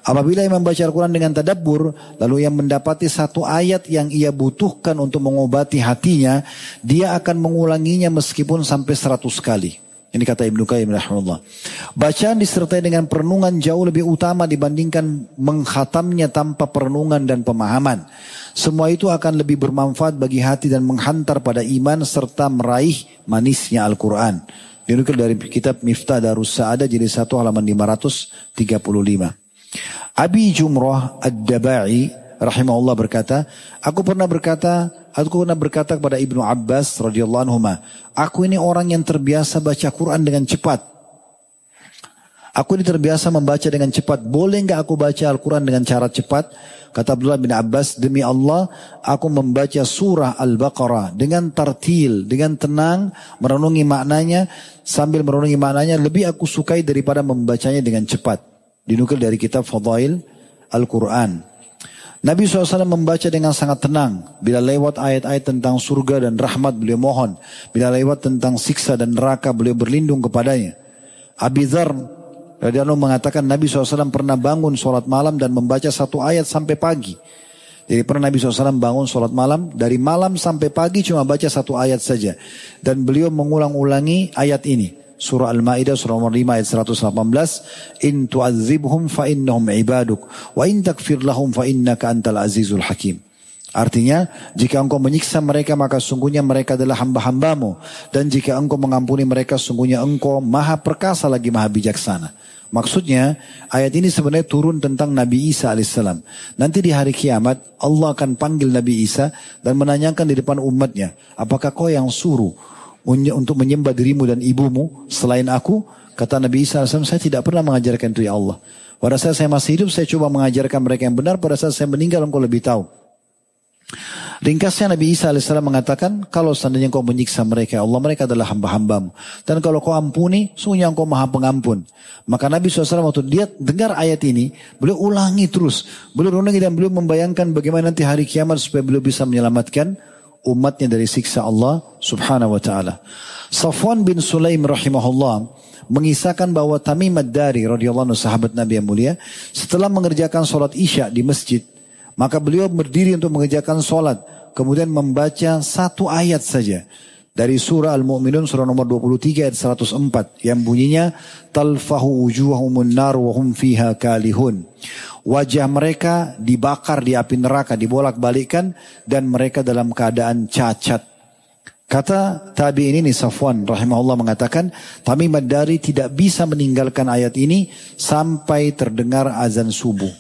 Apabila yang membaca Al-Quran dengan tadabbur, lalu yang mendapati satu ayat yang ia butuhkan untuk mengobati hatinya, dia akan mengulanginya meskipun sampai seratus kali. Ini kata Ibnu Qayyim rahimahullah. Bacaan disertai dengan perenungan jauh lebih utama dibandingkan menghatamnya tanpa perenungan dan pemahaman. Semua itu akan lebih bermanfaat bagi hati dan menghantar pada iman serta meraih manisnya Al-Quran. Dinukil dari kitab Miftah Darus Sa'adah jadi satu halaman 535. Abi Jumrah Ad-Dabai rahimahullah berkata, aku pernah berkata, aku pernah berkata kepada Ibnu Abbas radhiyallahu anhu, aku ini orang yang terbiasa baca Quran dengan cepat. Aku ini terbiasa membaca dengan cepat. Boleh nggak aku baca Al-Quran dengan cara cepat? Kata Abdullah bin Abbas, demi Allah, aku membaca surah Al-Baqarah dengan tartil, dengan tenang, merenungi maknanya, sambil merenungi maknanya, lebih aku sukai daripada membacanya dengan cepat. Dinukil dari kitab Fadail Al-Quran. Nabi SAW membaca dengan sangat tenang. Bila lewat ayat-ayat tentang surga dan rahmat, beliau mohon. Bila lewat tentang siksa dan neraka, beliau berlindung kepadanya. Abi Dhar Radhiyallahu mengatakan Nabi SAW pernah bangun sholat malam dan membaca satu ayat sampai pagi. Jadi pernah Nabi SAW bangun sholat malam, dari malam sampai pagi cuma baca satu ayat saja. Dan beliau mengulang-ulangi ayat ini. Surah Al-Ma'idah surah nomor 5 ayat 118. In tu'adzibhum fa innahum ibaduk. Wa in takfir lahum fa innaka antal azizul hakim. Artinya, jika engkau menyiksa mereka maka sungguhnya mereka adalah hamba-hambamu. Dan jika engkau mengampuni mereka sungguhnya engkau maha perkasa lagi maha bijaksana. Maksudnya ayat ini sebenarnya turun tentang Nabi Isa alaihissalam. Nanti di hari kiamat Allah akan panggil Nabi Isa dan menanyakan di depan umatnya. Apakah kau yang suruh untuk menyembah dirimu dan ibumu selain aku? Kata Nabi Isa alaihissalam saya tidak pernah mengajarkan itu ya Allah. Pada saat saya masih hidup saya coba mengajarkan mereka yang benar. Pada saat saya meninggal engkau lebih tahu. Ringkasnya Nabi Isa AS mengatakan, kalau seandainya kau menyiksa mereka, Allah mereka adalah hamba-hambamu. Dan kalau kau ampuni, sungguhnya engkau maha pengampun. Maka Nabi SAW waktu dia dengar ayat ini, beliau ulangi terus. Beliau ulangi dan beliau membayangkan bagaimana nanti hari kiamat supaya beliau bisa menyelamatkan umatnya dari siksa Allah subhanahu wa ta'ala. Safwan bin Sulaim rahimahullah mengisahkan bahwa Tamim ad-Dari radhiyallahu anhu sahabat Nabi yang mulia setelah mengerjakan sholat isya di masjid maka beliau berdiri untuk mengerjakan sholat. Kemudian membaca satu ayat saja. Dari surah Al-Mu'minun surah nomor 23 ayat 104. Yang bunyinya. Talfahu ujuhahumun nar wahum fiha kalihun. Wajah mereka dibakar di api neraka. Dibolak balikkan. Dan mereka dalam keadaan cacat. Kata tabi ini nih Safwan rahimahullah mengatakan. Tamim Dari tidak bisa meninggalkan ayat ini. Sampai terdengar azan subuh.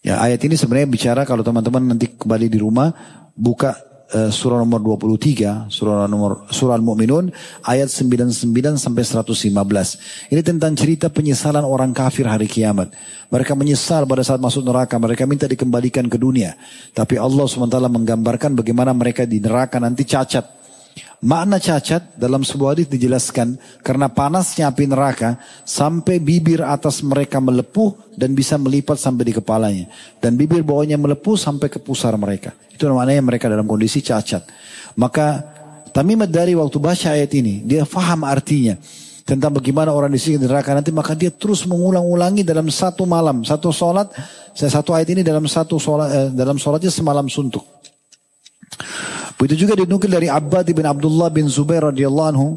Ya ayat ini sebenarnya bicara kalau teman-teman nanti kembali di rumah buka uh, surah nomor 23, surah nomor surah Al-Mu'minun ayat 99 sampai 115. Ini tentang cerita penyesalan orang kafir hari kiamat. Mereka menyesal pada saat masuk neraka, mereka minta dikembalikan ke dunia. Tapi Allah SWT menggambarkan bagaimana mereka di neraka nanti cacat. Makna cacat dalam sebuah hadis dijelaskan karena panasnya api neraka sampai bibir atas mereka melepuh dan bisa melipat sampai di kepalanya. Dan bibir bawahnya melepuh sampai ke pusar mereka. Itu namanya mereka dalam kondisi cacat. Maka Tamimat dari waktu baca ayat ini, dia faham artinya tentang bagaimana orang di sini neraka nanti maka dia terus mengulang-ulangi dalam satu malam satu sholat saya satu ayat ini dalam satu sholat eh, dalam sholatnya semalam suntuk Begitu juga dinukil dari Abbad bin Abdullah bin Zubair radhiyallahu anhu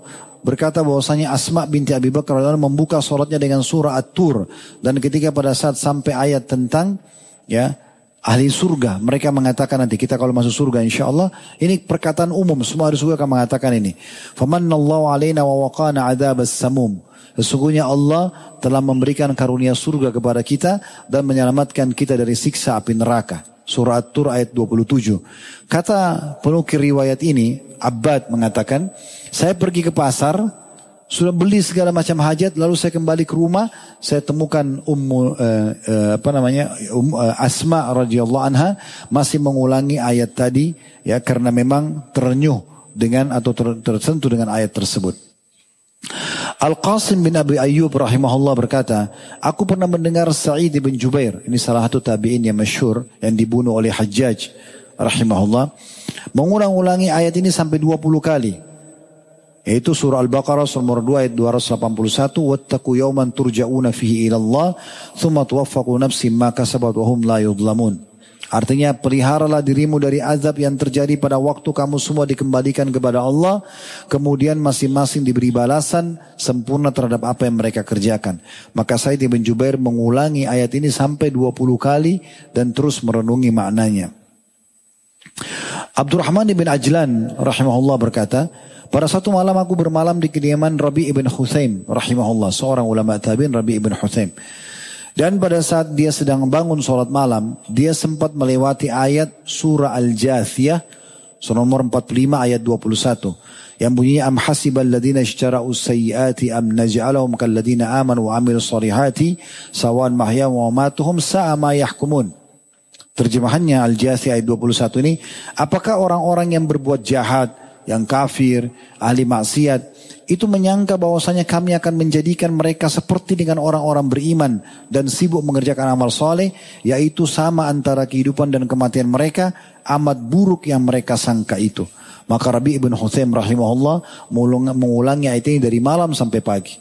berkata bahwasanya Asma binti Abi Bakar radhiyallahu membuka sholatnya dengan surah At-Tur. Dan ketika pada saat sampai ayat tentang ya ahli surga mereka mengatakan nanti kita kalau masuk surga insya Allah ini perkataan umum semua ahli surga akan mengatakan ini. Famannallahu alaina wa waqana adzabas samum. Sesungguhnya Allah telah memberikan karunia surga kepada kita dan menyelamatkan kita dari siksa api neraka. Surah Tur ayat 27. Kata penukir riwayat ini, Abbad mengatakan, saya pergi ke pasar, sudah beli segala macam hajat, lalu saya kembali ke rumah, saya temukan Ummu uh, uh, apa namanya um, uh, Asma radhiyallahu anha masih mengulangi ayat tadi, ya karena memang terenyuh dengan atau ter, tersentuh dengan ayat tersebut. Al-Qasim bin Abi Ayyub rahimahullah berkata, aku pernah mendengar Sa'id bin Jubair, ini salah satu tabi'in yang masyhur yang dibunuh oleh Hajjaj rahimahullah, mengulang-ulangi ayat ini sampai 20 kali. Yaitu surah Al-Baqarah nomor 2 ayat 281, "Wattaqu yawman turja'una fihi ila Allah, thumma tuwaffaqu nafsin ma kasabat wa hum la yudlamun." Artinya peliharalah dirimu dari azab yang terjadi pada waktu kamu semua dikembalikan kepada Allah. Kemudian masing-masing diberi balasan sempurna terhadap apa yang mereka kerjakan. Maka Said bin Jubair mengulangi ayat ini sampai 20 kali dan terus merenungi maknanya. Abdurrahman bin Ajlan rahimahullah berkata, pada satu malam aku bermalam di kediaman Rabi ibn Huthaim rahimahullah, seorang ulama tabi'in Rabi ibn Huthaim. Dan pada saat dia sedang bangun sholat malam, dia sempat melewati ayat surah Al-Jathiyah, surah nomor 45 ayat 21. Yang bunyinya am hasibal ladina ishtara'u sayyiati am naj'alahum kal ladina amanu wa amil salihati sawan mahya wa matuhum sa'a ma yahkumun. Terjemahannya Al-Jathiyah ayat 21 ini, apakah orang-orang yang berbuat jahat, yang kafir, ahli maksiat, itu menyangka bahwasanya kami akan menjadikan mereka seperti dengan orang-orang beriman dan sibuk mengerjakan amal soleh, yaitu sama antara kehidupan dan kematian mereka, amat buruk yang mereka sangka itu. Maka Rabi ibn Huthaim rahimahullah mengulangi ayat ini dari malam sampai pagi.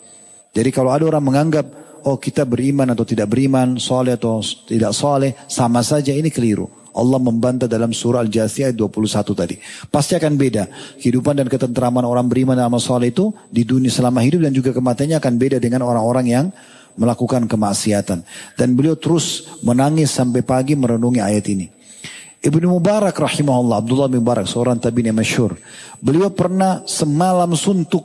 Jadi kalau ada orang menganggap, oh kita beriman atau tidak beriman, soleh atau tidak soleh, sama saja ini keliru. Allah membantah dalam surah Al-Jasiyah 21 tadi. Pasti akan beda. Kehidupan dan ketentraman orang beriman dan amal itu di dunia selama hidup dan juga kematiannya akan beda dengan orang-orang yang melakukan kemaksiatan. Dan beliau terus menangis sampai pagi merenungi ayat ini. Ibnu Mubarak rahimahullah, Abdullah bin Mubarak, seorang tabi'in yang masyhur. Beliau pernah semalam suntuk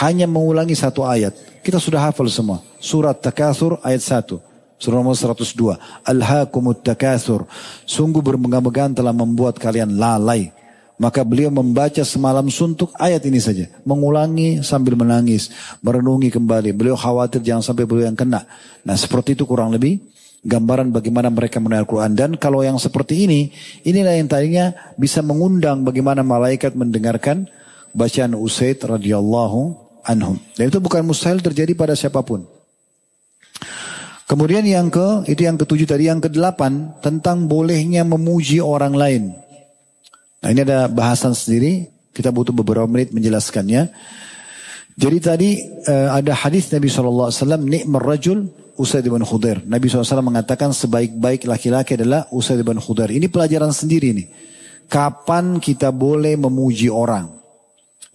hanya mengulangi satu ayat. Kita sudah hafal semua. Surat Takatsur ayat 1. Surah nomor 102. Alhaakumut takathur. Sungguh bermegang-megang telah membuat kalian lalai. Maka beliau membaca semalam suntuk ayat ini saja. Mengulangi sambil menangis. Merenungi kembali. Beliau khawatir jangan sampai beliau yang kena. Nah seperti itu kurang lebih gambaran bagaimana mereka mendengar Quran. Dan kalau yang seperti ini, inilah yang tadinya bisa mengundang bagaimana malaikat mendengarkan bacaan Usaid radhiyallahu anhum. Dan itu bukan mustahil terjadi pada siapa pun. Kemudian yang ke, itu yang ketujuh tadi, yang kedelapan tentang bolehnya memuji orang lain. Nah ini ada bahasan sendiri, kita butuh beberapa menit menjelaskannya. Jadi tadi uh, ada hadis Nabi SAW, nikmar rajul Usaid bin Khudair. Nabi SAW mengatakan sebaik-baik laki-laki adalah Usaid bin Khudair. Ini pelajaran sendiri nih. Kapan kita boleh memuji orang?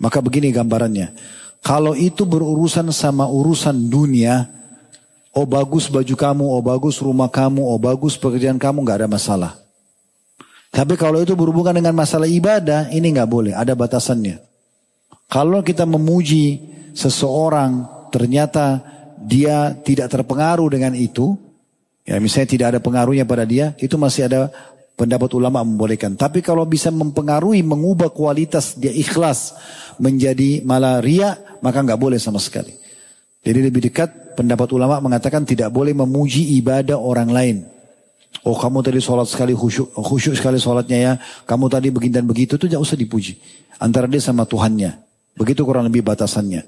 Maka begini gambarannya. Kalau itu berurusan sama urusan dunia, Oh bagus baju kamu, oh bagus rumah kamu, oh bagus pekerjaan kamu, nggak ada masalah. Tapi kalau itu berhubungan dengan masalah ibadah, ini nggak boleh, ada batasannya. Kalau kita memuji seseorang, ternyata dia tidak terpengaruh dengan itu, ya misalnya tidak ada pengaruhnya pada dia, itu masih ada pendapat ulama membolehkan. Tapi kalau bisa mempengaruhi, mengubah kualitas dia ikhlas menjadi malah ria, maka nggak boleh sama sekali. Jadi lebih dekat pendapat ulama mengatakan tidak boleh memuji ibadah orang lain. Oh kamu tadi sholat sekali khusyuk, khusyuk sekali sholatnya ya. Kamu tadi begini dan begitu itu tidak usah dipuji. Antara dia sama Tuhannya. Begitu kurang lebih batasannya.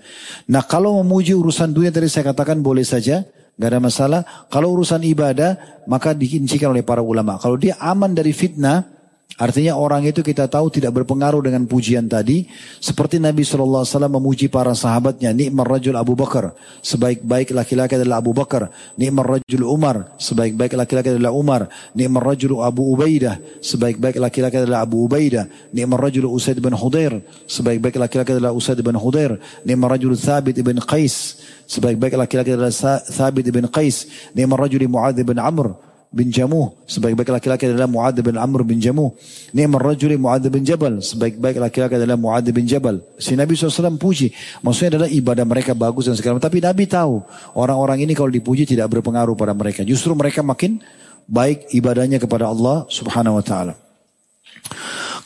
Nah kalau memuji urusan dunia tadi saya katakan boleh saja. Gak ada masalah. Kalau urusan ibadah maka diincikan oleh para ulama. Kalau dia aman dari fitnah Artinya orang itu kita tahu tidak berpengaruh dengan pujian tadi. Seperti Nabi SAW memuji para sahabatnya. Ni'mar rajul Abu Bakar. Sebaik-baik laki-laki adalah Abu Bakar. Ni'mar rajul Umar. Sebaik-baik laki-laki adalah Umar. Ni'mar rajul Abu Ubaidah. Sebaik-baik laki-laki adalah Abu Ubaidah. Ni'mar rajul Usaid bin Hudair. Sebaik-baik laki-laki adalah Usaid bin Hudair. Ni'mar rajul Thabit bin Qais. Sebaik-baik laki-laki adalah Thabit bin Qais. Ni'mar rajul Mu'adh bin Amr bin Jamuh. Sebaik-baik laki-laki adalah Mu'ad bin Amr bin Jamuh. Ni'mar rajuli Mu'ad bin Jabal. Sebaik-baik laki-laki adalah Mu'ad bin Jabal. Si Nabi SAW puji. Maksudnya adalah ibadah mereka bagus dan segala Tapi Nabi tahu orang-orang ini kalau dipuji tidak berpengaruh pada mereka. Justru mereka makin baik ibadahnya kepada Allah subhanahu wa ta'ala.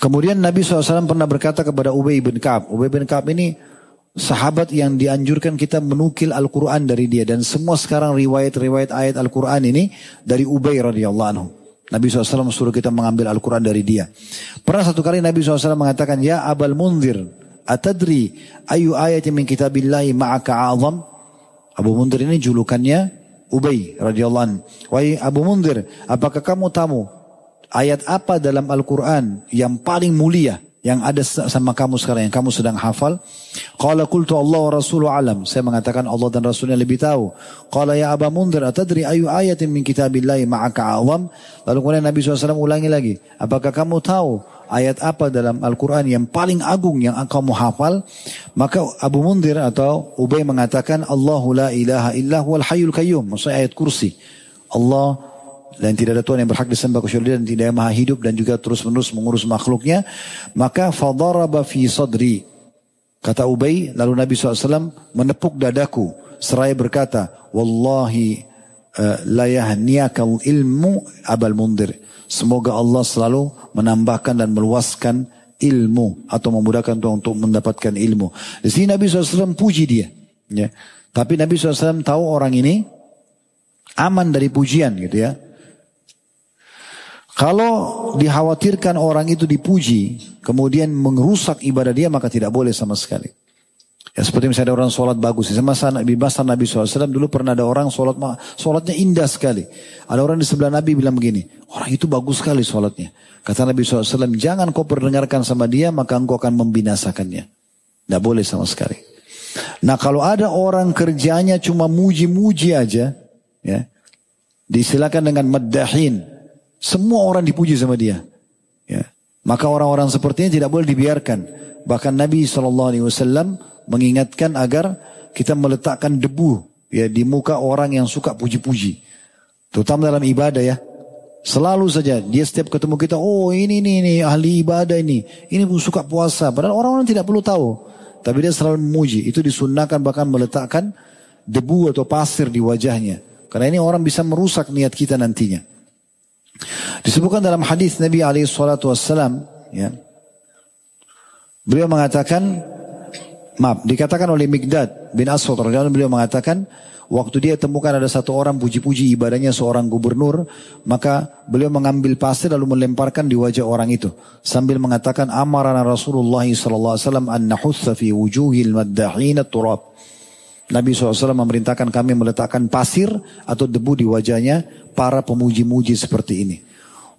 Kemudian Nabi SAW pernah berkata kepada Ubay bin Ka'ab. Ubay bin Ka'ab ini sahabat yang dianjurkan kita menukil Al-Quran dari dia. Dan semua sekarang riwayat-riwayat ayat Al-Quran ini dari Ubay radhiyallahu anhu. Nabi SAW suruh kita mengambil Al-Quran dari dia. Pernah satu kali Nabi SAW mengatakan, Ya Abal Munzir, atadri ayu ayat min kitabillahi ma'aka azam? Abu Munzir ini julukannya Ubay radhiyallahu anhu. Wahai Abu Munzir, apakah kamu tahu ayat apa dalam Al-Quran yang paling mulia? Yang ada sama kamu sekarang yang kamu sedang hafal. Qala qultu Allah wa rasulu alam. Saya mengatakan Allah dan rasulnya lebih tahu. Qala ya aba mundir atadri ayu ayatin min kitabillahi ma'aka awam lalu kemudian Nabi SAW ulangi lagi apakah kamu tahu ayat apa dalam Al-Quran yang paling agung yang kamu hafal? Maka Abu Mundir atau Ubay mengatakan Allahu la ilaha illa huwal hayyul qayyum. Maksudnya ayat kursi. Allah dan tidak ada Tuhan yang berhak disembah kecuali dan tidak maha hidup dan juga terus menerus mengurus makhluknya maka fadaraba fi sadri. Kata Ubay lalu Nabi SAW menepuk dadaku. Seraya berkata wallahi uh, la ilmu abal mundir. Semoga Allah selalu menambahkan dan meluaskan ilmu atau memudahkan Tuhan untuk mendapatkan ilmu. Di sini Nabi SAW puji dia ya. Tapi Nabi SAW tahu orang ini aman dari pujian gitu ya kalau dikhawatirkan orang itu dipuji, kemudian merusak ibadah dia, maka tidak boleh sama sekali. Ya seperti misalnya ada orang sholat bagus. Di masa Nabi masa Nabi SAW dulu pernah ada orang sholat sholatnya indah sekali. Ada orang di sebelah Nabi bilang begini, orang itu bagus sekali sholatnya. Kata Nabi SAW, jangan kau perdengarkan sama dia, maka engkau akan membinasakannya. Tidak boleh sama sekali. Nah kalau ada orang kerjanya cuma muji-muji aja, ya, disilakan dengan maddahin, semua orang dipuji sama dia. Ya. Maka orang-orang sepertinya tidak boleh dibiarkan. Bahkan Nabi SAW mengingatkan agar kita meletakkan debu ya di muka orang yang suka puji-puji. Terutama dalam ibadah ya. Selalu saja dia setiap ketemu kita, oh ini ini ini ahli ibadah ini, ini suka puasa. Padahal orang-orang tidak perlu tahu, tapi dia selalu memuji. Itu disunnahkan bahkan meletakkan debu atau pasir di wajahnya. Karena ini orang bisa merusak niat kita nantinya. Disebutkan dalam hadis Nabi alaihi salatu wassalam ya. Beliau mengatakan maaf dikatakan oleh Mikdad bin Aswad radhiyallahu beliau mengatakan waktu dia temukan ada satu orang puji-puji ibadahnya seorang gubernur maka beliau mengambil pasir lalu melemparkan di wajah orang itu sambil mengatakan amarana Rasulullah sallallahu alaihi wasallam an nahutha fi wujuhil maddahin turab Nabi SAW memerintahkan kami meletakkan pasir atau debu di wajahnya para pemuji-muji seperti ini.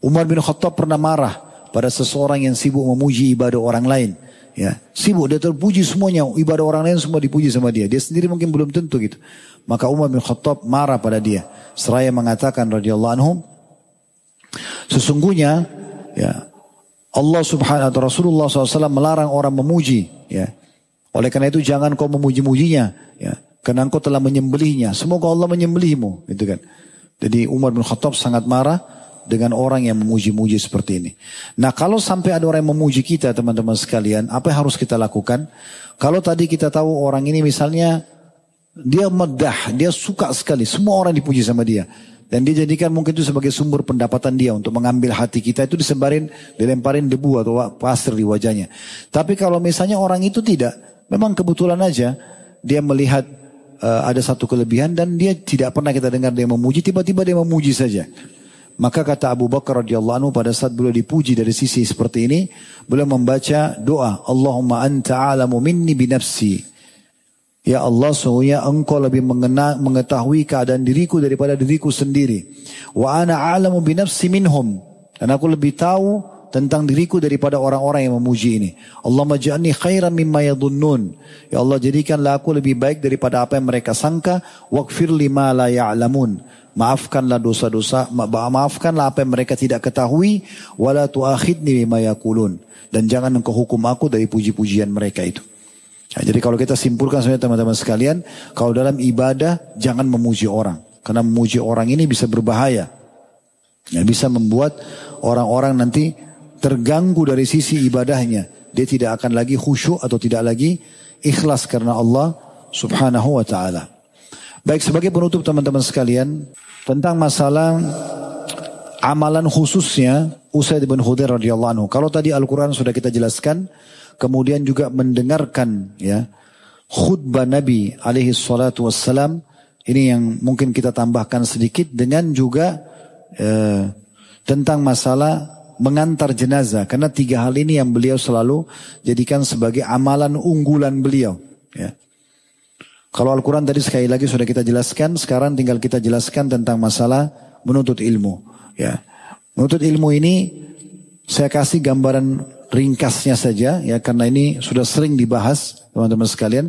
Umar bin Khattab pernah marah pada seseorang yang sibuk memuji ibadah orang lain. Ya, sibuk dia terpuji semuanya, ibadah orang lain semua dipuji sama dia. Dia sendiri mungkin belum tentu gitu. Maka Umar bin Khattab marah pada dia. Seraya mengatakan radhiyallahu anhu, sesungguhnya ya Allah subhanahu wa Rasulullah SAW melarang orang memuji. Ya. Oleh karena itu jangan kau memuji-mujinya. Ya. Karena engkau telah menyembelihnya. Semoga Allah menyembelihmu. Gitu kan. Jadi Umar bin Khattab sangat marah dengan orang yang memuji-muji seperti ini. Nah kalau sampai ada orang yang memuji kita teman-teman sekalian, apa yang harus kita lakukan? Kalau tadi kita tahu orang ini misalnya dia medah, dia suka sekali, semua orang dipuji sama dia. Dan dia jadikan mungkin itu sebagai sumber pendapatan dia untuk mengambil hati kita itu disebarin, dilemparin debu atau pasir di wajahnya. Tapi kalau misalnya orang itu tidak, memang kebetulan aja dia melihat uh, ada satu kelebihan dan dia tidak pernah kita dengar dia memuji, tiba-tiba dia memuji saja. Maka kata Abu Bakar radhiyallahu anhu pada saat beliau dipuji dari sisi seperti ini, beliau membaca doa, Allahumma anta alamu minni binafsi. Ya Allah, sungguhnya engkau lebih mengenal, mengetahui keadaan diriku daripada diriku sendiri. Wa ana alamu binafsi minhum. Dan aku lebih tahu tentang diriku daripada orang-orang yang memuji ini. Allah majani khairan mimma yadunnun. Ya Allah jadikanlah aku lebih baik daripada apa yang mereka sangka. Waqfir lima la ya'lamun. Maafkanlah dosa-dosa, maafkanlah apa yang mereka tidak ketahui, wala tuakhidni bima yakulun. Dan jangan engkau hukum aku dari puji-pujian mereka itu. Ya, jadi kalau kita simpulkan sebenarnya teman-teman sekalian, kalau dalam ibadah jangan memuji orang. Karena memuji orang ini bisa berbahaya. Ya, bisa membuat orang-orang nanti terganggu dari sisi ibadahnya. Dia tidak akan lagi khusyuk atau tidak lagi ikhlas karena Allah subhanahu wa ta'ala. Baik sebagai penutup teman-teman sekalian tentang masalah amalan khususnya Usaid bin Khudair radhiyallahu anhu. Kalau tadi Al-Qur'an sudah kita jelaskan, kemudian juga mendengarkan ya khutbah Nabi alaihi salatu wassalam ini yang mungkin kita tambahkan sedikit dengan juga eh, tentang masalah mengantar jenazah karena tiga hal ini yang beliau selalu jadikan sebagai amalan unggulan beliau ya. Kalau Al-Quran tadi sekali lagi sudah kita jelaskan, sekarang tinggal kita jelaskan tentang masalah menuntut ilmu. Ya, menuntut ilmu ini saya kasih gambaran ringkasnya saja ya karena ini sudah sering dibahas teman-teman sekalian.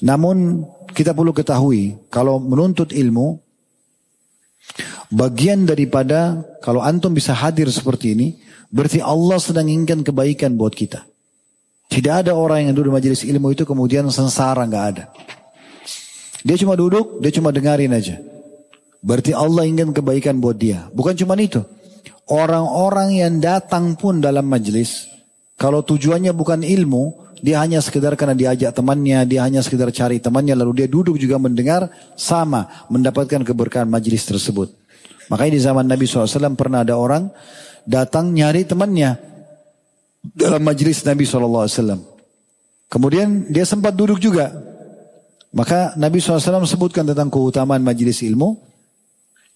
Namun kita perlu ketahui kalau menuntut ilmu bagian daripada kalau antum bisa hadir seperti ini berarti Allah sedang inginkan kebaikan buat kita. Tidak ada orang yang duduk di majelis ilmu itu kemudian sengsara nggak ada. Dia cuma duduk, dia cuma dengarin aja. Berarti Allah ingin kebaikan buat dia. Bukan cuma itu. Orang-orang yang datang pun dalam majelis, kalau tujuannya bukan ilmu, dia hanya sekedar karena diajak temannya, dia hanya sekedar cari temannya, lalu dia duduk juga mendengar, sama mendapatkan keberkahan majelis tersebut. Makanya di zaman Nabi SAW pernah ada orang datang nyari temannya dalam majelis Nabi SAW. Kemudian dia sempat duduk juga. Maka Nabi SAW sebutkan tentang keutamaan majelis ilmu.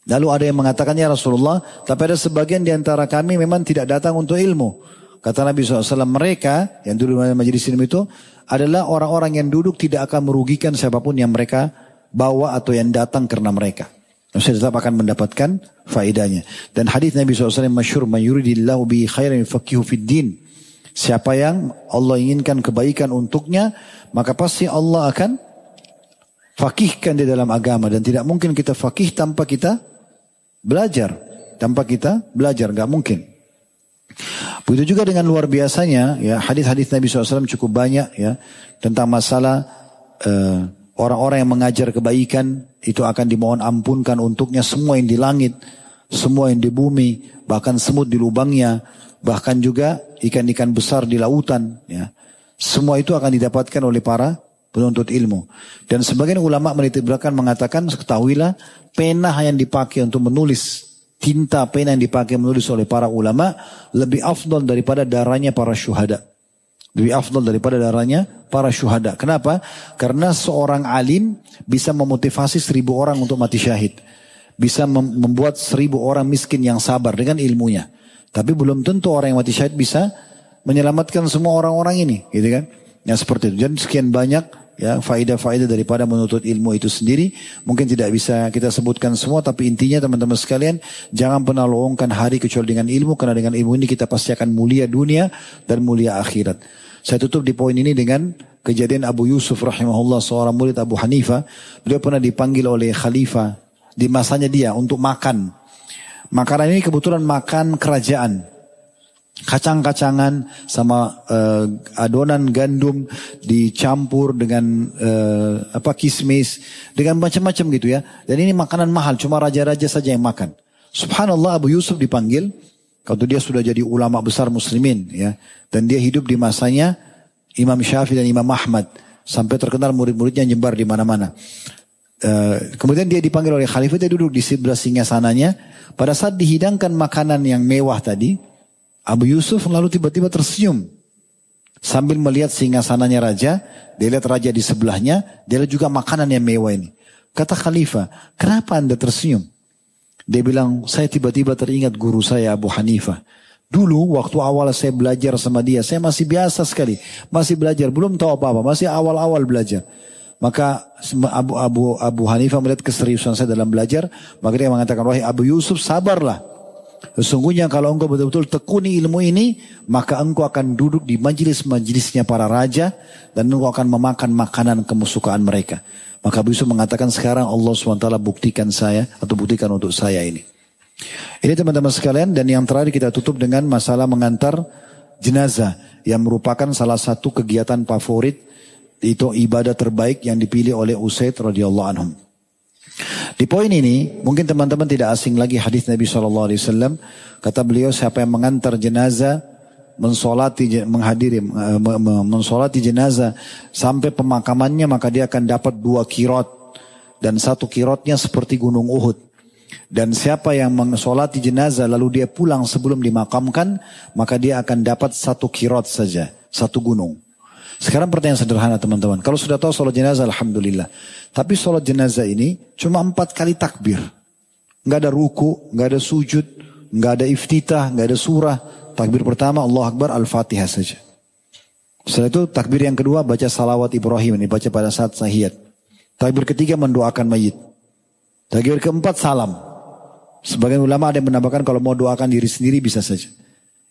Lalu ada yang mengatakannya Rasulullah, tapi ada sebagian di antara kami memang tidak datang untuk ilmu. Kata Nabi SAW, mereka yang di majelis ilmu itu adalah orang-orang yang duduk tidak akan merugikan siapa pun yang mereka bawa atau yang datang karena mereka. Saya tetap akan mendapatkan faedahnya. Dan hadis Nabi SAW masyur, mayuridillahu bi khairan fakihu fid din. Siapa yang Allah inginkan kebaikan untuknya, maka pasti Allah akan fakihkan di dalam agama. Dan tidak mungkin kita fakih tanpa kita Belajar. Tanpa kita belajar, nggak mungkin. Begitu juga dengan luar biasanya, ya hadis-hadis Nabi SAW cukup banyak ya tentang masalah eh, orang-orang yang mengajar kebaikan itu akan dimohon ampunkan untuknya semua yang di langit, semua yang di bumi, bahkan semut di lubangnya, bahkan juga ikan-ikan besar di lautan. Ya. Semua itu akan didapatkan oleh para penuntut ilmu. Dan sebagian ulama menitibkan mengatakan ketahuilah pena yang dipakai untuk menulis tinta pena yang dipakai menulis oleh para ulama lebih afdal daripada darahnya para syuhada. Lebih afdal daripada darahnya para syuhada. Kenapa? Karena seorang alim bisa memotivasi seribu orang untuk mati syahid. Bisa membuat seribu orang miskin yang sabar dengan ilmunya. Tapi belum tentu orang yang mati syahid bisa menyelamatkan semua orang-orang ini. Gitu kan? Ya seperti itu. Dan sekian banyak ya faedah-faedah daripada menuntut ilmu itu sendiri mungkin tidak bisa kita sebutkan semua tapi intinya teman-teman sekalian jangan pernah lowongkan hari kecuali dengan ilmu karena dengan ilmu ini kita pasti akan mulia dunia dan mulia akhirat. Saya tutup di poin ini dengan kejadian Abu Yusuf rahimahullah seorang murid Abu Hanifah. Beliau pernah dipanggil oleh khalifah di masanya dia untuk makan. Makanan ini kebetulan makan kerajaan kacang-kacangan sama uh, adonan gandum dicampur dengan uh, apa kismis dengan macam-macam gitu ya. Dan ini makanan mahal cuma raja-raja saja yang makan. Subhanallah Abu Yusuf dipanggil kalau dia sudah jadi ulama besar muslimin ya. Dan dia hidup di masanya Imam Syafi'i dan Imam Ahmad sampai terkenal murid-muridnya nyebar di mana-mana. Uh, kemudian dia dipanggil oleh khalifah, dia duduk di sebelah sananya. Pada saat dihidangkan makanan yang mewah tadi, Abu Yusuf lalu tiba-tiba tersenyum. Sambil melihat singgasananya raja, dia lihat raja di sebelahnya, dia lihat juga makanan yang mewah ini. Kata khalifah, kenapa anda tersenyum? Dia bilang, saya tiba-tiba teringat guru saya Abu Hanifah. Dulu waktu awal saya belajar sama dia, saya masih biasa sekali. Masih belajar, belum tahu apa-apa, masih awal-awal belajar. Maka Abu, Abu, Abu Hanifah melihat keseriusan saya dalam belajar, maka dia mengatakan, wahai Abu Yusuf sabarlah. Sesungguhnya kalau engkau betul-betul tekuni ilmu ini, maka engkau akan duduk di majelis-majelisnya para raja dan engkau akan memakan makanan kemusukaan mereka. Maka Yusuf mengatakan sekarang Allah SWT buktikan saya atau buktikan untuk saya ini. Ini teman-teman sekalian dan yang terakhir kita tutup dengan masalah mengantar jenazah yang merupakan salah satu kegiatan favorit itu ibadah terbaik yang dipilih oleh Usaid radhiyallahu anhum. Di poin ini mungkin teman-teman tidak asing lagi hadis Nabi Shallallahu Alaihi Wasallam. Kata beliau siapa yang mengantar jenazah mensolati menghadiri mensolati jenazah sampai pemakamannya maka dia akan dapat dua kirot. Dan satu kirotnya seperti gunung Uhud. Dan siapa yang mensolati jenazah lalu dia pulang sebelum dimakamkan maka dia akan dapat satu kirot saja satu gunung sekarang pertanyaan sederhana teman-teman. Kalau sudah tahu sholat jenazah, Alhamdulillah. Tapi sholat jenazah ini cuma empat kali takbir. Nggak ada ruku, nggak ada sujud, nggak ada iftitah, nggak ada surah. Takbir pertama Allah Akbar Al-Fatihah saja. Setelah itu takbir yang kedua baca salawat Ibrahim ini baca pada saat sahiyat. Takbir ketiga mendoakan mayit. Takbir keempat salam. Sebagian ulama ada yang menambahkan kalau mau doakan diri sendiri bisa saja.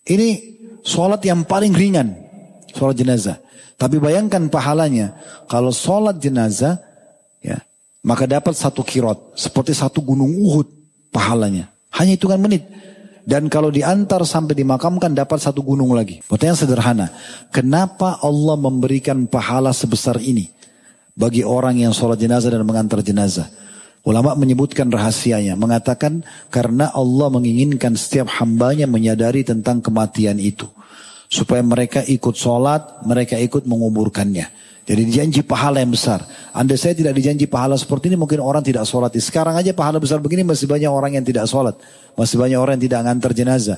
Ini sholat yang paling ringan. Sholat jenazah. Tapi bayangkan pahalanya. Kalau sholat jenazah, ya, maka dapat satu kirot. Seperti satu gunung Uhud pahalanya. Hanya hitungan menit. Dan kalau diantar sampai dimakamkan dapat satu gunung lagi. Pertanyaan sederhana. Kenapa Allah memberikan pahala sebesar ini? Bagi orang yang sholat jenazah dan mengantar jenazah. Ulama menyebutkan rahasianya, mengatakan karena Allah menginginkan setiap hambanya menyadari tentang kematian itu. Supaya mereka ikut sholat, mereka ikut menguburkannya. Jadi dijanji pahala yang besar. Anda saya tidak dijanji pahala seperti ini mungkin orang tidak sholat. Sekarang aja pahala besar begini masih banyak orang yang tidak sholat. Masih banyak orang yang tidak ngantar jenazah.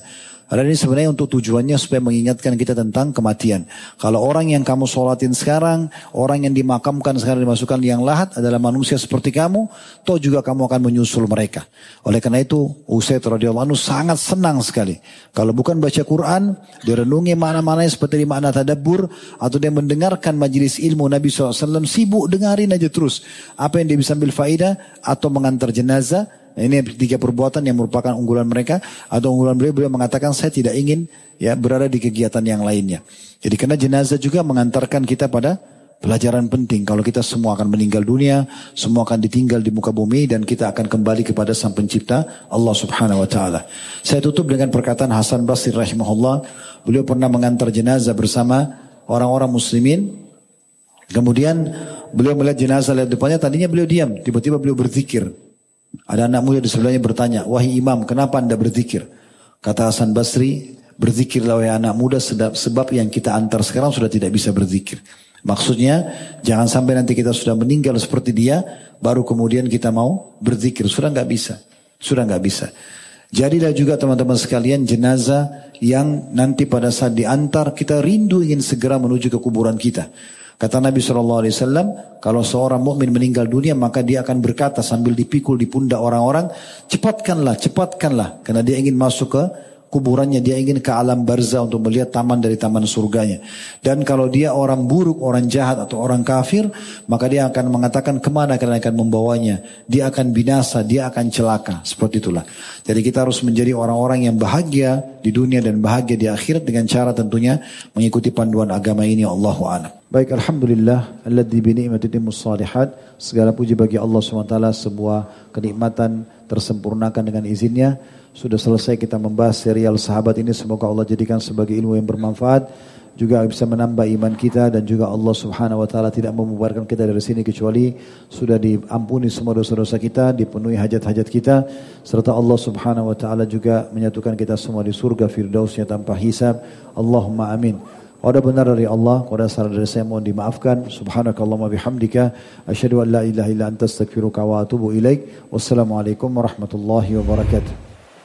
Karena ini sebenarnya untuk tujuannya supaya mengingatkan kita tentang kematian. Kalau orang yang kamu sholatin sekarang, orang yang dimakamkan sekarang dimasukkan yang lahat adalah manusia seperti kamu, toh juga kamu akan menyusul mereka. Oleh karena itu, Usaid radhiyallahu anhu sangat senang sekali. Kalau bukan baca Quran, dia renungi mana-mana seperti di makna tadabbur, atau dia mendengarkan majelis ilmu Nabi SAW, sibuk dengarin aja terus. Apa yang dia bisa ambil faidah, atau mengantar jenazah, ini tiga perbuatan yang merupakan unggulan mereka atau unggulan beliau. Beliau mengatakan saya tidak ingin ya berada di kegiatan yang lainnya. Jadi karena jenazah juga mengantarkan kita pada pelajaran penting. Kalau kita semua akan meninggal dunia, semua akan ditinggal di muka bumi dan kita akan kembali kepada Sang Pencipta Allah Subhanahu wa taala. Saya tutup dengan perkataan Hasan Basri rahimahullah. Beliau pernah mengantar jenazah bersama orang-orang muslimin. Kemudian beliau melihat jenazah lihat depannya, tadinya beliau diam, tiba-tiba beliau berzikir. Ada anak muda di sebelahnya bertanya, wahai imam kenapa anda berzikir? Kata Hasan Basri, berzikirlah wahai anak muda sebab yang kita antar sekarang sudah tidak bisa berzikir. Maksudnya jangan sampai nanti kita sudah meninggal seperti dia, baru kemudian kita mau berzikir. Sudah nggak bisa, sudah nggak bisa. Jadilah juga teman-teman sekalian jenazah yang nanti pada saat diantar kita rindu ingin segera menuju ke kuburan kita. Kata Nabi SAW, kalau seorang mukmin meninggal dunia maka dia akan berkata sambil dipikul di pundak orang-orang, cepatkanlah, cepatkanlah. Karena dia ingin masuk ke kuburannya, dia ingin ke alam barza untuk melihat taman dari taman surganya. Dan kalau dia orang buruk, orang jahat atau orang kafir, maka dia akan mengatakan ke mana kalian akan membawanya. Dia akan binasa, dia akan celaka. Seperti itulah. Jadi kita harus menjadi orang-orang yang bahagia di dunia dan bahagia di akhirat dengan cara tentunya mengikuti panduan agama ini. Allahu a'lam. Baik, Alhamdulillah, alladzi bi ni'matihi salihat. Segala puji bagi Allah SWT sebuah kenikmatan tersempurnakan dengan izinnya. Sudah selesai kita membahas serial sahabat ini. Semoga Allah jadikan sebagai ilmu yang bermanfaat. Juga bisa menambah iman kita dan juga Allah subhanahu wa ta'ala tidak membubarkan kita dari sini kecuali sudah diampuni semua dosa-dosa kita, dipenuhi hajat-hajat kita. Serta Allah subhanahu wa ta'ala juga menyatukan kita semua di surga firdausnya tanpa hisab. Allahumma amin. Ada benar dari Allah, kalau ada salah dari saya mohon dimaafkan. Subhanakallahumma bihamdika. Asyhadu an la ilaha illa anta astaghfiruka wa atubu ilaik. Wassalamualaikum warahmatullahi wabarakatuh.